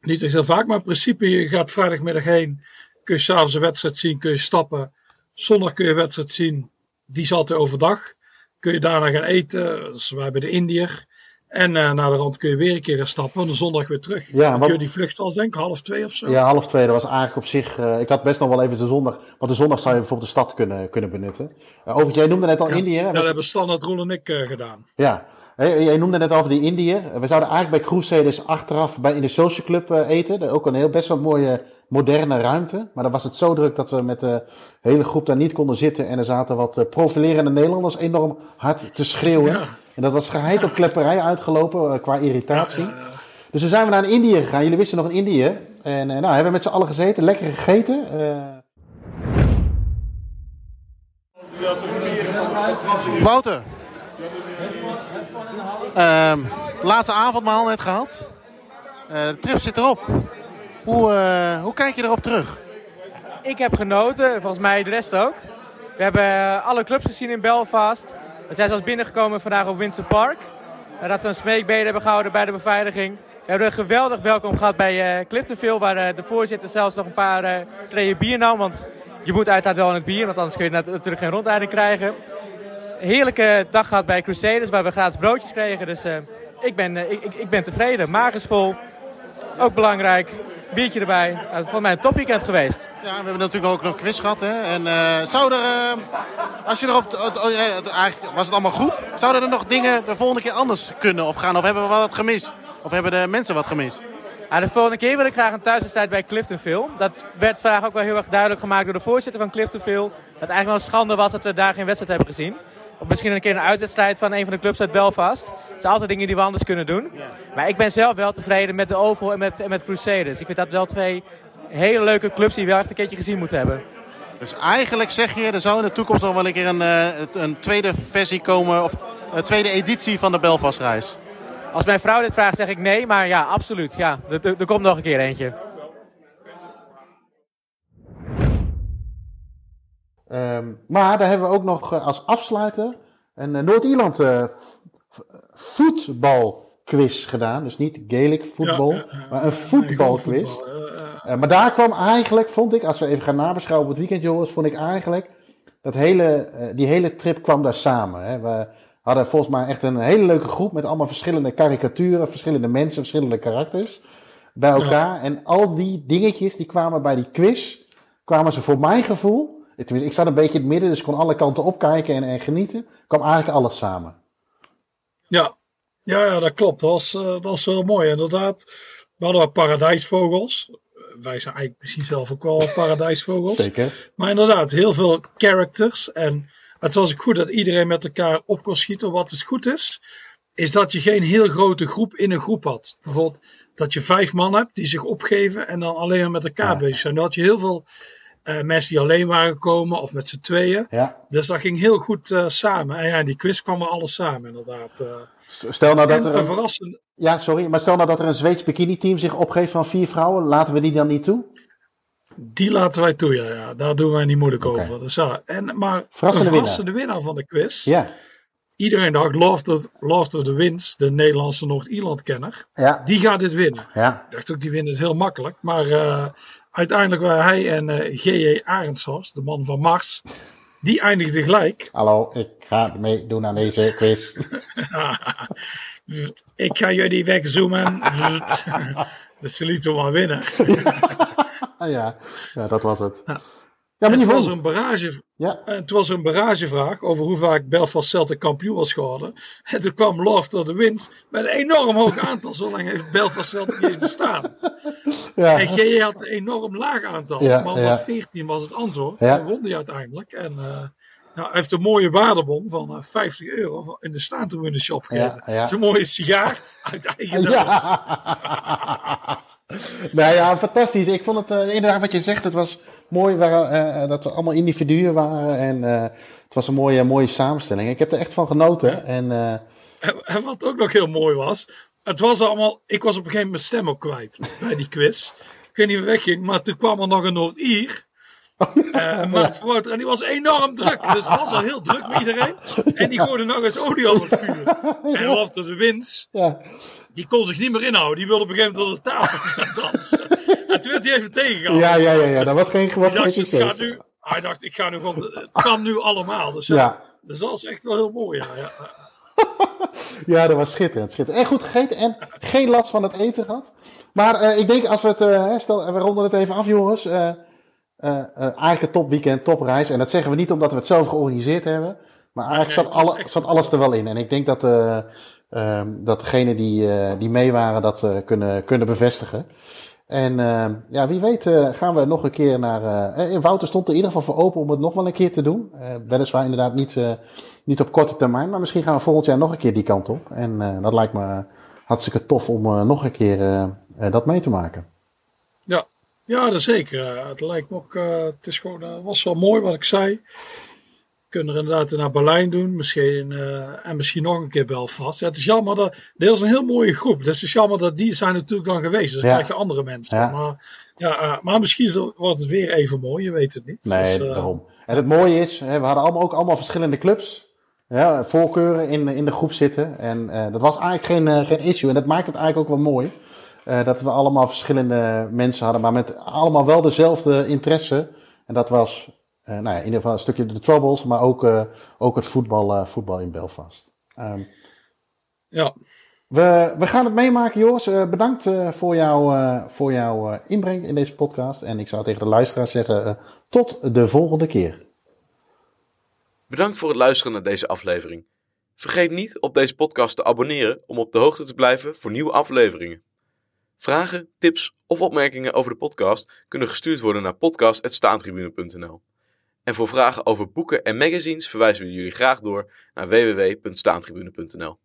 niet echt heel vaak. Maar in principe, je gaat vrijdagmiddag heen. Kun je s'avonds een wedstrijd zien. Kun je stappen. Zondag kun je een wedstrijd zien. Die is altijd overdag. Kun je daarna gaan eten. Dus wij hebben de Indiër. En uh, naar de rand kun je weer een keer gaan stappen. En de zondag weer terug. Ja, want, die vlucht was denk ik half twee of zo. Ja, half twee. Dat was eigenlijk op zich... Uh, ik had best nog wel even de zondag... Want de zondag zou je bijvoorbeeld de stad kunnen, kunnen benutten. Uh, over, jij noemde net al ja, Indië. Ja, dat hebben Standaard Roel en ik gedaan. Ja. Hey, jij noemde net over die Indië. We zouden eigenlijk bij Crusaders achteraf bij, in de Social Club eten. Ook een heel best wel mooie moderne ruimte. Maar dan was het zo druk dat we met de hele groep daar niet konden zitten. En er zaten wat profilerende Nederlanders enorm hard te schreeuwen. Ja. En dat was geheid op klepperij uitgelopen qua irritatie. Dus toen zijn we naar Indië gegaan. Jullie wisten nog in Indië. En nou, hebben we met z'n allen gezeten, lekker gegeten. Uh... Wouter. Uh, laatste avondmaal net gehad. Uh, de trip zit erop. Hoe, uh, hoe kijk je erop terug? Ik heb genoten, volgens mij de rest ook. We hebben alle clubs gezien in Belfast. We zijn zelfs binnengekomen vandaag op Windsor Park. Nadat we een smeekbeden hebben gehouden bij de beveiliging. We hebben een geweldig welkom gehad bij uh, Cliftonville. Waar uh, de voorzitter zelfs nog een paar uh, bier nam. Want je moet uiteraard wel in het bier. Want anders kun je natuurlijk geen rondleiding krijgen. Heerlijke dag gehad bij Crusaders. Waar we gratis broodjes kregen. Dus ik, ben, ik, ik, ben tevreden. Maag vol. Ook belangrijk biertje erbij. Nou, volgens mij een topweekend geweest. Ja, we hebben natuurlijk ook nog quiz gehad. Hè? En uh, zou er, uh, als je erop, uh, eigenlijk was het allemaal goed. Zouden er nog dingen de volgende keer anders kunnen of gaan? Of hebben we wat gemist? Of hebben de mensen wat gemist? Ja, de volgende keer wil ik graag een thuiswedstrijd bij Cliftonville. Dat werd vandaag ook wel heel erg duidelijk gemaakt door de voorzitter van Cliftonville. Dat eigenlijk wel een schande was dat we daar geen wedstrijd hebben gezien. Of misschien een keer een uitwedstrijd van een van de clubs uit Belfast. Het zijn altijd dingen die we anders kunnen doen. Maar ik ben zelf wel tevreden met de Oval en met, en met Crusaders. Ik vind dat wel twee hele leuke clubs die we echt een keertje gezien moeten hebben. Dus eigenlijk zeg je, er zou in de toekomst nog wel een keer een, een tweede versie komen. Of een tweede editie van de Belfast-reis. Als mijn vrouw dit vraagt, zeg ik nee. Maar ja, absoluut. Ja, er, er komt nog een keer eentje. Um, maar daar hebben we ook nog uh, als afsluiter een uh, Noord-Ierland uh, voetbalquiz gedaan. Dus niet Gaelic voetbal, ja, maar een voetbalquiz. Voetbal, maar daar kwam eigenlijk, vond ik, als we even gaan nabeschouwen op het weekend, jongens, vond ik eigenlijk dat hele, die hele trip kwam daar samen. Hè. We hadden volgens mij echt een hele leuke groep met allemaal verschillende karikaturen, verschillende mensen, verschillende karakters bij elkaar. En al die dingetjes die kwamen bij die quiz, kwamen ze voor mijn gevoel ik zat een beetje in het midden, dus ik kon alle kanten opkijken en, en genieten. kwam eigenlijk alles samen. Ja, ja, ja dat klopt. Dat was, uh, dat was wel mooi, inderdaad. We hadden paradijsvogels. Wij zijn eigenlijk misschien zelf ook wel paradijsvogels. Zeker. Maar inderdaad, heel veel characters. En het was ook goed dat iedereen met elkaar op kon schieten. Wat het goed is, is dat je geen heel grote groep in een groep had. Bijvoorbeeld dat je vijf man hebt die zich opgeven en dan alleen maar met elkaar ja. bezig zijn. Dan had je heel veel uh, mensen die alleen waren gekomen of met z'n tweeën. Ja. Dus dat ging heel goed uh, samen. En ja, in die quiz kwam er alles samen, inderdaad. Uh, stel nou dat er. Een verrassend. Ja, sorry, maar stel nou dat er een Zweeds bikini-team zich opgeeft van vier vrouwen, laten we die dan niet toe? Die laten wij toe, ja. ja. Daar doen wij niet moeilijk okay. over. Dus, ja. en, maar verrassende, een verrassende winnaar. winnaar van de quiz. Ja. Iedereen dacht, Love of, the Winds, de Nederlandse Noord-Ierland-kenner, ja. die gaat dit winnen. Ja. Ik dacht ook, die winnen het heel makkelijk. Maar uiteindelijk waren hij en uh, G.J. Arendshorst, de man van Mars, die eindigden gelijk. Hallo, ik ga meedoen aan deze quiz. ik ga jullie wegzoomen. dus ze lieten maar winnen. ja, ja, dat was het. Ja. Ja, maar het was een barrage. Ja. Het was een barragevraag over hoe vaak Belfast Celtic kampioen was geworden. En toen kwam Love tot de winst met een enorm hoog aantal. Zo lang heeft Belfast Celtic niet bestaan. Ja. En GJ had een enorm laag aantal. Ja, maar ja. 14 was het antwoord. Ja. En won die uiteindelijk. En uh, Nou, hij heeft een mooie waardebon van 50 eh, euro in de staantribune shop ja. Dat is een mooie sigaar uit eigen ja. nou ja, fantastisch. Ik vond het uh, inderdaad wat je zegt. Het was mooi waar, uh, dat we allemaal individuen waren. En uh, het was een mooie, mooie samenstelling. Ik heb er echt van genoten. En, en wat ook nog heel mooi was. Het was allemaal. Ik was op een gegeven moment mijn stem ook kwijt bij die quiz. Ik weet niet waar wegging. Maar toen kwam er nog een Noord-Ier. Uh, Maart en die was enorm druk. Dus het was al heel druk met iedereen. En die gooide nog eens olie op het vuur. En de Wins, ja. die kon zich niet meer inhouden. Die wilde op een gegeven moment op de tafel gaan dansen. En toen werd hij even tegengehouden. Ja, ja, ja, ja. dat was geen, was geen succes. Nu, hij dacht, ik ga nu gewoon, het kan nu allemaal. Dus ja, dus dat was echt wel heel mooi. Ja, ja. ja, dat was schitterend, schitterend. En goed gegeten en geen last van het eten gehad. Maar uh, ik denk, als we het, uh, stel, we ronden het even af, jongens. Uh, uh, eigenlijk een topweekend, topreis. En dat zeggen we niet omdat we het zelf georganiseerd hebben. Maar eigenlijk zat, alle, zat alles er wel in. En ik denk dat, uh, uh, dat degenen die, die mee waren dat kunnen, kunnen bevestigen. En ja, wie weet gaan we nog een keer naar... in Wouter stond er in ieder geval voor open om het nog wel een keer te doen. weliswaar inderdaad niet, niet op korte termijn. Maar misschien gaan we volgend jaar nog een keer die kant op. En dat lijkt me hartstikke tof om nog een keer dat mee te maken. Ja, ja, dat zeker. Het lijkt me ook, uh, het is gewoon, uh, was wel mooi wat ik zei. We kunnen er inderdaad naar Berlijn doen, misschien, uh, en misschien nog een keer Belfast. Ja, het is jammer dat, is een heel mooie groep. Dus het is jammer dat die zijn natuurlijk dan geweest. Dus dan krijg je andere mensen. Ja. Maar, ja, maar misschien wordt het weer even mooi, je weet het niet. Nee, dus, daarom. En het mooie is, we hadden allemaal, ook allemaal verschillende clubs. Ja, voorkeuren in, in de groep zitten. En dat was eigenlijk geen, geen issue. En dat maakt het eigenlijk ook wel mooi. Uh, dat we allemaal verschillende mensen hadden, maar met allemaal wel dezelfde interesse. En dat was uh, nou ja, in ieder geval een stukje de Troubles, maar ook, uh, ook het voetbal, voetbal in Belfast. Um, ja. We, we gaan het meemaken, Joris. bedankt voor, jou, voor jouw inbreng in deze podcast. En ik zou tegen de luisteraars zeggen, tot de volgende keer. Bedankt voor het luisteren naar deze aflevering. Vergeet niet op deze podcast te abonneren om op de hoogte te blijven voor nieuwe afleveringen. Vragen, tips of opmerkingen over de podcast kunnen gestuurd worden naar podcast.staantribune.nl. En voor vragen over boeken en magazines verwijzen we jullie graag door naar www.staantribune.nl.